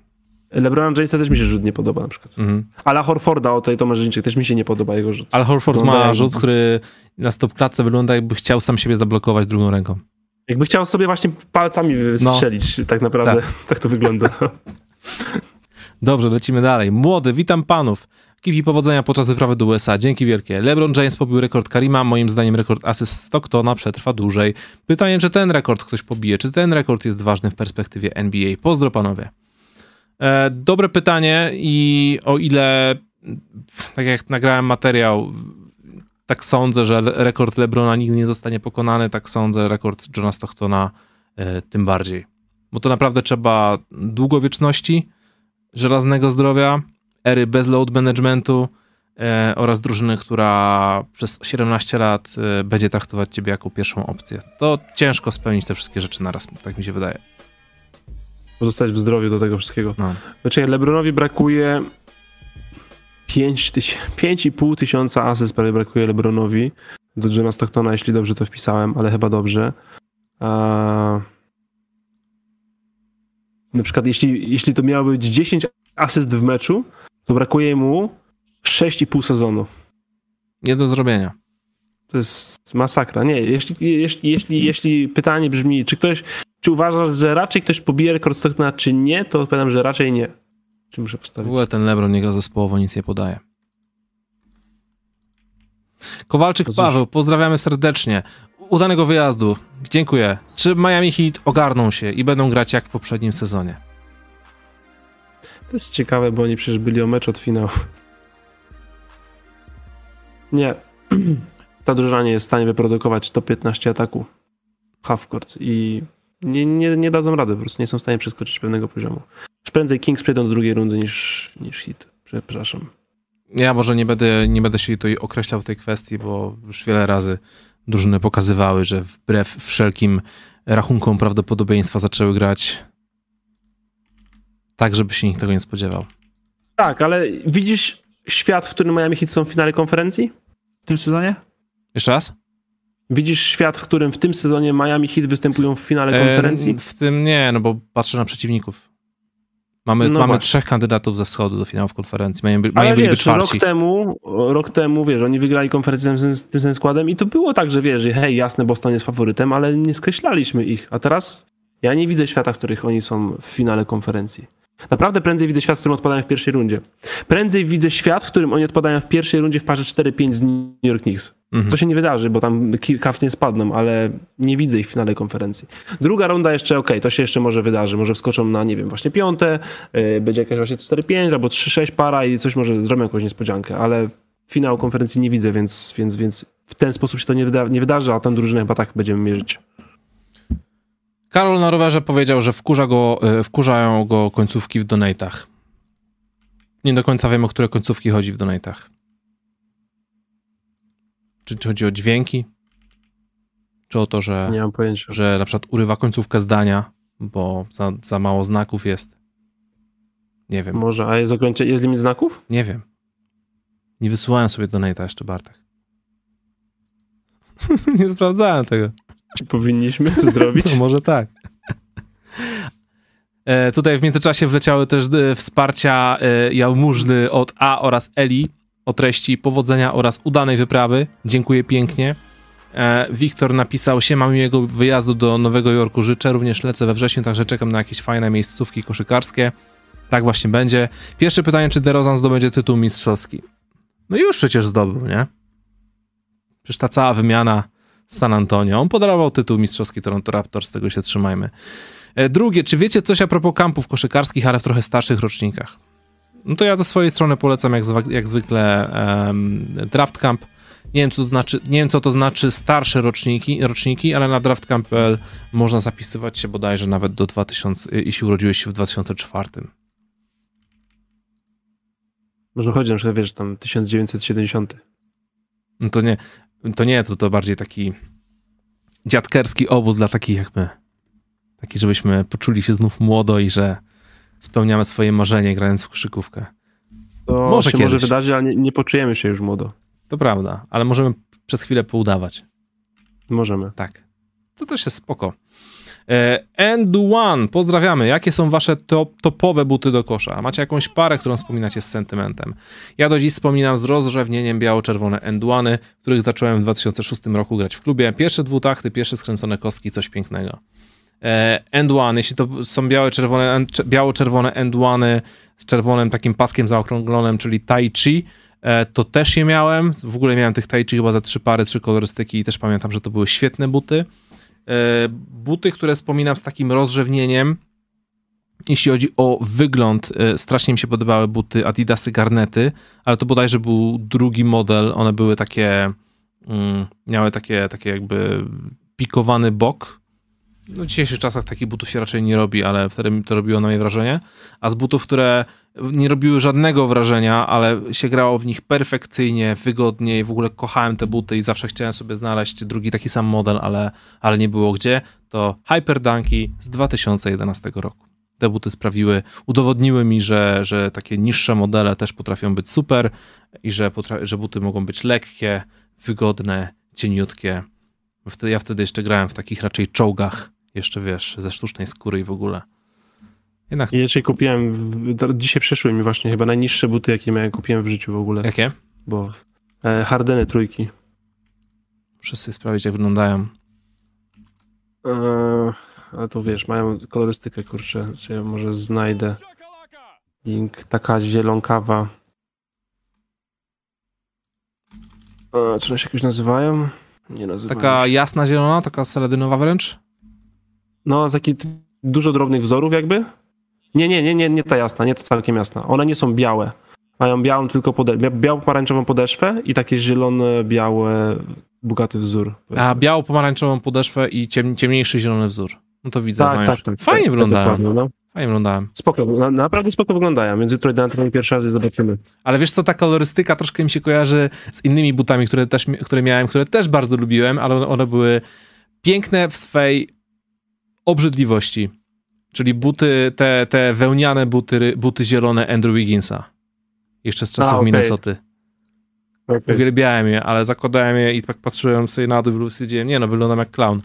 LeBron Jamesa też mi się rzut nie podoba na przykład. Mhm. Ale Horforda o tej Tomarzyńczyk też mi się nie podoba jego rzut. Ale Horford Wygląda ma jak- rzut, który na stopklatce wygląda jakby chciał sam siebie zablokować drugą ręką. Jakby chciał sobie właśnie palcami strzelić, tak naprawdę. Tak. to wygląda. Dobrze, lecimy dalej. Młody, witam panów. Kipi powodzenia podczas wyprawy do USA. Dzięki wielkie. LeBron James pobił rekord Karima. Moim zdaniem rekord asyst Stocktona przetrwa dłużej. Pytanie, czy ten rekord ktoś pobije? Czy ten rekord jest ważny w perspektywie NBA? Pozdro panowie. E, dobre pytanie i o ile, tak jak nagrałem materiał, tak sądzę, że rekord LeBrona nigdy nie zostanie pokonany, tak sądzę, rekord Johna Stocktona e, tym bardziej. Bo to naprawdę trzeba długowieczności, żelaznego zdrowia, ery bez load managementu e, oraz drużyny, która przez 17 lat e, będzie traktować ciebie jako pierwszą opcję. To ciężko spełnić te wszystkie rzeczy naraz, tak mi się wydaje. Pozostać w zdrowiu do tego wszystkiego. No. Znaczy, LeBronowi brakuje 5 tyś- 5,5 tysiąca asyst prawie brakuje LeBronowi do Johna Stocktona, jeśli dobrze to wpisałem, ale chyba dobrze. A... Na przykład, jeśli, jeśli to miało być 10 asyst w meczu, to brakuje mu 6,5 sezonu. Nie do zrobienia. To jest masakra. Nie, jeśli, jeśli, jeśli, jeśli pytanie brzmi, czy ktoś, czy uważasz, że raczej ktoś pobije rekord Stocktona, czy nie, to odpowiadam, że raczej nie. Czy muszę W postawić? ogóle ten LeBron nie gra zespołowo, nic nie podaje. Kowalczyk. Paweł, pozdrawiamy serdecznie. Udanego wyjazdu. Dziękuję. Czy Miami Heat ogarną się i będą grać jak w poprzednim sezonie? To jest ciekawe, bo oni przecież byli o mecz od finału. Nie. Ta drużyna nie jest w stanie wyprodukować top 15 ataku halfcourt i nie, nie, nie dadzą rady, po prostu nie są w stanie przeskoczyć pewnego poziomu. Już prędzej Kings przejdą do drugiej rundy niż, niż Hit. Przepraszam. Ja może nie będę, nie będę się tutaj określał w tej kwestii, bo już wiele razy drużyny pokazywały, że wbrew wszelkim rachunkom prawdopodobieństwa zaczęły grać tak, żeby się nikt tego nie spodziewał. Tak, ale widzisz świat, w którym Miami Heat są w finale konferencji w tym sezonie? Jeszcze raz? Widzisz świat, w którym w tym sezonie Miami Heat występują w finale konferencji? E, w tym nie, no bo patrzę na przeciwników. Mamy, No mamy właśnie. trzech kandydatów ze wschodu do finałów konferencji. Mają, by- mają wiesz, rok czwarci. temu, rok temu, wiesz, oni wygrali konferencję tym, tym samym składem i to było tak, że wiesz, hej, jasne, Boston jest faworytem, ale nie skreślaliśmy ich. A teraz ja nie widzę świata, w których oni są w finale konferencji. Naprawdę prędzej widzę świat, w którym odpadają w pierwszej rundzie. Prędzej widzę świat, w którym oni odpadają w pierwszej rundzie w parze 4-5 z New York Knicks. Mhm. To się nie wydarzy, bo tam Cavs nie spadną, ale nie widzę ich w finale konferencji. Druga runda jeszcze, okej, to się jeszcze może wydarzy. Może wskoczą na, nie wiem, właśnie piąte, yy, będzie jakaś właśnie 4-5 albo 3-6 para i coś może zrobią jakąś niespodziankę, ale finał konferencji nie widzę, więc, więc, więc w ten sposób się to nie, wyda- nie wydarzy, a tam drużynę chyba tak będziemy mierzyć. Karol na rowerze powiedział, że wkurza go, e, wkurzają go końcówki w donatach. Nie do końca wiem, o które końcówki chodzi w donatach. Czy, czy chodzi o dźwięki? Czy o to, że, Nie mam pojęcia. że na przykład urywa końcówkę zdania, bo za, za mało znaków jest? Nie wiem. Może, a jest, zakończe, jest limit znaków? Nie wiem. Nie wysyłałem sobie donata jeszcze, Bartek. nie sprawdzałem tego. Czy powinniśmy to zrobić? No może tak. E, tutaj w międzyczasie wleciały też e, wsparcia e, jałmużny od A oraz Eli o treści powodzenia oraz udanej wyprawy. Dziękuję pięknie. E, Wiktor napisał się mam miłego wyjazdu do Nowego Jorku. Życzę, również lecę we wrześniu, także czekam na jakieś fajne miejscówki koszykarskie. Tak właśnie będzie. Pierwsze pytanie, czy DeRozan zdobędzie tytuł mistrzowski? No już przecież zdobył, nie? Przecież ta cała wymiana San Antonio. On podarował tytuł mistrzowski Toronto Raptors, z tego się trzymajmy. E, Drugie, czy wiecie coś a propos kampów koszykarskich, ale w trochę starszych rocznikach? No to ja ze swojej strony polecam jak, zwa- jak zwykle em, Draft Camp. Nie wiem, co to znaczy, nie wiem, co to znaczy starsze roczniki, roczniki, ale na draftcamp.pl można zapisywać się bodajże nawet do 2000, jeśli urodziłeś się w 2004. Może chodzi na przykład, wiesz, tam 1970. No to nie, to nie, to, to bardziej taki dziadkerski obóz dla takich jak my. Taki, żebyśmy poczuli się znów młodo i że spełniamy swoje marzenie grając w koszykówkę. To Może się kiedyś. może wydarzy, ale nie, nie poczujemy się już młodo. To prawda, ale możemy przez chwilę poudawać. Możemy. Tak. To też jest spoko. E, End One, pozdrawiamy. Jakie są wasze top, topowe buty do kosza? Macie jakąś parę, którą wspominacie z sentymentem? Ja do dziś wspominam z rozrzewnieniem biało-czerwone End One, których zacząłem w 2006 roku grać w klubie. Pierwsze dwutachty, pierwsze skręcone kostki, coś pięknego. End One, jeśli to są białe-czerwone, cze- biało-czerwone End One z czerwonym takim paskiem zaokrąglonym, czyli Tai Chi, e, to też je miałem. W ogóle miałem tych Tai Chi chyba za trzy pary, trzy kolorystyki i też pamiętam, że to były świetne buty. E, Buty, które wspominam z takim rozrzewnieniem, jeśli chodzi o wygląd, e, strasznie mi się podobały buty Adidasy Garnety, ale to bodajże był drugi model, one były takie, mm, miały takie, takie jakby pikowany bok. No w dzisiejszych czasach takich butów się raczej nie robi, ale wtedy to robiło na mnie wrażenie. A z butów, które nie robiły żadnego wrażenia, ale się grało w nich perfekcyjnie, wygodnie i w ogóle kochałem te buty i zawsze chciałem sobie znaleźć drugi taki sam model, ale, ale nie było gdzie, to Hyper Dunky z 2011 roku. Te buty sprawiły, udowodniły mi, że, że takie niższe modele też potrafią być super i że, że buty mogą być lekkie, wygodne, cieniutkie. Ja wtedy jeszcze grałem w takich raczej czołgach, jeszcze wiesz, ze sztucznej skóry i w ogóle. Jednak I jeszcze kupiłem, dzisiaj przeszły mi właśnie chyba najniższe buty, jakie miałem, kupiłem w życiu w ogóle, jakie? bo e, Hardeny trójki. Muszę sobie sprawdzić, jak wyglądają. E, ale to wiesz, mają kolorystykę, kurczę, czy ja może znajdę link, taka zielonkawa. E, czy one się jakoś nazywają? Nie nazywają Taka się. jasna zielona, taka seledynowa wręcz? No, taki dużo drobnych wzorów jakby. Nie, nie, nie, nie, nie ta jasna, nie ta całkiem jasna. One nie są białe. Mają białą tylko podeszwę, biało-pomarańczową podeszwę i takie zielone, białe, bogaty wzór. A biało-pomarańczową podeszwę i ciem, ciemniejszy zielony wzór. No to widzę. tak, tak, tak. Fajnie tak, wyglądają. dokładnie, no. Fajnie wyglądałem. Spoko, na, naprawdę spoko wyglądają, więc jutro na pierwszy raz i zobaczymy. Ale wiesz co, ta kolorystyka troszkę mi się kojarzy z innymi butami, które też które miałem, które też bardzo lubiłem, ale one były piękne w swej obrzydliwości. Czyli buty, te, te wełniane buty, buty zielone Andrew Wigginsa. Jeszcze z czasów A, okay. Minnesoty. Okay. Uwielbiałem je, ale zakładałem je i tak patrzyłem sobie na dół i stwierdziłem, nie no, wyglądam jak clown.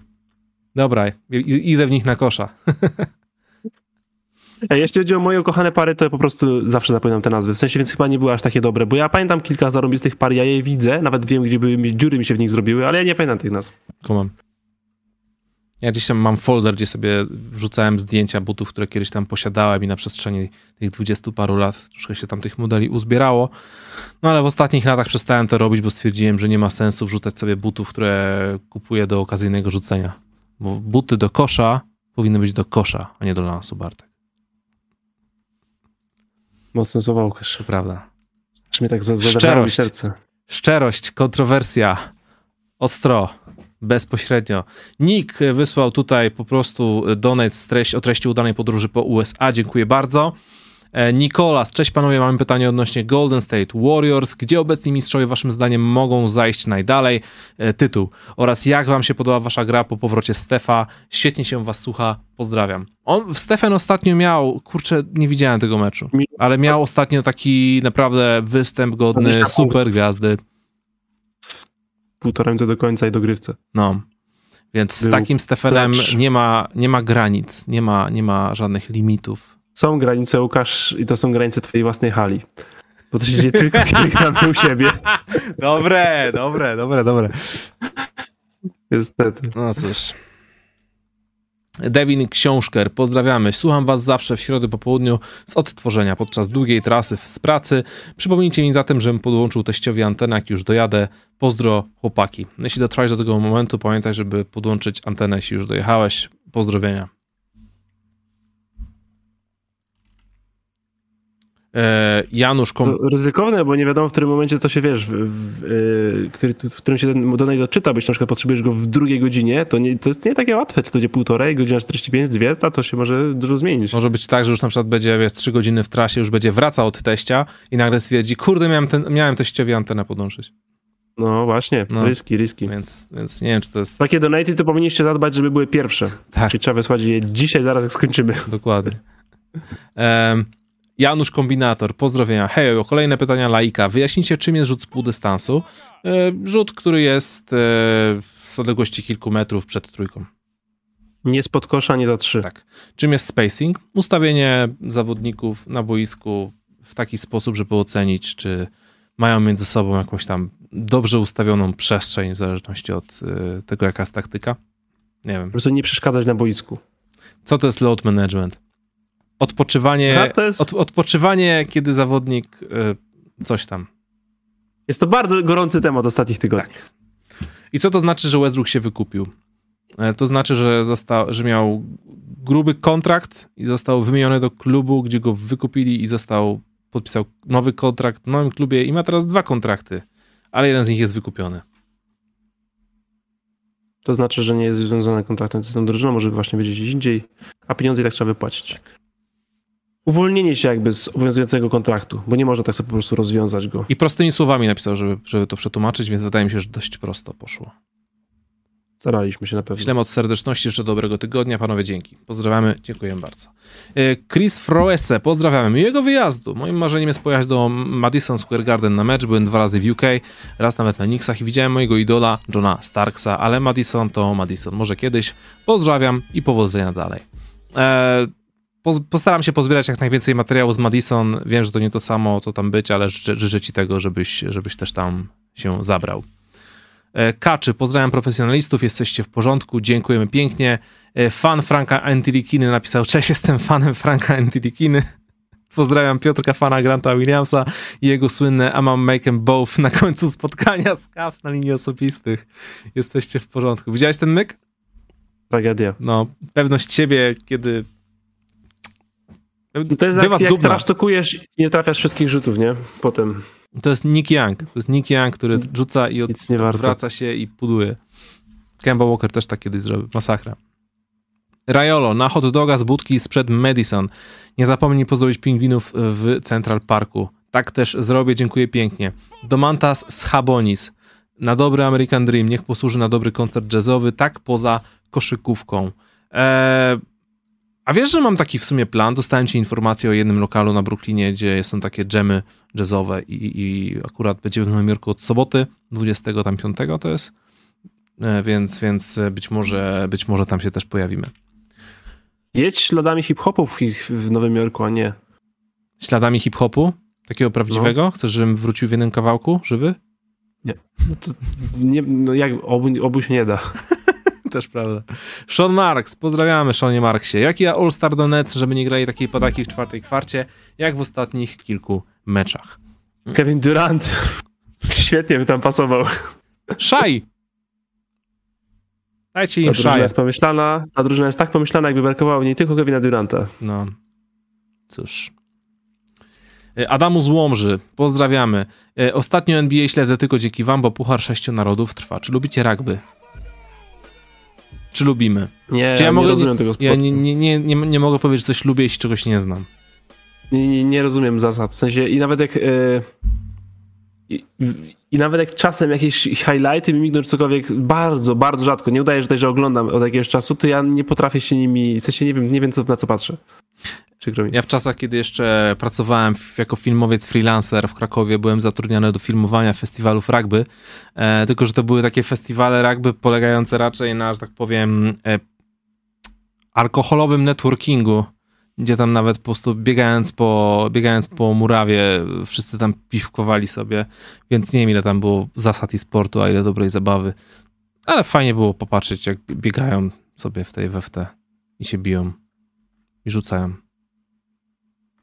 Dobra, idę w nich na kosza. Jeśli chodzi o moje ukochane pary, to ja po prostu zawsze zapominam te nazwy. W sensie, więc chyba nie były aż takie dobre, bo ja pamiętam kilka zarobistych par, ja je widzę, nawet wiem, gdzie były, dziury mi się w nich zrobiły, ale ja nie pamiętam tych nazw. Kumam. Ja gdzieś tam mam folder, gdzie sobie wrzucałem zdjęcia butów, które kiedyś tam posiadałem i na przestrzeni tych dwudziestu paru lat troszkę się tam tych modeli uzbierało. No ale w ostatnich latach przestałem to robić, bo stwierdziłem, że nie ma sensu wrzucać sobie butów, które kupuję do okazyjnego rzucenia. Bo buty do kosza powinny być do kosza, a nie do lansu, Bartek. Mocno słowa, Łukasz. To prawda. Aż mi tak Szczerość. serce. Szczerość, kontrowersja, ostro bezpośrednio. Nick wysłał tutaj po prostu donate z treści, o treści udanej podróży po USA. Dziękuję bardzo. E, Nikolas, cześć panowie, mamy pytanie odnośnie Golden State Warriors. Gdzie obecni mistrzowie waszym zdaniem mogą zajść najdalej? E, tytuł. Oraz jak wam się podoba wasza gra po powrocie Stefa? Świetnie się was słucha, pozdrawiam. On, Stefan ostatnio miał, kurczę, nie widziałem tego meczu, ale miał ostatnio taki naprawdę występ godny super gwiazdy półtora minuty do końca i dogrywce. No. Więc z takim Stefanem nie ma, nie ma granic, nie ma, nie ma żadnych limitów. Są granice, Łukasz, i to są granice twojej własnej hali. Bo to się dzieje tylko, kiedy gramy u siebie. Dobre, dobre, dobre, dobre. Niestety. No cóż. Devin Książker, pozdrawiamy. Słucham Was zawsze w środę po południu z odtworzenia podczas długiej trasy z pracy. Przypomnijcie mi zatem, żebym podłączył teściowi antenę, jak już dojadę. Pozdro chłopaki. Jeśli dotrwałeś do tego momentu, pamiętaj, żeby podłączyć antenę, jeśli już dojechałeś. Pozdrowienia. Janusz Kom... Ryzykowne, bo nie wiadomo w którym momencie to się wiesz, w, w, e, który, w którym się ten donate odczyta, byś na przykład potrzebujesz go w drugiej godzinie, to, nie, to jest nie takie łatwe, czy to będzie półtorej, godzina 45, dwie, a to się może dużo zmienić. Może być tak, że już na przykład będzie wiesz, 3 godziny w trasie, już będzie wracał od teścia i nagle stwierdzi, kurde, miałem, ten, miałem teściowi antenę podłączyć. No właśnie, no, riski, riski. Więc, więc nie wiem, czy to jest... Takie donaty to powinniście zadbać, żeby były pierwsze. Tak. Czyli trzeba wysłać je dzisiaj, zaraz jak skończymy. Dokładnie. Um, Janusz Kombinator, pozdrowienia. Hej, kolejne pytania laika. Wyjaśnijcie, czym jest rzut z półdystansu. E, rzut, który jest e, z odległości kilku metrów przed trójką. Nie spod kosza, nie za trzy. Tak. Czym jest spacing? Ustawienie zawodników na boisku w taki sposób, żeby ocenić, czy mają między sobą jakąś tam dobrze ustawioną przestrzeń, w zależności od e, tego, jaka jest taktyka. Nie wiem. Po prostu nie przeszkadzać na boisku. Co to jest load management? Odpoczywanie, jest... od, odpoczywanie kiedy zawodnik y, coś tam. Jest to bardzo gorący temat ostatnich tygodni. Tak. I co to znaczy, że Westbrook się wykupił? E, to znaczy, że, został, że miał gruby kontrakt i został wymieniony do klubu, gdzie go wykupili i został, podpisał nowy kontrakt w nowym klubie i ma teraz dwa kontrakty, ale jeden z nich jest wykupiony. To znaczy, że nie jest związany kontraktem z tą drużyną, może właśnie być gdzieś indziej, a pieniądze i tak trzeba wypłacić. Tak uwolnienie się jakby z obowiązującego kontraktu, bo nie można tak sobie po prostu rozwiązać go. I prostymi słowami napisał, żeby, żeby to przetłumaczyć, więc wydaje mi się, że dość prosto poszło. Staraliśmy się na pewno. Ślemy od serdeczności, jeszcze dobrego tygodnia. Panowie, dzięki. Pozdrawiamy, dziękuję bardzo. E, Chris Froese, pozdrawiamy. Miłego wyjazdu. Moim marzeniem jest pojechać do Madison Square Garden na mecz. Byłem dwa razy w UK, raz nawet na Knicksach i widziałem mojego idola, Johna Starksa, ale Madison to Madison. Może kiedyś. Pozdrawiam i powodzenia dalej. Eee, postaram się pozbierać jak najwięcej materiału z Madison. Wiem, że to nie to samo, co tam być, ale życzę, życzę ci tego, żebyś, żebyś też tam się zabrał. E, Kaczy, pozdrawiam profesjonalistów, jesteście w porządku, dziękujemy pięknie. E, fan Franka Antilikiny napisał, cześć, jestem fanem Franka Antilikiny. Pozdrawiam Piotrka, fana Granta Williamsa i jego słynne I'm make them both na końcu spotkania z Cavs na linii osobistych. Jesteście w porządku. Widziałeś ten myk? Tragedia. No, pewność siebie, kiedy to jest Bywa jak, jak trasztokujesz i nie trafiasz wszystkich rzutów, nie? Potem. To jest Nick Young. To jest Nick Young, który rzuca i odwraca się i puduje. Kemba Walker też tak kiedyś zrobił. Masakra. Rajolo, na hot doga z budki sprzed Madison. Nie zapomnij pozdrowić pingwinów w Central Parku. Tak też zrobię, dziękuję pięknie. Domantas z Habonis. Na dobry American Dream, niech posłuży na dobry koncert jazzowy, tak poza koszykówką. Eee, a wiesz, że mam taki w sumie plan? Dostałem ci informację o jednym lokalu na Brooklynie, gdzie są takie dżemy jazzowe i, i akurat będzie w Nowym Jorku od soboty, 25 to jest, e, więc, więc być, może, być może tam się też pojawimy. Jedź śladami hip-hopu w, w Nowym Jorku, a nie. Śladami hip-hopu? Takiego prawdziwego? No. Chcesz, żebym wrócił w jednym kawałku, żywy? Nie. No to nie, no jak obu, obu się nie da. Też prawda. Sean Marks, pozdrawiamy Seanie Marksie. Jaki All-Star do Nets, żeby nie grali takiej padaki w czwartej kwarcie, jak w ostatnich kilku meczach. Kevin Durant. Świetnie by tam pasował. Szaj! Dajcie im ta drużyna jest pomyślana, ta drużyna jest tak pomyślana, jakby brakowało nie tylko Kevina Duranta. No, cóż. E, Adamu z Łomży, pozdrawiamy. E, ostatnio NBA śledzę tylko dzięki wam, bo Puchar Sześciu Narodów trwa. Czy lubicie rugby? Czy lubimy? Nie, Czy ja, mogę, nie rozumiem tego. Ja nie, nie, nie, nie, nie mogę powiedzieć, że coś lubię, jeśli czegoś nie znam. Nie, nie, rozumiem zasad. W sensie i nawet jak... Yy, i, i, nawet jak czasem jakieś highlighty mi migną czy cokolwiek, bardzo, bardzo rzadko, nie udaje, że, że oglądam od jakiegoś czasu, to ja nie potrafię się nimi, w sensie nie wiem, nie wiem co, na co patrzę. Ja w czasach, kiedy jeszcze pracowałem jako filmowiec freelancer w Krakowie, byłem zatrudniony do filmowania festiwalów rugby, e, tylko że to były takie festiwale rugby polegające raczej na, że tak powiem, e, alkoholowym networkingu, gdzie tam nawet po prostu biegając po, biegając po murawie wszyscy tam piwkowali sobie, więc nie wiem ile tam było zasad i sportu, a ile dobrej zabawy, ale fajnie było popatrzeć jak biegają sobie w tej WFT i się biją i rzucają.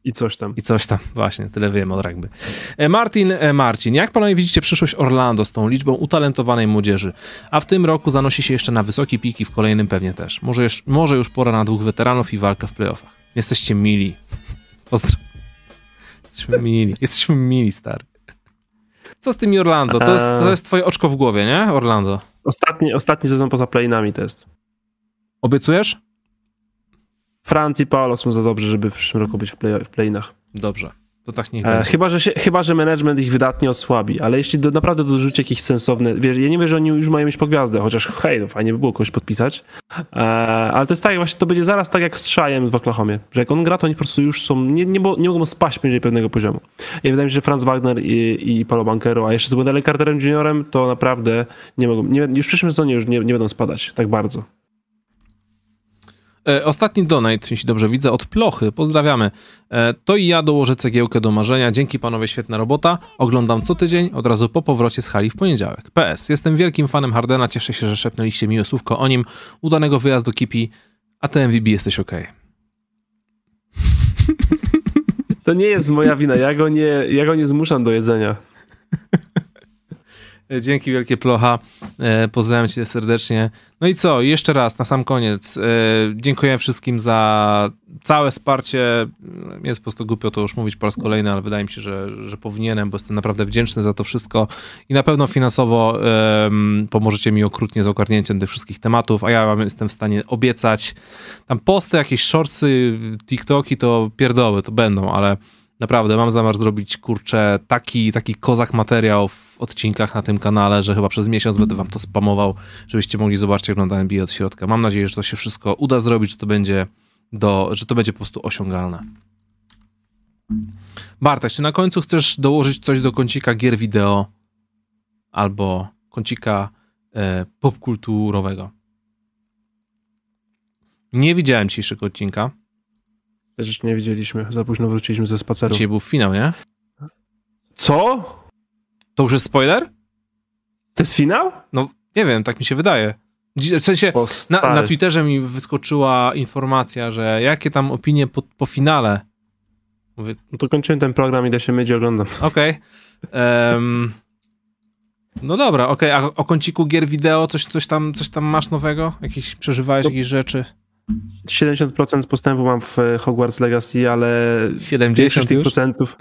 I coś tam. I coś tam, właśnie, tyle wiem od rugby. E, Martin, e, Marcin, jak panowie widzicie przyszłość Orlando z tą liczbą utalentowanej młodzieży? A w tym roku zanosi się jeszcze na wysokie piki, w kolejnym pewnie też. Może już, może już pora na dwóch weteranów i walkę w playoffach. Jesteście mili. Pozdro. Jesteśmy mili. Jesteśmy mili, stary. Co z tymi Orlando? To jest, to jest twoje oczko w głowie, nie? Orlando. Ostatni, ostatni sezon poza playinami to jest. Obiecujesz? Francji Paolo są za dobrze, żeby w przyszłym roku być w, play, w playinach. Dobrze. To tak nie e, chyba, że się, chyba, że management ich wydatnie osłabi, ale jeśli do, naprawdę dorzuci jakieś sensowne, wiesz, ja nie wiem, że oni już mają mieć po gwiazdę, chociaż hej, no fajnie by było kogoś podpisać, e, ale to jest tak, właśnie to będzie zaraz tak jak z Szajem w Oklahomie, że jak on gra, to oni po prostu już są, nie, nie, nie mogą spaść poniżej pewnego poziomu. I wydaje mi się, że Franz Wagner i, i Paulo Bankero, a jeszcze z Wendellem Carterem Juniorem, to naprawdę nie mogą, nie, już w przyszłym sezonie już nie, nie będą spadać tak bardzo. E, ostatni donate, jeśli dobrze widzę, od Plochy. Pozdrawiamy. E, to i ja dołożę cegiełkę do marzenia. Dzięki panowie, świetna robota. Oglądam co tydzień, od razu po powrocie z hali w poniedziałek. PS. Jestem wielkim fanem Hardena. Cieszę się, że szepnęliście miłe słówko o nim. Udanego wyjazdu Kipi. A ty MVB jesteś ok. To nie jest moja wina. Ja go nie, ja go nie zmuszam do jedzenia. Dzięki wielkie Plocha. E, pozdrawiam cię serdecznie. No i co? Jeszcze raz na sam koniec. E, dziękuję wszystkim za całe wsparcie. Jest po prostu głupio to już mówić po raz kolejny, ale wydaje mi się, że, że powinienem, bo jestem naprawdę wdzięczny za to wszystko i na pewno finansowo pomożecie mi okrutnie z ogarnięciem tych wszystkich tematów, a ja jestem w stanie obiecać. Tam posty, jakieś shortsy, TikToki to pierdoły, to będą, ale Naprawdę, mam zamiar zrobić, kurczę, taki, taki kozak materiał w odcinkach na tym kanale, że chyba przez miesiąc będę wam to spamował, żebyście mogli zobaczyć, jak wygląda NBA od środka. Mam nadzieję, że to się wszystko uda zrobić, że to będzie, do, że to będzie po prostu osiągalne. Bartek, czy na końcu chcesz dołożyć coś do kącika gier wideo albo kącika e, popkulturowego? Nie widziałem dzisiejszego odcinka. Też nie widzieliśmy, za późno wróciliśmy ze spaceru. Dzisiaj był finał, nie? Co? To już jest spoiler? To jest finał? No, nie wiem, tak mi się wydaje. W sensie, na, na Twitterze mi wyskoczyła informacja, że jakie tam opinie po, po finale. Mówię, no to kończyłem ten program, idę się myć i oglądam. Okej. Okay. Um, no dobra, okej. Okay. A o kąciku gier wideo coś, coś, tam, coś tam masz nowego? Jakieś, przeżywałeś no. jakieś rzeczy? 70% postępu mam w Hogwarts Legacy, ale 70 tych procentów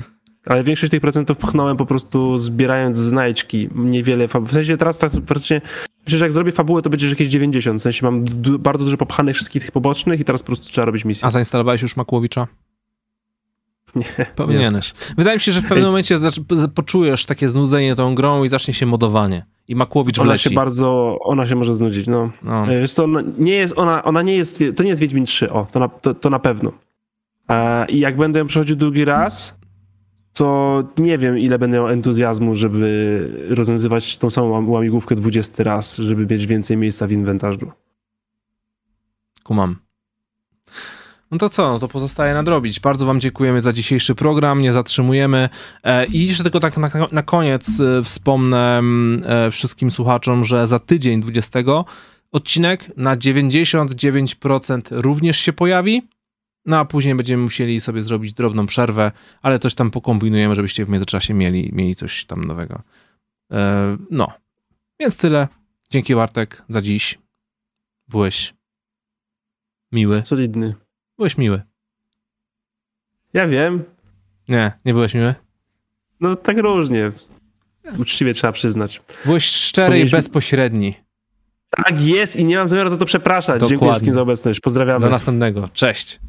Ale większość tych procentów pchnąłem po prostu zbierając znajdźki. Niewiele. fa- W sensie teraz tak praktycznie. Myślę, że jak zrobię fabułę, to będzie jakieś 90. W sensie mam du- bardzo dużo popchanych wszystkich tych pobocznych i teraz po prostu trzeba robić misję. A zainstalowałeś już Makłowicza? Nie, nie. Powinieneś. Wydaje mi się, że w pewnym momencie poczujesz takie znudzenie tą grą i zacznie się modowanie. I Makłowicz Ona wleci. się bardzo. Ona się może znudzić. No. No. E, Wiesz co, ona nie jest, ona, ona nie jest, to nie jest Wiedźmin 3, o, to na, to, to na pewno. E, I jak będę ją przechodził drugi raz, to nie wiem, ile będę miał entuzjazmu, żeby rozwiązywać tą samą łam- łamigłówkę 20 raz, żeby mieć więcej miejsca w inwentarzu. Kumam. No to co, no to pozostaje nadrobić. Bardzo wam dziękujemy za dzisiejszy program, nie zatrzymujemy. E, I jeszcze tylko tak na, na koniec e, wspomnę mm, e, wszystkim słuchaczom, że za tydzień 20 odcinek na 99% również się pojawi. No a później będziemy musieli sobie zrobić drobną przerwę, ale coś tam pokombinujemy, żebyście w międzyczasie mieli, mieli coś tam nowego. No, więc tyle. Dzięki Bartek za dziś. Byłeś miły. Solidny. Byłeś miły. Ja wiem, Nie, nie byłeś miły. no tak różnie. Uczciwie trzeba przyznać. Byłeś szczery i Powinniśmy- bezpośredni. Tak jest i nie mam zamiaru za to przepraszać. Dziękuję Dokładnie. wszystkim za obecność. Pozdrawiamy. Do następnego. Cześć.